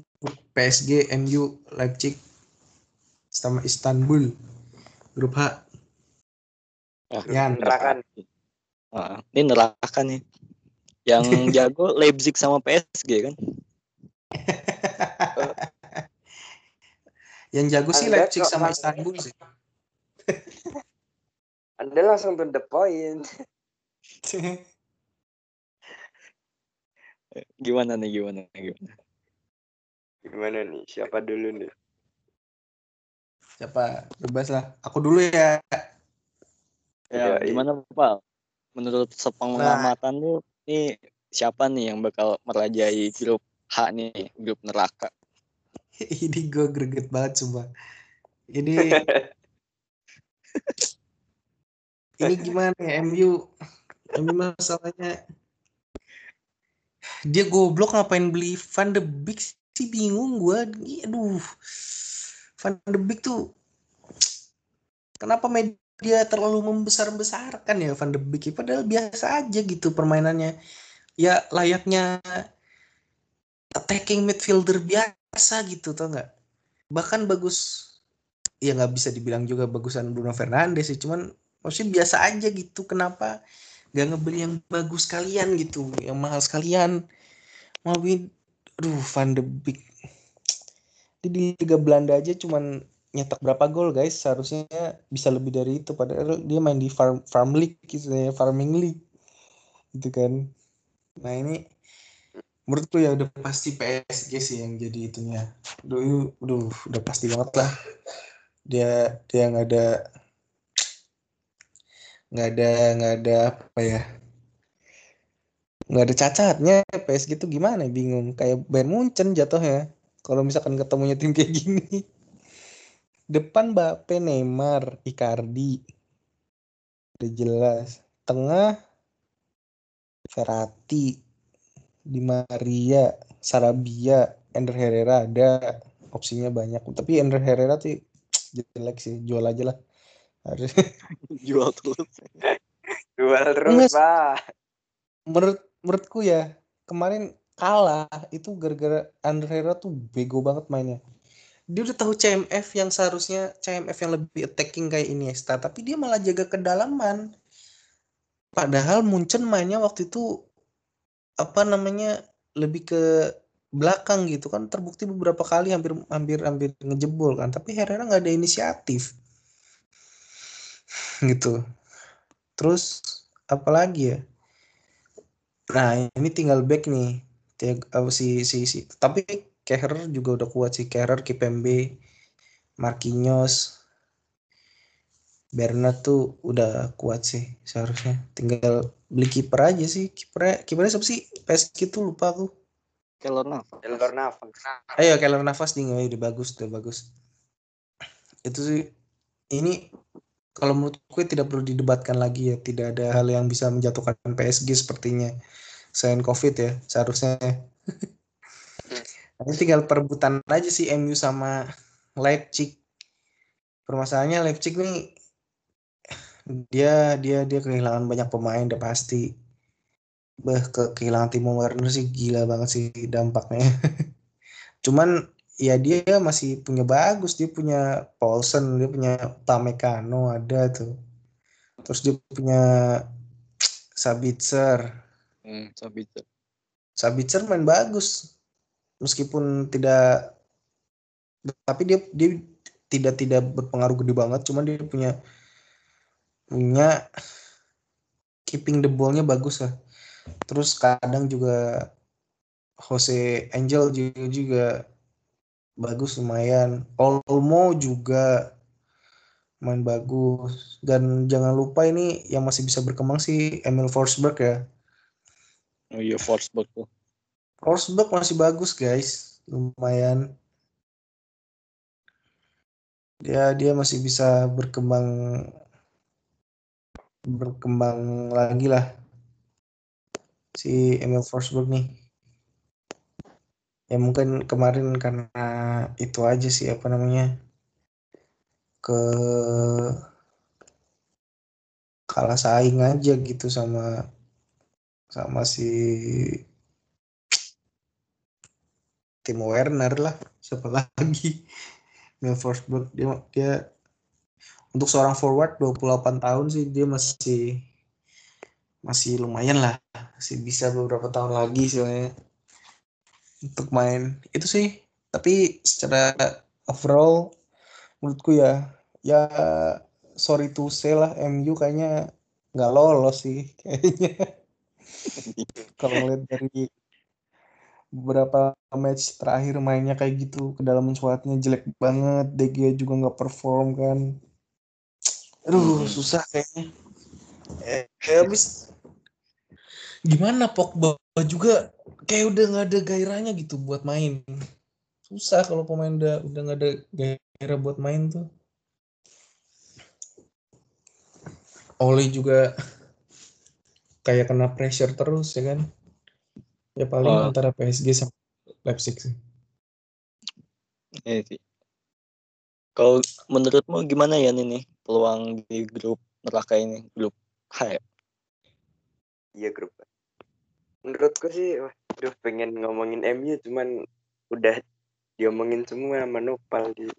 Speaker 3: PSG, MU, Leipzig, sama Istanbul, grup H.
Speaker 2: Ah,
Speaker 3: Yan.
Speaker 1: Nerakan.
Speaker 2: Ah, ini neraka nih. Yang jago Leipzig sama PSG kan?
Speaker 3: Yang jago sih
Speaker 1: Anda
Speaker 3: Leipzig sama Istanbul sih.
Speaker 1: Anda langsung to the point.
Speaker 2: Gimana nih gimana gimana?
Speaker 1: Gimana nih? Siapa dulu nih?
Speaker 3: Siapa? Bebas lah. Aku dulu ya.
Speaker 2: Ya, gimana Pak? Menurut sepengamatan lu nih siapa nih yang bakal merajai grup H nih, grup neraka?
Speaker 3: Ini gue greget banget sumpah. Ini ini gimana ya MU? MU masalahnya dia goblok ngapain beli Van de Beek sih bingung gue. Aduh. Van de Beek tuh kenapa media terlalu membesar-besarkan ya Van de Beek padahal biasa aja gitu permainannya. Ya layaknya attacking midfielder biasa gitu tau nggak? Bahkan bagus ya nggak bisa dibilang juga bagusan Bruno Fernandes sih cuman maksudnya biasa aja gitu kenapa gak ngebeli yang bagus kalian gitu yang mahal sekalian mau aduh Van de Beek di Liga Belanda aja cuman nyetak berapa gol guys? Seharusnya bisa lebih dari itu. Padahal dia main di farm farm league gitu ya farming league gitu kan. Nah ini menurutku ya udah pasti PSG sih yang jadi itunya. Dulu aduh udah pasti banget lah. Dia dia nggak ada nggak ada nggak ada apa ya nggak ada cacatnya. PSG tuh gimana ya, bingung. Kayak Bayern Munchen jatuhnya kalau misalkan ketemunya tim kayak gini. Depan Mbappe Neymar Icardi. Udah jelas. Tengah Verratti. Di Maria Sarabia Ender Herrera ada. Opsinya banyak. Tapi Ender Herrera tuh jelek sih. Jual aja lah. Harus.
Speaker 2: Jual terus.
Speaker 1: Jual
Speaker 3: Enggak.
Speaker 1: terus, Pak.
Speaker 3: menurut menurutku ya kemarin kalah itu gara-gara Ender Herrera tuh bego banget mainnya. Dia udah tahu CMF yang seharusnya CMF yang lebih attacking kayak Iniesta tapi dia malah jaga kedalaman. Padahal Munchen mainnya waktu itu apa namanya lebih ke belakang gitu kan terbukti beberapa kali hampir hampir hampir ngejebol kan tapi Herrera nggak ada inisiatif. Gitu. Terus apalagi ya? Nah ini tinggal back nih Tiag- apa si si si. Tapi Kehrer juga udah kuat sih. Kehrer Kipembe Marquinhos Bernat tuh udah kuat sih seharusnya. Tinggal beli kiper aja sih. Kipernya kipernya siapa sih? PSG tuh lupa aku.
Speaker 2: Keylor Navas.
Speaker 1: Elor Navas.
Speaker 3: Ayo Keller Nafas nih. Udah bagus, udah bagus. Itu sih ini kalau menurut gue tidak perlu didebatkan lagi ya, tidak ada hal yang bisa menjatuhkan PSG sepertinya selain Covid ya seharusnya. Ini tinggal perebutan aja sih MU sama Leipzig. Permasalahannya Leipzig nih dia dia dia kehilangan banyak pemain udah pasti. Bah, ke kehilangan Timo Werner sih gila banget sih dampaknya. Cuman ya dia masih punya bagus, dia punya Paulsen, dia punya Tamekano ada tuh. Terus dia punya Sabitzer.
Speaker 2: Hmm, Sabitzer.
Speaker 3: Sabitzer main bagus. Meskipun tidak tapi dia dia tidak tidak berpengaruh gede banget, cuman dia punya punya keeping the ball-nya bagus lah. Terus kadang juga Jose Angel juga, juga bagus lumayan. Olmo juga main bagus. Dan jangan lupa ini yang masih bisa berkembang sih Emil Forsberg ya.
Speaker 2: Oh iya, Forsberg tuh.
Speaker 3: Forsberg masih bagus guys, lumayan. Dia dia masih bisa berkembang berkembang lagi lah si Emil Forsberg nih. Ya mungkin kemarin karena itu aja sih apa namanya ke kalah saing aja gitu sama sama si Timo Werner lah siapa lagi? Mil Forsberg dia dia untuk seorang forward 28 tahun sih dia masih masih lumayan lah. Masih bisa beberapa tahun lagi soalnya untuk main. Itu sih tapi secara overall menurutku ya ya sorry to say lah MU kayaknya nggak lolos sih kayaknya kalau ngeliat dari beberapa match terakhir mainnya kayak gitu kedalaman squadnya jelek banget DG juga nggak perform kan. Aduh susah kayaknya. Eh, habis gimana Pogba juga kayak udah nggak ada gairahnya gitu buat main. Susah kalau pemain udah udah nggak ada gairah buat main tuh. Oli juga kayak kena pressure terus ya kan ya paling
Speaker 2: Oh.
Speaker 3: antara PSG sama Leipzig sih
Speaker 2: Iya sih. Kalau menurutmu gimana ya ini peluang di grup neraka ini, grup H ya?
Speaker 1: Iya grup. Menurutku sih, wah, aduh pengen ngomongin MU cuman udah diomongin semua sama Nopal di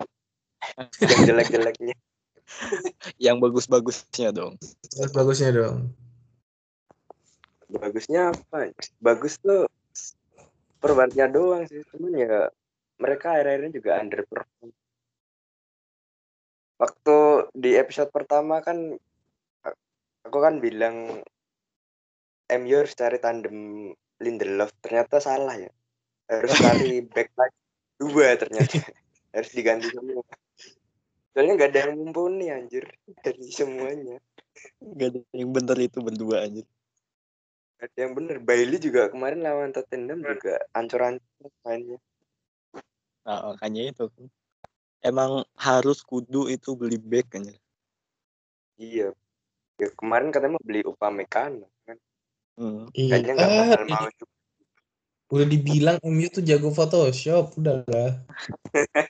Speaker 1: yang jelek-jeleknya.
Speaker 2: Yang bagus-bagusnya dong.
Speaker 3: Terus bagusnya dong
Speaker 1: Bagusnya apa? Bagus tuh perbannya doang sih. Cuman ya mereka akhir-akhirnya juga underperform. Waktu di episode pertama kan aku kan bilang MU harus cari tandem Lindelof. Ternyata salah ya. Harus cari back lagi dua ternyata. harus diganti semua. Soalnya nggak ada yang mumpuni anjir dari semuanya.
Speaker 2: Gak ada yang bener itu berdua aja.
Speaker 1: Yang bener. Bailey juga kemarin lawan Tottenham juga ancur-ancur mainnya.
Speaker 2: Nah, makanya itu. Emang harus kudu itu beli back kan ya.
Speaker 1: Iya. Ya, kemarin katanya mau beli Upamecano kan.
Speaker 2: Hmm.
Speaker 1: Kayaknya nggak
Speaker 3: Iya,
Speaker 1: bakal mau juga.
Speaker 3: udah dibilang MU tuh jago Photoshop udah lah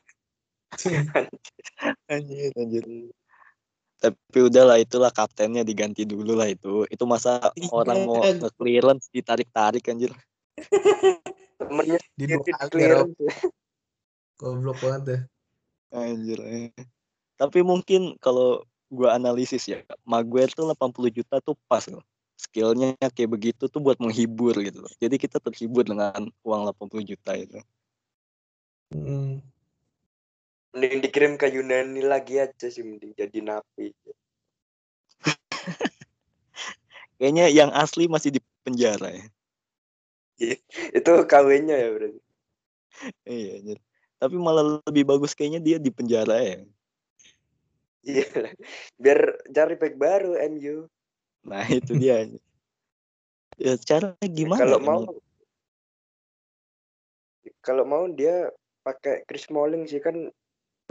Speaker 2: Anjir, anjir. Tapi udahlah itulah kaptennya diganti dulu lah itu. Itu masa
Speaker 3: Iya.
Speaker 2: orang mau nge-clearance ditarik-tarik anjir.
Speaker 1: Temennya
Speaker 3: di ya,
Speaker 1: clearance.
Speaker 3: goblok banget deh
Speaker 2: Anjir. eh. Tapi mungkin kalau gua analisis ya, Maguire tuh 80 juta tuh pas loh. Skillnya kayak begitu tuh buat menghibur gitu loh. Jadi kita terhibur dengan uang 80 juta itu.
Speaker 3: Hmm.
Speaker 1: Mending dikirim ke Yunani lagi aja sih mending jadi napi.
Speaker 2: Kayaknya yang asli masih di penjara ya.
Speaker 1: Itu KW-nya ya berarti.
Speaker 2: Iya, anjir. Tapi malah lebih bagus kayaknya dia di penjara ya.
Speaker 1: Iya. Biar cari back baru MU.
Speaker 2: Nah, itu dia. Ya cara gimana?
Speaker 1: Kalau
Speaker 2: ya,
Speaker 1: mau kalau mau dia pakai Chris Smalling sih kan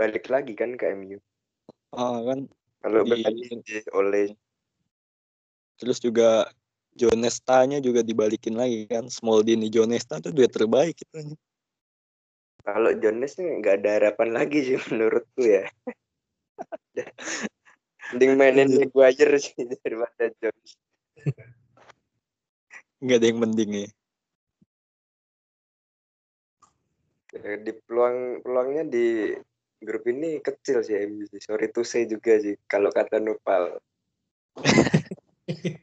Speaker 1: balik lagi kan ke MU.
Speaker 2: Ah, kan
Speaker 1: Kalau
Speaker 2: Di-
Speaker 1: balik oleh
Speaker 2: terus juga Jonesta-nya juga dibalikin lagi kan. Smoldini Jonesta tuh duet terbaik itu.
Speaker 1: kalau Jones nih nggak ada harapan lagi sih menurutku ya. Mending mainin
Speaker 2: Anjir.
Speaker 1: Maguire sih daripada Jones.
Speaker 2: Nggak ada yang mending. Ya,
Speaker 1: di peluang peluangnya di grup ini kecil sih MU sih. Sorry to say juga sih kalau kata Nopal.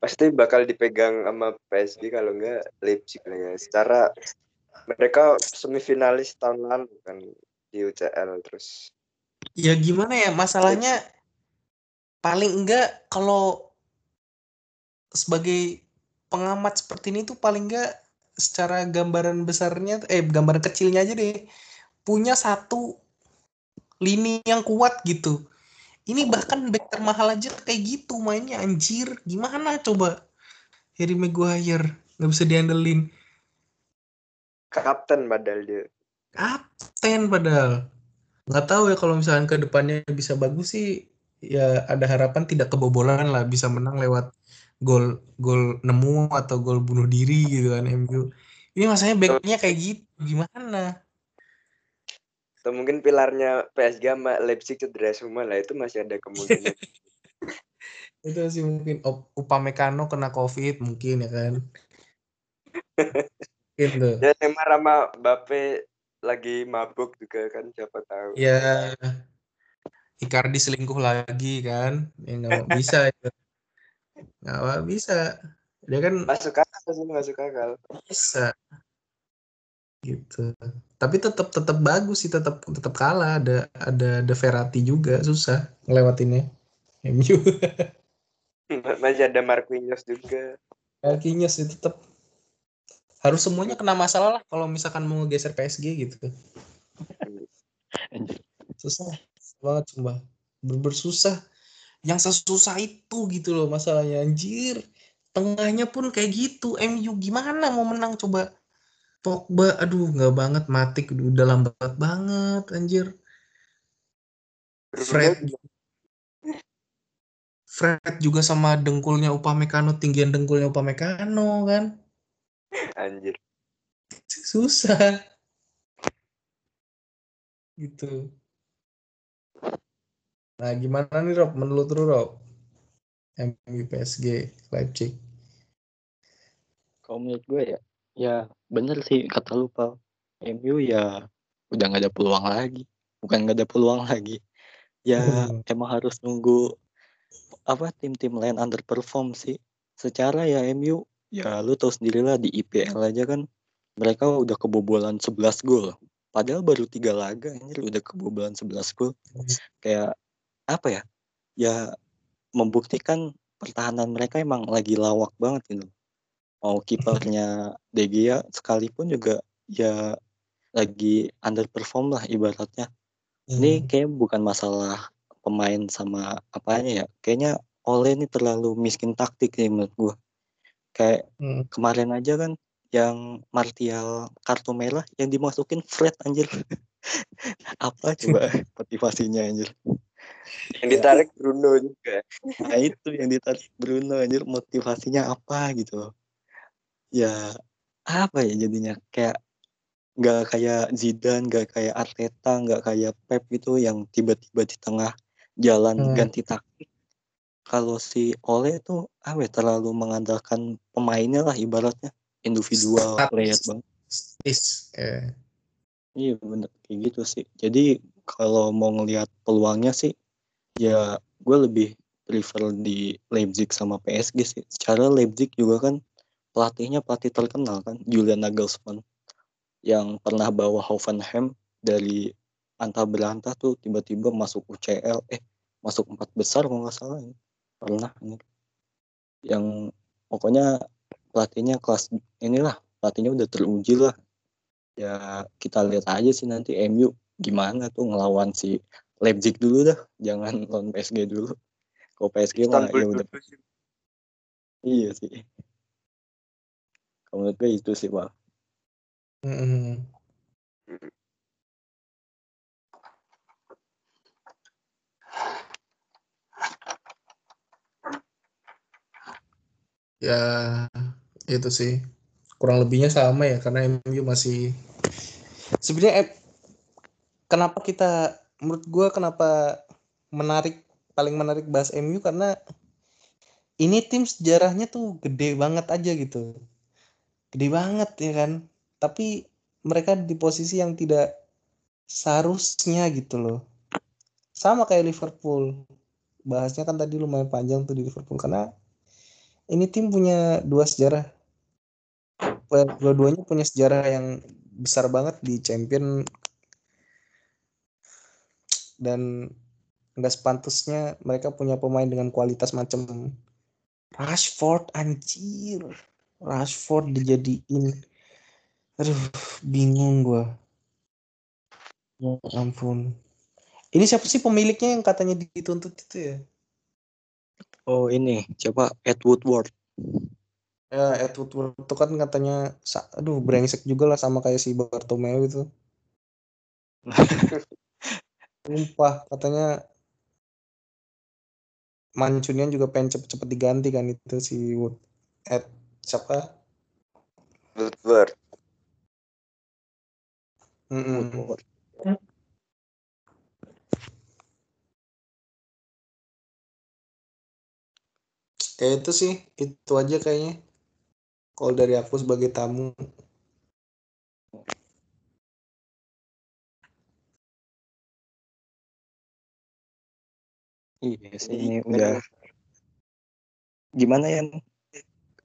Speaker 1: Pasti bakal dipegang sama PSG kalau enggak Leipzig lah ya. Secara mereka semifinalis tahun lalu kan di UCL terus.
Speaker 3: ya gimana ya masalahnya paling enggak kalau sebagai pengamat seperti ini tuh paling enggak secara gambaran besarnya eh gambaran kecilnya aja deh punya satu lini yang kuat gitu. Ini bahkan back termahal aja kayak gitu mainnya anjir. Gimana coba? Harry Maguire nggak bisa diandelin.
Speaker 1: Kapten padahal dia.
Speaker 3: kapten padahal. Nggak tahu ya kalau misalkan ke depannya bisa bagus sih. Ya ada harapan tidak kebobolan lah bisa menang lewat gol gol nemu atau gol bunuh diri gitu kan MU ini masanya backnya kayak gitu gimana?
Speaker 1: Atau mungkin pilarnya PSG sama Leipzig cedera semua lah itu masih ada kemungkinan.
Speaker 3: itu sih mungkin Up- Upamecano kena covid mungkin ya kan. Tuh.
Speaker 1: Ya Neymar sama Mbappe lagi mabuk juga kan siapa tahu.
Speaker 3: ya. Icardi selingkuh lagi kan ya nggak bisa itu nggak bisa. Dia kan
Speaker 1: Masuk akal sih masuk akal.
Speaker 3: bisa. Gitu. Tapi tetap tetap bagus sih tetap tetap kalah. Ada ada ada Verratti juga susah ngelewatinnya. MU
Speaker 1: Masih ada Marquinhos juga.
Speaker 3: kakinya sih tetap harus semuanya kena masalah lah kalau misalkan mau geser PSG gitu.
Speaker 2: Anjir.
Speaker 3: susah banget cuma bener susah yang sesusah itu gitu loh masalahnya anjir. Tengahnya pun kayak gitu MU gimana mau menang coba? Pogba aduh nggak banget Matik udah lambat banget anjir. Fred. Fred juga sama dengkulnya Upamecano tinggian dengkulnya Upamecano kan?
Speaker 1: Anjir.
Speaker 3: susah. Gitu nah gimana nih Rob menurut lu Rob MU PSG Leipzig
Speaker 2: Kalau menurut gue ya, ya bener sih kata lu Pal. MU ya udah nggak ada peluang lagi. Bukan nggak ada peluang lagi. Ya
Speaker 3: Hmm.
Speaker 2: emang harus nunggu apa tim-tim lain underperform sih. Secara ya MU ya lu tahu sendirilah di IPL aja kan mereka udah kebobolan 11 gol. Padahal baru tiga laga anjir udah kebobolan 11 gol. Kayak apa ya? Ya membuktikan pertahanan mereka emang lagi lawak banget gitu. Mau kipernya De Gea sekalipun juga ya lagi underperform lah ibaratnya. Ini kayak bukan masalah pemain sama apanya ya. Kayaknya Ole ini terlalu miskin taktik nih menurut gua. Kayak
Speaker 3: Hmm.
Speaker 2: kemarin aja kan yang Martial kartu merah yang dimasukin Fred anjir. Apa coba motivasinya anjir.
Speaker 1: Yang ditarik Bruno juga.
Speaker 2: Nah itu yang ditarik Bruno anjir motivasinya apa gitu loh. Ya apa ya jadinya kayak nggak kayak Zidane, nggak kayak Arteta, nggak kayak Pep gitu yang tiba-tiba di tengah jalan
Speaker 3: Hmm.
Speaker 2: ganti taktik. Kalau si Ole tuh apa ya, terlalu mengandalkan pemainnya lah ibaratnya individual
Speaker 3: Statis.
Speaker 2: player banget.
Speaker 3: Is, eh.
Speaker 2: Iya bener kayak gitu sih. Jadi kalau mau ngelihat peluangnya sih ya gue lebih prefer di Leipzig sama PSG sih. Secara Leipzig juga kan pelatihnya pelatih terkenal kan Julian Nagelsmann yang pernah bawa Hoffenheim dari antah berantah tuh tiba-tiba masuk UCL eh masuk empat besar kalau nggak salah ya. pernah ini. yang pokoknya pelatihnya kelas inilah pelatihnya udah teruji lah ya kita lihat aja sih nanti MU gimana tuh ngelawan si Leipzig dulu dah jangan lawan PSG dulu. Kalau PSG mah ya udah. iya sih. Kalau menurut gue itu sih bang.
Speaker 3: Mm-mm. Ya, itu sih. Kurang lebihnya sama ya, karena MU masih... Sebenarnya kenapa kita, menurut gua kenapa menarik, paling menarik bahas MU karena ini tim sejarahnya tuh gede banget aja gitu. Gede banget ya kan. Tapi mereka di posisi yang tidak seharusnya gitu loh. Sama kayak Liverpool. Bahasnya kan tadi lumayan panjang tuh di Liverpool karena ini tim punya dua sejarah. Dua-duanya punya sejarah yang besar banget di champion dan nggak sepantasnya mereka punya pemain dengan kualitas macam Rashford anjir. Rashford dijadiin aduh bingung gua. Ya ampun. Ini siapa sih pemiliknya yang katanya dituntut itu ya?
Speaker 2: oh ini coba Ed Woodward
Speaker 3: Ya, Ed Woodward itu kan katanya, aduh brengsek juga lah sama kayak si Bartomeu itu. Sumpah katanya Mancunian juga pengen cepet-cepet diganti kan itu si Wood at siapa?
Speaker 1: Woodward.
Speaker 3: Mm -mm.
Speaker 2: Woodward.
Speaker 3: Ya itu sih, itu aja kayaknya. Kalau dari aku sebagai tamu
Speaker 2: Iya sih ini udah. gimana ya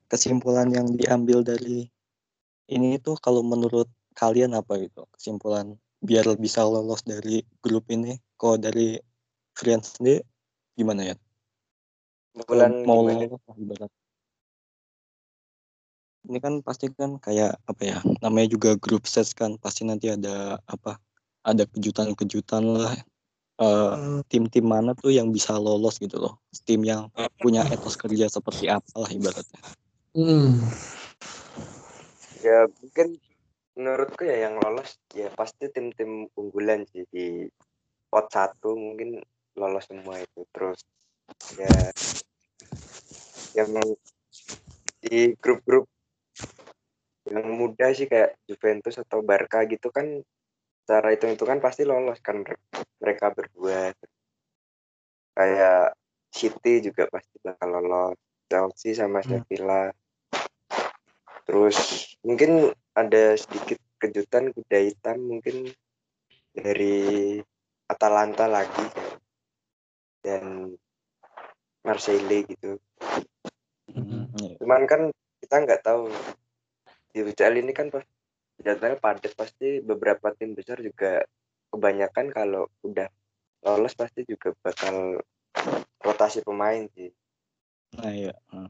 Speaker 2: kesimpulan yang diambil dari ini tuh kalau menurut kalian apa gitu kesimpulan biar bisa lolos dari grup ini? Kalau dari friends sendiri gimana ya? Kalau
Speaker 1: bulan
Speaker 2: mau
Speaker 1: gimana?
Speaker 2: ini kan pasti kan kayak apa ya namanya juga grup set kan pasti nanti ada apa ada kejutan-kejutan lah Eh,
Speaker 3: Hmm,
Speaker 2: tim-tim mana tuh yang bisa lolos gitu loh. Tim yang punya etos kerja seperti apa lah ibaratnya.
Speaker 3: Hmm.
Speaker 1: Ya mungkin menurutku ya yang lolos ya pasti tim-tim unggulan sih di pot satu mungkin lolos semua itu. Terus ya yang di grup-grup yang muda sih kayak Juventus atau Barca gitu kan secara hitung-hitungan pasti lolos kan mere- mereka berdua kayak City juga pasti bakal lolos Chelsea sama
Speaker 3: Hmm.
Speaker 1: Sevilla terus mungkin ada sedikit kejutan kuda hitam mungkin dari Atalanta lagi dan Marseille gitu
Speaker 3: Mhm.
Speaker 2: Iya.
Speaker 1: cuman kan kita nggak tahu di UCL ini kan pas jadwalnya padat pasti beberapa tim besar juga kebanyakan kalau udah lolos pasti juga bakal rotasi pemain sih
Speaker 2: nah iya Hmm.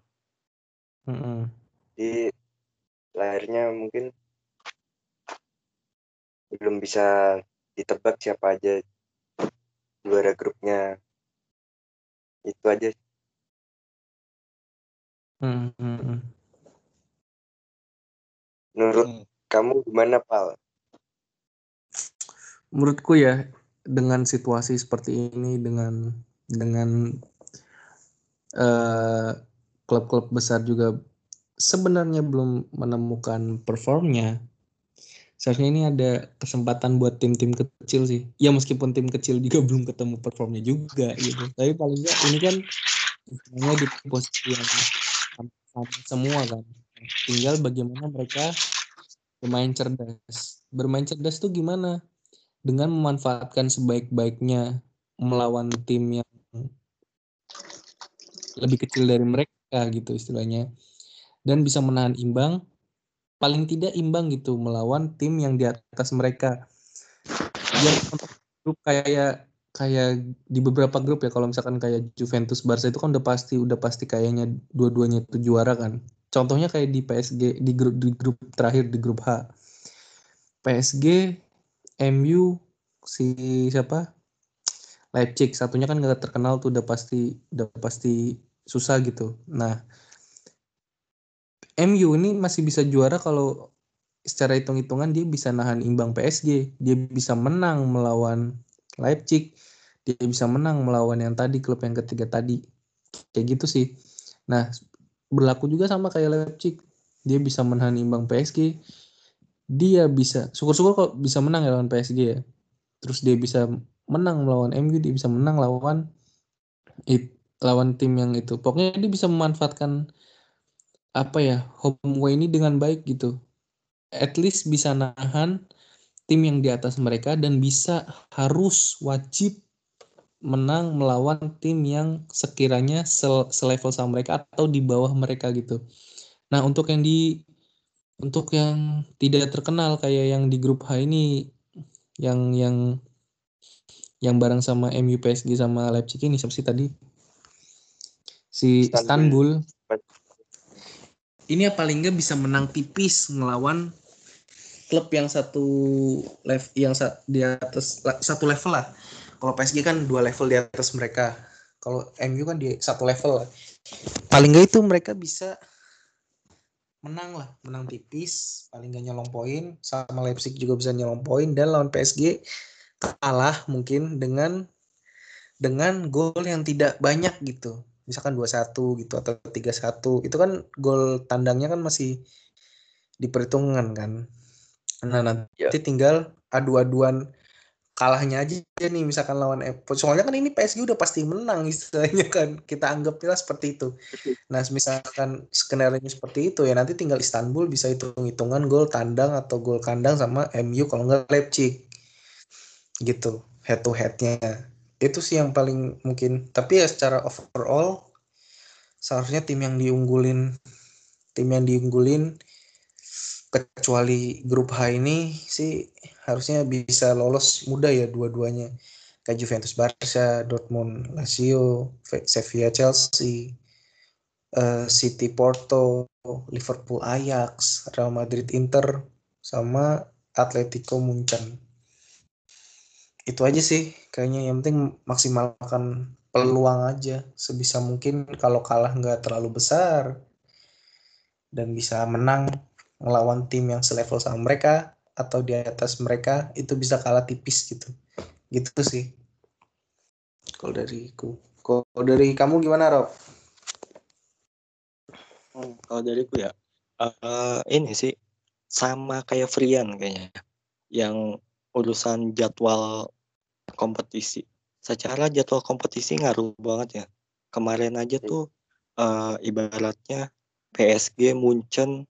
Speaker 3: Mhm.
Speaker 1: di lahirnya mungkin belum bisa ditebak siapa aja juara grupnya itu aja
Speaker 3: Mhm. Mhm.
Speaker 1: menurut
Speaker 2: Hmm.
Speaker 1: Kamu gimana pal?
Speaker 3: Menurutku ya dengan situasi seperti ini dengan dengan eh, klub-klub besar juga sebenarnya belum menemukan performnya seharusnya ini ada kesempatan buat tim-tim kecil sih. Ya meskipun tim kecil juga belum ketemu performnya juga gitu. Tapi paling nggak ini kan sebenarnya di posisi yang sama semua kan. Tinggal bagaimana mereka bermain cerdas. Bermain cerdas tuh gimana? Dengan memanfaatkan sebaik-baiknya melawan tim yang lebih kecil dari mereka gitu istilahnya. Dan bisa menahan imbang. Paling tidak imbang gitu melawan tim yang di atas mereka. Yang grup kayak kayak di beberapa grup ya. Kalau misalkan kayak Juventus Barca itu kan udah pasti udah pasti kayaknya dua-duanya itu juara kan contohnya kayak di PSG di grup di grup terakhir di grup H. PSG MU si siapa? Leipzig. Satunya kan nggak terkenal tuh udah pasti udah pasti susah gitu. Nah MU ini masih bisa juara kalau secara hitung-hitungan dia bisa nahan imbang PSG dia bisa menang melawan Leipzig. Dia bisa menang melawan yang tadi klub yang ketiga tadi. Kayak gitu sih. Nah berlaku juga sama kayak Leipzig. Dia bisa menahan imbang PSG dia bisa syukur-syukur kok bisa menang ya lawan PSG ya. Terus dia bisa menang melawan MU dia bisa menang lawan it, lawan tim yang itu. Pokoknya dia bisa memanfaatkan apa ya home away ini dengan baik gitu. At least bisa nahan tim yang di atas mereka dan bisa harus wajib menang melawan tim yang sekiranya sel- selevel sama mereka atau di bawah mereka gitu. Nah, untuk yang di untuk yang tidak terkenal kayak yang di grup H ini yang yang yang bareng sama MU PSG sama Leipzig ini siapa sih tadi? Si
Speaker 1: Istanbul.
Speaker 3: Istanbul. Ini ya paling nggak bisa menang tipis ngelawan klub yang satu level yang sa- di atas satu level lah. Kalau PSG kan dua level di atas mereka. Kalau MU kan di satu level lah. Paling nggak itu mereka bisa menang lah, menang tipis, paling nggak nyolong poin. Sama Leipzig juga bisa nyolong poin dan lawan PSG kalah mungkin dengan dengan gol yang tidak banyak gitu. Misalkan 2-1 gitu atau 3-1. Itu kan gol tandangnya kan masih diperhitungkan kan. Nah, nanti
Speaker 1: Ya.
Speaker 3: tinggal adu-aduan kalahnya aja nih misalkan lawan Evo. Soalnya kan ini PSG udah pasti menang istilahnya kan. Kita anggapnya seperti itu. Nah, misalkan skenario seperti itu ya nanti tinggal Istanbul bisa hitung-hitungan gol tandang atau gol kandang sama MU kalau nggak Leipzig. Gitu, head to headnya. Itu sih yang paling mungkin. Tapi ya secara overall seharusnya tim yang diunggulin tim yang diunggulin kecuali grup H ini sih harusnya bisa lolos mudah ya dua-duanya. Kayak Juventus Barca, Dortmund Lazio, Sevilla Chelsea, uh, City Porto, Liverpool Ajax, Real Madrid Inter sama Atletico Munchen. Itu aja sih kayaknya. Yang penting maksimalkan peluang aja sebisa mungkin kalau kalah nggak terlalu besar dan bisa menang melawan tim yang selevel sama mereka atau di atas mereka itu bisa kalah tipis gitu. Gitu sih. Kalau dariku. Kalau dari kamu gimana Rob?
Speaker 2: Hmm, kalau dariku ya uh, ini sih sama kayak Frian kayaknya yang urusan jadwal kompetisi. Secara jadwal kompetisi ngaruh banget ya. Kemarin aja tuh uh, ibaratnya PSG Munchen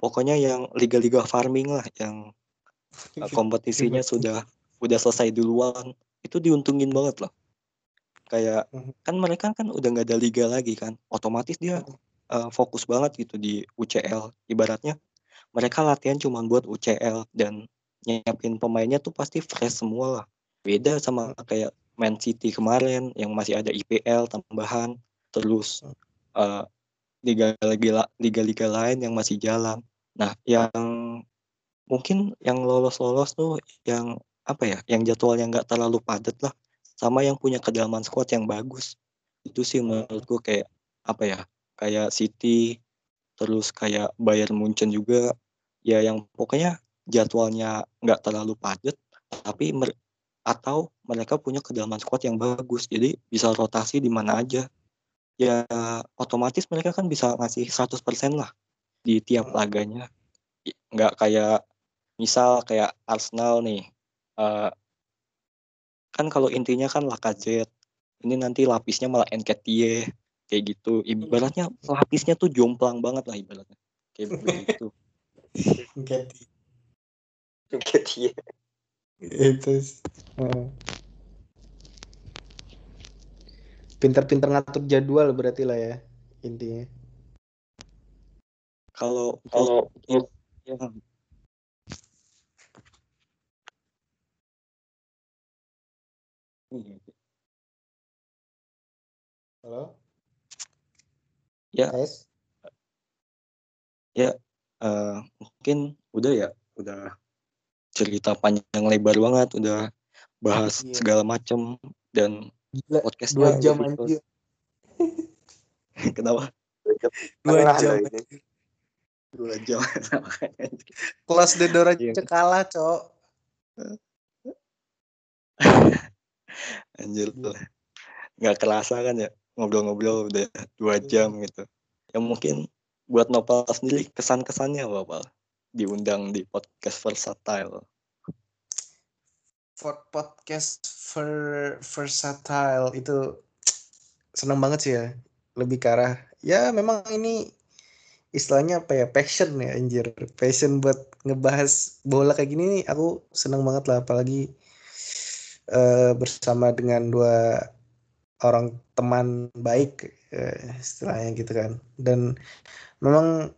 Speaker 2: pokoknya yang liga-liga farming lah yang uh, kompetisinya sudah udah selesai duluan. Itu diuntungin banget loh. Kayak mhm. kan mereka kan udah nggak ada liga lagi kan. Otomatis dia uh, fokus banget gitu di UCL ibaratnya mereka latihan cuma buat UCL dan nyiapin pemainnya tuh pasti fresh semua lah. Beda sama kayak Man City kemarin yang masih ada IPL tambahan. Terus uh, liga-liga liga-liga lain yang masih jalan Nah, yang mungkin yang lolos-lolos tuh yang apa ya, yang jadwalnya nggak terlalu padat lah, sama yang punya kedalaman squad yang bagus. Itu sih menurutku kayak apa ya, kayak City, terus kayak Bayern Munchen juga, ya yang pokoknya jadwalnya nggak terlalu padat, tapi mer atau mereka punya kedalaman squad yang bagus, jadi bisa rotasi di mana aja. Ya otomatis mereka kan bisa ngasih 100% lah di tiap laganya. Nggak kayak misal kayak Arsenal nih uh, kan kalau intinya kan Lacazette ini nanti lapisnya malah Nketiah kayak gitu. Ibaratnya lapisnya tuh jomplang banget lah ibaratnya kayak begitu.
Speaker 1: Nketiah
Speaker 3: itu pinter-pinter ngatur jadwal berarti lah ya intinya
Speaker 2: kalau kalau ya.
Speaker 3: Halo?
Speaker 2: Ya. Guys. Ya, uh, mungkin udah ya, udah cerita panjang lebar banget, udah bahas iya. segala macam dan
Speaker 3: Gila, podcast dua jam aja.
Speaker 2: Kenapa?
Speaker 3: Dua jam
Speaker 2: dua jam.
Speaker 3: Kelas Dedora iya. kalah cok.
Speaker 2: Anjir. Tuh nggak kerasa kan ya ngobrol-ngobrol udah dua iya. jam gitu. Ya mungkin buat Nopal sendiri kesan-kesannya apa apa diundang di podcast versatile
Speaker 3: podcast ver versatile. Itu seneng banget sih ya. Lebih ke arah ya memang ini istilahnya apa ya passion ya anjir. Passion buat ngebahas bola kayak gini aku seneng banget lah. Apalagi uh, bersama dengan dua orang teman baik uh, istilahnya gitu kan. Dan memang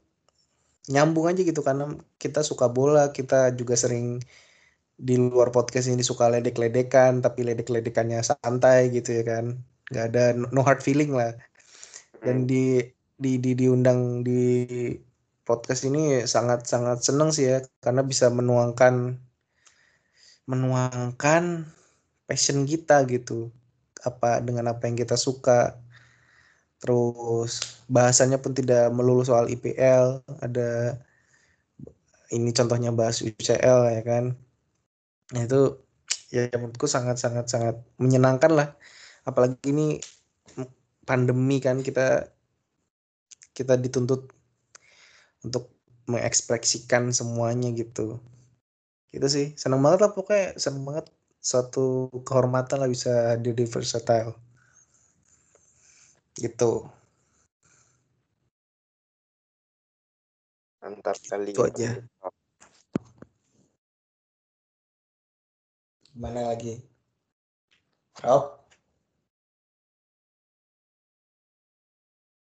Speaker 3: nyambung aja gitu karena kita suka bola kita juga sering di luar podcast ini suka ledek-ledekan tapi ledek-ledekannya santai gitu ya kan. Nggak ada no hard feeling lah. Dan di di, di diundang di podcast ini sangat sangat seneng sih ya karena bisa menuangkan menuangkan passion kita gitu. Apa dengan apa yang kita suka. Terus bahasanya pun tidak melulu soal IPL ada ini contohnya bahas UCL ya kan nah itu ya menurutku sangat sangat sangat menyenangkan lah. Apalagi ini pandemi kan kita kita dituntut untuk mengekspresikan semuanya gitu. Gitu sih. Seneng banget lah pokoknya seneng banget suatu kehormatan lah bisa hadir di versatile. Gitu.
Speaker 1: Mantap kali.
Speaker 3: Itu aja. Mana lagi? Rob?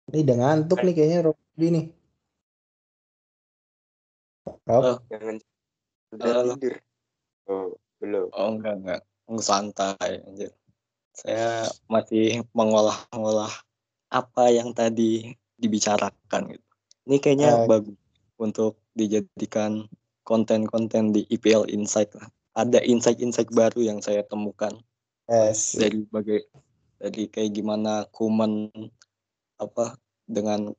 Speaker 3: Ini udah ngantuk nih kayaknya Rob nih. Rob?
Speaker 2: Oh.
Speaker 1: Jangan udah
Speaker 2: Halo.
Speaker 1: tidur. Oh, belum.
Speaker 2: Oh enggak enggak, enggak santai anjir. Saya masih mengolah-ngolah apa yang tadi dibicarakan gitu. Ini kayaknya
Speaker 3: Oh.
Speaker 2: bagus untuk dijadikan konten-konten di IPL Insight lah. Ada insight-insight baru yang saya temukan
Speaker 3: Yes.
Speaker 2: dari bagai dari kayak gimana Kuman apa dengan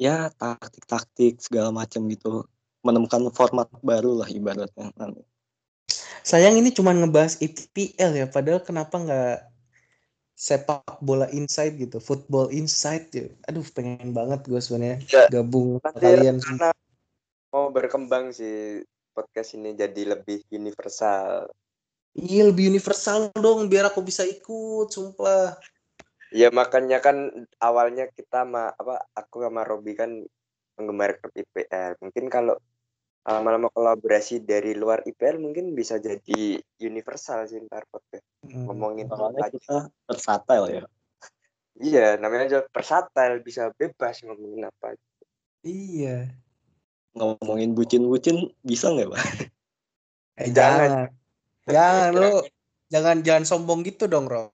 Speaker 2: ya taktik-taktik segala macam gitu menemukan format baru lah ibaratnya nanti.
Speaker 3: Sayang ini cuma ngebahas IPL ya, padahal kenapa nggak sepak bola inside gitu, football inside ya. Aduh, pengen banget gue sebenarnya
Speaker 1: Ya,
Speaker 3: gabung kalian.
Speaker 1: karena mau berkembang sih podcast ini jadi lebih universal.
Speaker 3: Iya, lebih universal dong, biar aku bisa ikut, sumpah.
Speaker 1: Ya makanya kan awalnya kita sama apa aku sama Robi kan penggemar klub IPL. Mungkin kalau lama-lama kolaborasi dari luar IPL mungkin bisa jadi universal sih ntar podcast
Speaker 3: Hmm.
Speaker 1: ngomongin
Speaker 2: Soalnya
Speaker 1: lagi.
Speaker 2: kita versatile ya.
Speaker 1: Iya, namanya aja versatile bisa bebas ngomongin apa.
Speaker 3: Iya.
Speaker 2: Ngomongin bucin-bucin bisa nggak, Pak?
Speaker 3: Eh,
Speaker 1: Jangan.
Speaker 3: jangan. Lu. Jangan jangan sombong gitu dong, Rob.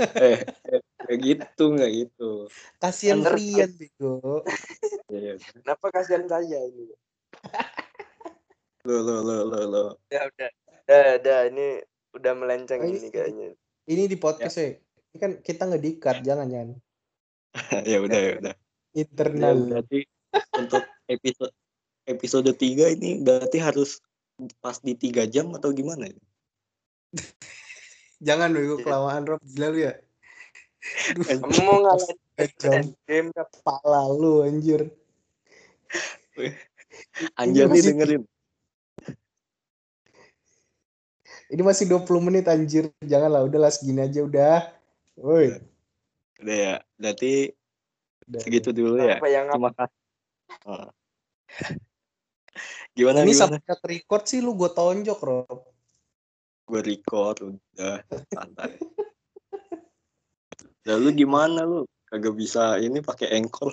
Speaker 2: eh, eh, kayak gitu nggak gitu.
Speaker 3: Kasihan. Rian bego.
Speaker 2: Iya.
Speaker 1: Kenapa kasihan saya ini?
Speaker 2: Lo lo lo lo lo.
Speaker 1: Ya udah. Udah, udah ini udah melenceng
Speaker 3: Oh,
Speaker 1: ini
Speaker 3: ini-
Speaker 1: kayaknya.
Speaker 3: Ini di podcast ya. Ini kan kita nggak di-cut, jangan jangan.
Speaker 2: ya udah ya udah. Ya,
Speaker 3: Internal.
Speaker 2: berarti untuk episode episode 3 ini berarti harus pas di tiga jam atau gimana? ya?
Speaker 3: Jangan
Speaker 1: Iya.
Speaker 3: kelamaan Rob, gila lu ya.
Speaker 1: Kamu mau ngalahin
Speaker 3: jam
Speaker 1: game
Speaker 3: kepala lu anjir.
Speaker 2: Anjir nih dengerin.
Speaker 3: Ini masih 20 menit anjir. Janganlah, udahlah segini aja udah. Woi.
Speaker 2: Udah ya. Berarti
Speaker 3: Udah.
Speaker 2: segitu dulu ya.
Speaker 1: apa yang
Speaker 2: Terima kasih. Oh. Gimana
Speaker 3: Ini
Speaker 2: gimana?
Speaker 3: sampai record sih lu gue tonjok, Rob.
Speaker 2: Gue record udah santai. Lalu gimana lu? Kagak bisa ini pakai Anchor.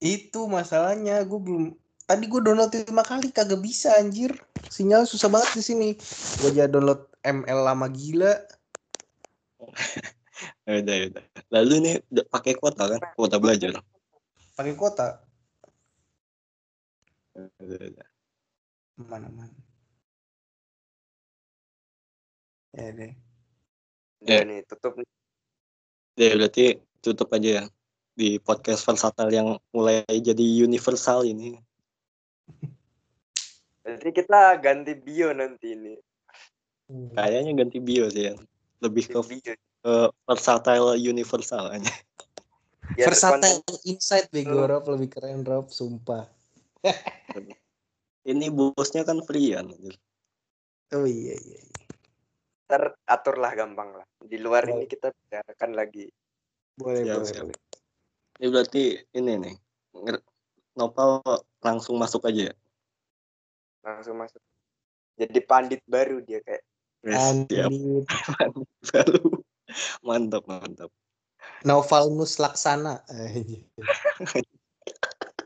Speaker 3: Itu masalahnya, gue belum Tadi gue download lima kali kagak bisa anjir. Sinyal susah banget di sini. Gue aja download ML lama gila.
Speaker 2: Ya udah ya udah. Lalu nih udah pakai kuota kan? Kuota belajar.
Speaker 3: Pakai kuota.
Speaker 2: Ya ya udah.
Speaker 3: Mana mana. Ya deh.
Speaker 2: Ya.
Speaker 1: nih, tutup nih.
Speaker 2: Ya berarti tutup aja ya di podcast versatile yang mulai jadi universal ini.
Speaker 1: Jadi kita ganti bio nanti ini.
Speaker 2: Kayaknya ganti bio sih ya. Lebih ke,
Speaker 1: Bio.
Speaker 2: ke versatile universal aja.
Speaker 1: Biar
Speaker 3: Versatile insight bego Rob lebih keren Rob sumpah.
Speaker 2: Ini bosnya kan Frian.
Speaker 3: Oh iya iya. iya.
Speaker 1: ntar aturlah gampang lah. Di luar
Speaker 3: Oh.
Speaker 1: ini kita bicarakan lagi.
Speaker 3: Boleh
Speaker 2: Siap,
Speaker 3: boleh.
Speaker 2: Ini berarti ini nih. Nopal langsung masuk aja ya.
Speaker 1: Langsung masuk. Jadi pandit baru dia kayak.
Speaker 2: Yes, siap.
Speaker 3: Andit
Speaker 2: Baru. Mantap, mantap.
Speaker 3: Novalnus Laksana.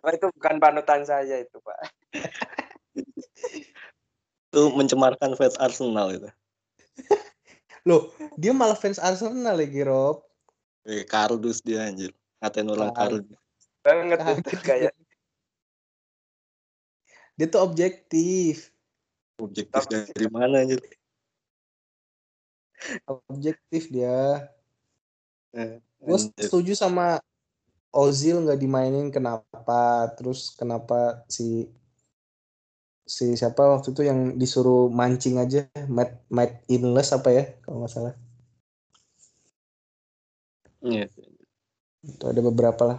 Speaker 1: Oh, itu bukan panutan saya itu, Pak.
Speaker 2: Itu mencemarkan fans Arsenal itu.
Speaker 3: Loh, dia malah fans Arsenal lagi Rob.
Speaker 2: Eh, kardus dia anjir. Ngatain orang
Speaker 3: Kardus.
Speaker 2: kardus.
Speaker 1: Banget itu kayak
Speaker 3: Dia tuh objektif.
Speaker 2: Objektif
Speaker 1: Tapi-
Speaker 2: dari mana anjir?
Speaker 3: Objektif dia.
Speaker 2: Eh,
Speaker 3: Gue setuju sama Ozil nggak dimainin kenapa? Terus kenapa si si siapa waktu itu yang disuruh mancing aja Matt Matt Inles apa ya kalau nggak salah
Speaker 2: Iya.
Speaker 3: itu ada beberapa lah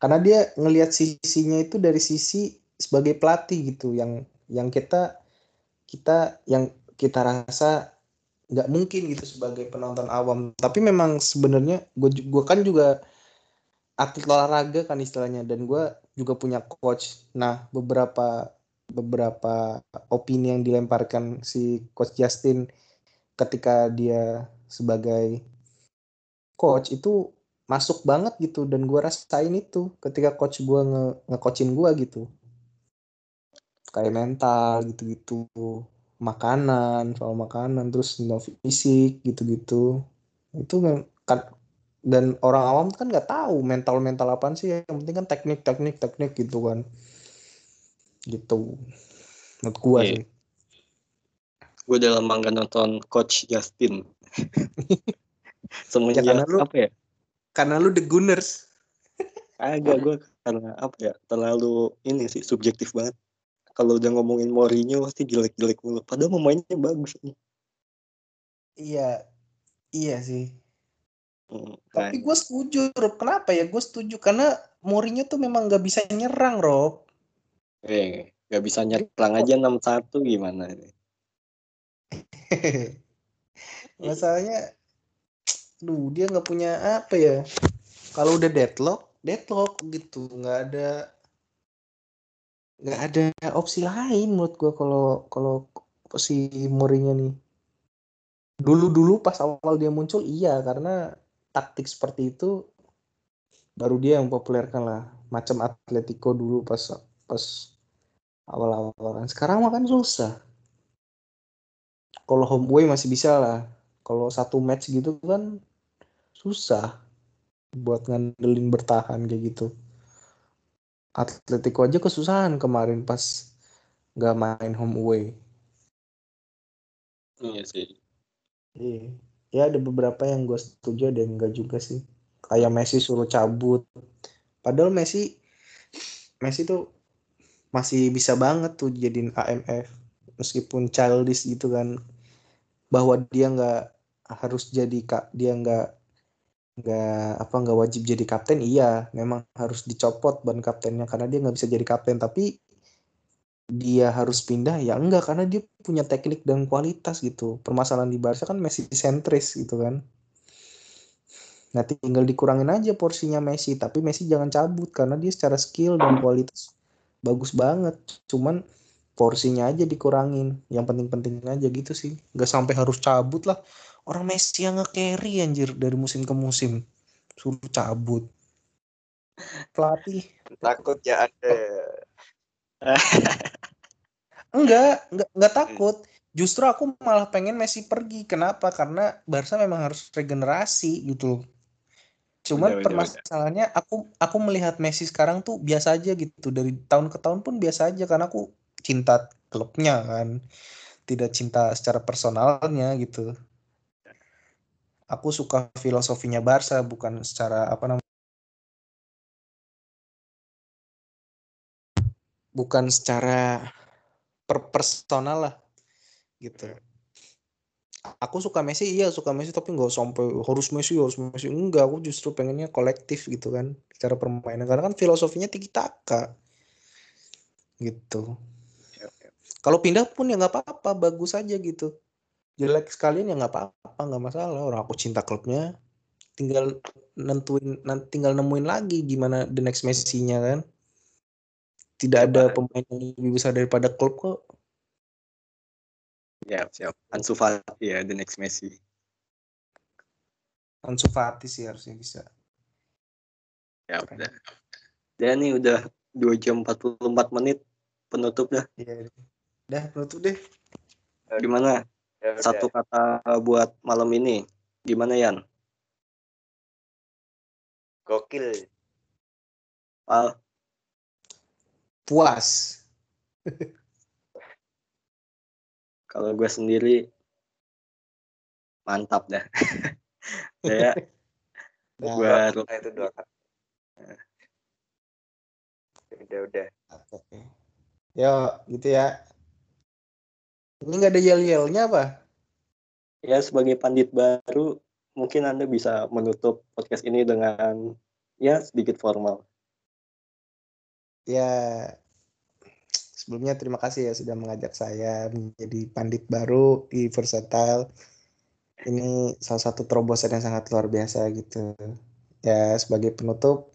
Speaker 3: karena dia ngelihat sisinya itu dari sisi sebagai pelatih gitu yang yang kita kita yang kita rasa nggak mungkin gitu sebagai penonton awam. Tapi memang sebenarnya gue gue kan juga atlet olahraga kan istilahnya dan gue juga punya coach. Nah beberapa beberapa opini yang dilemparkan si coach Justin ketika dia sebagai coach itu masuk banget gitu dan gue rasain itu ketika coach gue nge ngecoachin gue gitu. Kayak mental gitu-gitu makanan soal makanan terus no fisik gitu-gitu itu kan dan orang awam kan nggak tahu mental mental apa sih yang penting kan teknik teknik teknik gitu kan gitu menurut gue
Speaker 2: Iya.
Speaker 3: sih
Speaker 2: Gue udah lama gak nonton Coach Justin. Semenjak
Speaker 3: Ya, karena lu-
Speaker 2: apa ya?
Speaker 3: karena lu the Gunners
Speaker 2: Agak gue karena apa ya? Terlalu ini sih subjektif banget. Kalau udah ngomongin Mourinho pasti jelek-jelek mulu. Padahal pemainnya bagus.
Speaker 3: iya iya sih
Speaker 2: Hmm,
Speaker 3: Tapi
Speaker 2: nah,
Speaker 3: gue setuju, Rob. Kenapa ya? Gue setuju karena Mourinho tuh memang nggak bisa nyerang, Rob.
Speaker 2: eh, gak bisa nyerang aja 6-1 gimana ini?
Speaker 3: Masalahnya, duh dia nggak punya apa ya? Kalau udah deadlock, deadlock gitu. Nggak ada, nggak ada opsi lain menurut gue kalau kalau si Mourinho nih. Dulu-dulu pas awal dia muncul, iya karena taktik seperti itu baru dia yang populerkan lah. Macam Atletico dulu pas pas awal-awal kan. Sekarang mah kan susah. Kalau home away masih bisa lah. Kalau satu match gitu kan susah buat ngandelin bertahan kayak gitu. Atletico aja kesusahan kemarin pas nggak main home away.
Speaker 2: Iya sih.
Speaker 3: Iya. Ya ada beberapa yang gue setuju yang enggak juga sih. Kayak Messi suruh cabut. Padahal Messi Messi tuh masih bisa banget tuh jadiin AMF meskipun childish gitu kan bahwa dia nggak harus jadi kak dia nggak nggak apa nggak wajib jadi kapten? Iya memang harus dicopot ban kaptennya karena dia nggak bisa jadi kapten. Tapi dia harus pindah ya enggak karena dia punya teknik dan kualitas gitu. Permasalahan di Barca kan Messi sentris gitu kan. Nah tinggal dikurangin aja porsinya Messi. Tapi Messi jangan cabut karena dia secara skill dan kualitas bagus banget. Cuman porsinya aja dikurangin. Yang penting-penting aja gitu sih. Nggak sampai harus cabut lah orang Messi yang nge-carry anjir dari musim ke musim suruh cabut pelatih
Speaker 1: Takut ya Anda.
Speaker 3: Enggak, enggak, enggak takut. Justru aku malah pengen Messi pergi. Kenapa? Karena Barca memang harus regenerasi gitu. Cuman
Speaker 2: Udah, udah,
Speaker 3: permasalahannya aku aku melihat Messi sekarang tuh biasa aja gitu. Dari tahun ke tahun pun biasa aja karena aku cinta klubnya kan. Tidak cinta secara personalnya gitu. Aku suka filosofinya Barca bukan secara apa namanya bukan secara per personal lah gitu. Aku suka Messi iya suka Messi tapi nggak sampai harus Messi harus Messi. Enggak aku justru pengennya kolektif gitu kan secara permainan. Karena kan filosofinya tiki taka gitu kalau pindah pun ya nggak apa-apa bagus aja gitu jelek sekalian ya nggak apa-apa nggak masalah orang aku cinta klubnya tinggal nentuin tinggal nemuin lagi gimana the next Messi-nya kan tidak ada
Speaker 2: Coba.
Speaker 3: pemain yang lebih besar daripada klub kok
Speaker 2: Siap, siap. Ansu Fati ya, the next Messi.
Speaker 3: Ansu Fati sih harusnya bisa
Speaker 2: Ya udah. Dan nih udah 2 jam 44 menit penutup dah.
Speaker 3: Iya. Dah penutup deh.
Speaker 2: Gimana?
Speaker 1: Ya udah.
Speaker 2: Satu kata buat malam ini. Gimana Yan?
Speaker 1: Gokil.
Speaker 2: Al,
Speaker 3: Puas.
Speaker 2: kalau gue sendiri mantap dah. Saya
Speaker 3: Dah.
Speaker 2: baru
Speaker 1: Nah, itu dua kata. Udah udah.
Speaker 3: Oke. Yo, gitu ya. Ini nggak ada yel-yelnya apa?
Speaker 2: ya sebagai pandit baru mungkin Anda bisa menutup podcast ini dengan ya sedikit formal.
Speaker 3: ya sebelumnya terima kasih ya sudah mengajak saya menjadi pandit baru di Versatile. Ini salah satu terobosan yang sangat luar biasa gitu. Ya sebagai penutup,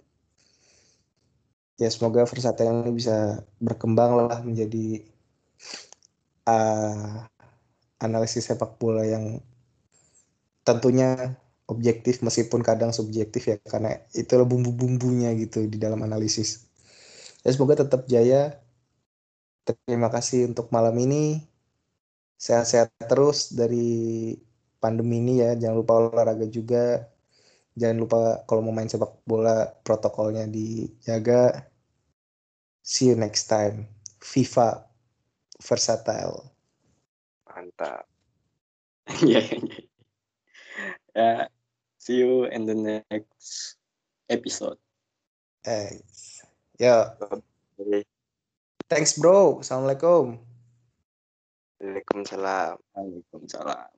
Speaker 3: ya semoga Versatile ini bisa berkembang lah menjadi uh, analisis sepak bola yang tentunya objektif meskipun kadang subjektif ya karena itulah bumbu-bumbunya gitu di dalam analisis. Ya semoga tetap jaya. Terima kasih untuk malam ini. Sehat-sehat terus dari pandemi ini ya. Jangan lupa olahraga juga. Jangan lupa kalau mau main sepak bola protokolnya dijaga. See you next time. FIFA versatile.
Speaker 1: Mantap.
Speaker 2: Iya, iya, iya. Ya, see you in the next episode.
Speaker 3: Eh, ya. Thanks bro. Assalamualaikum.
Speaker 1: Waalaikumsalam.
Speaker 2: Waalaikumsalam.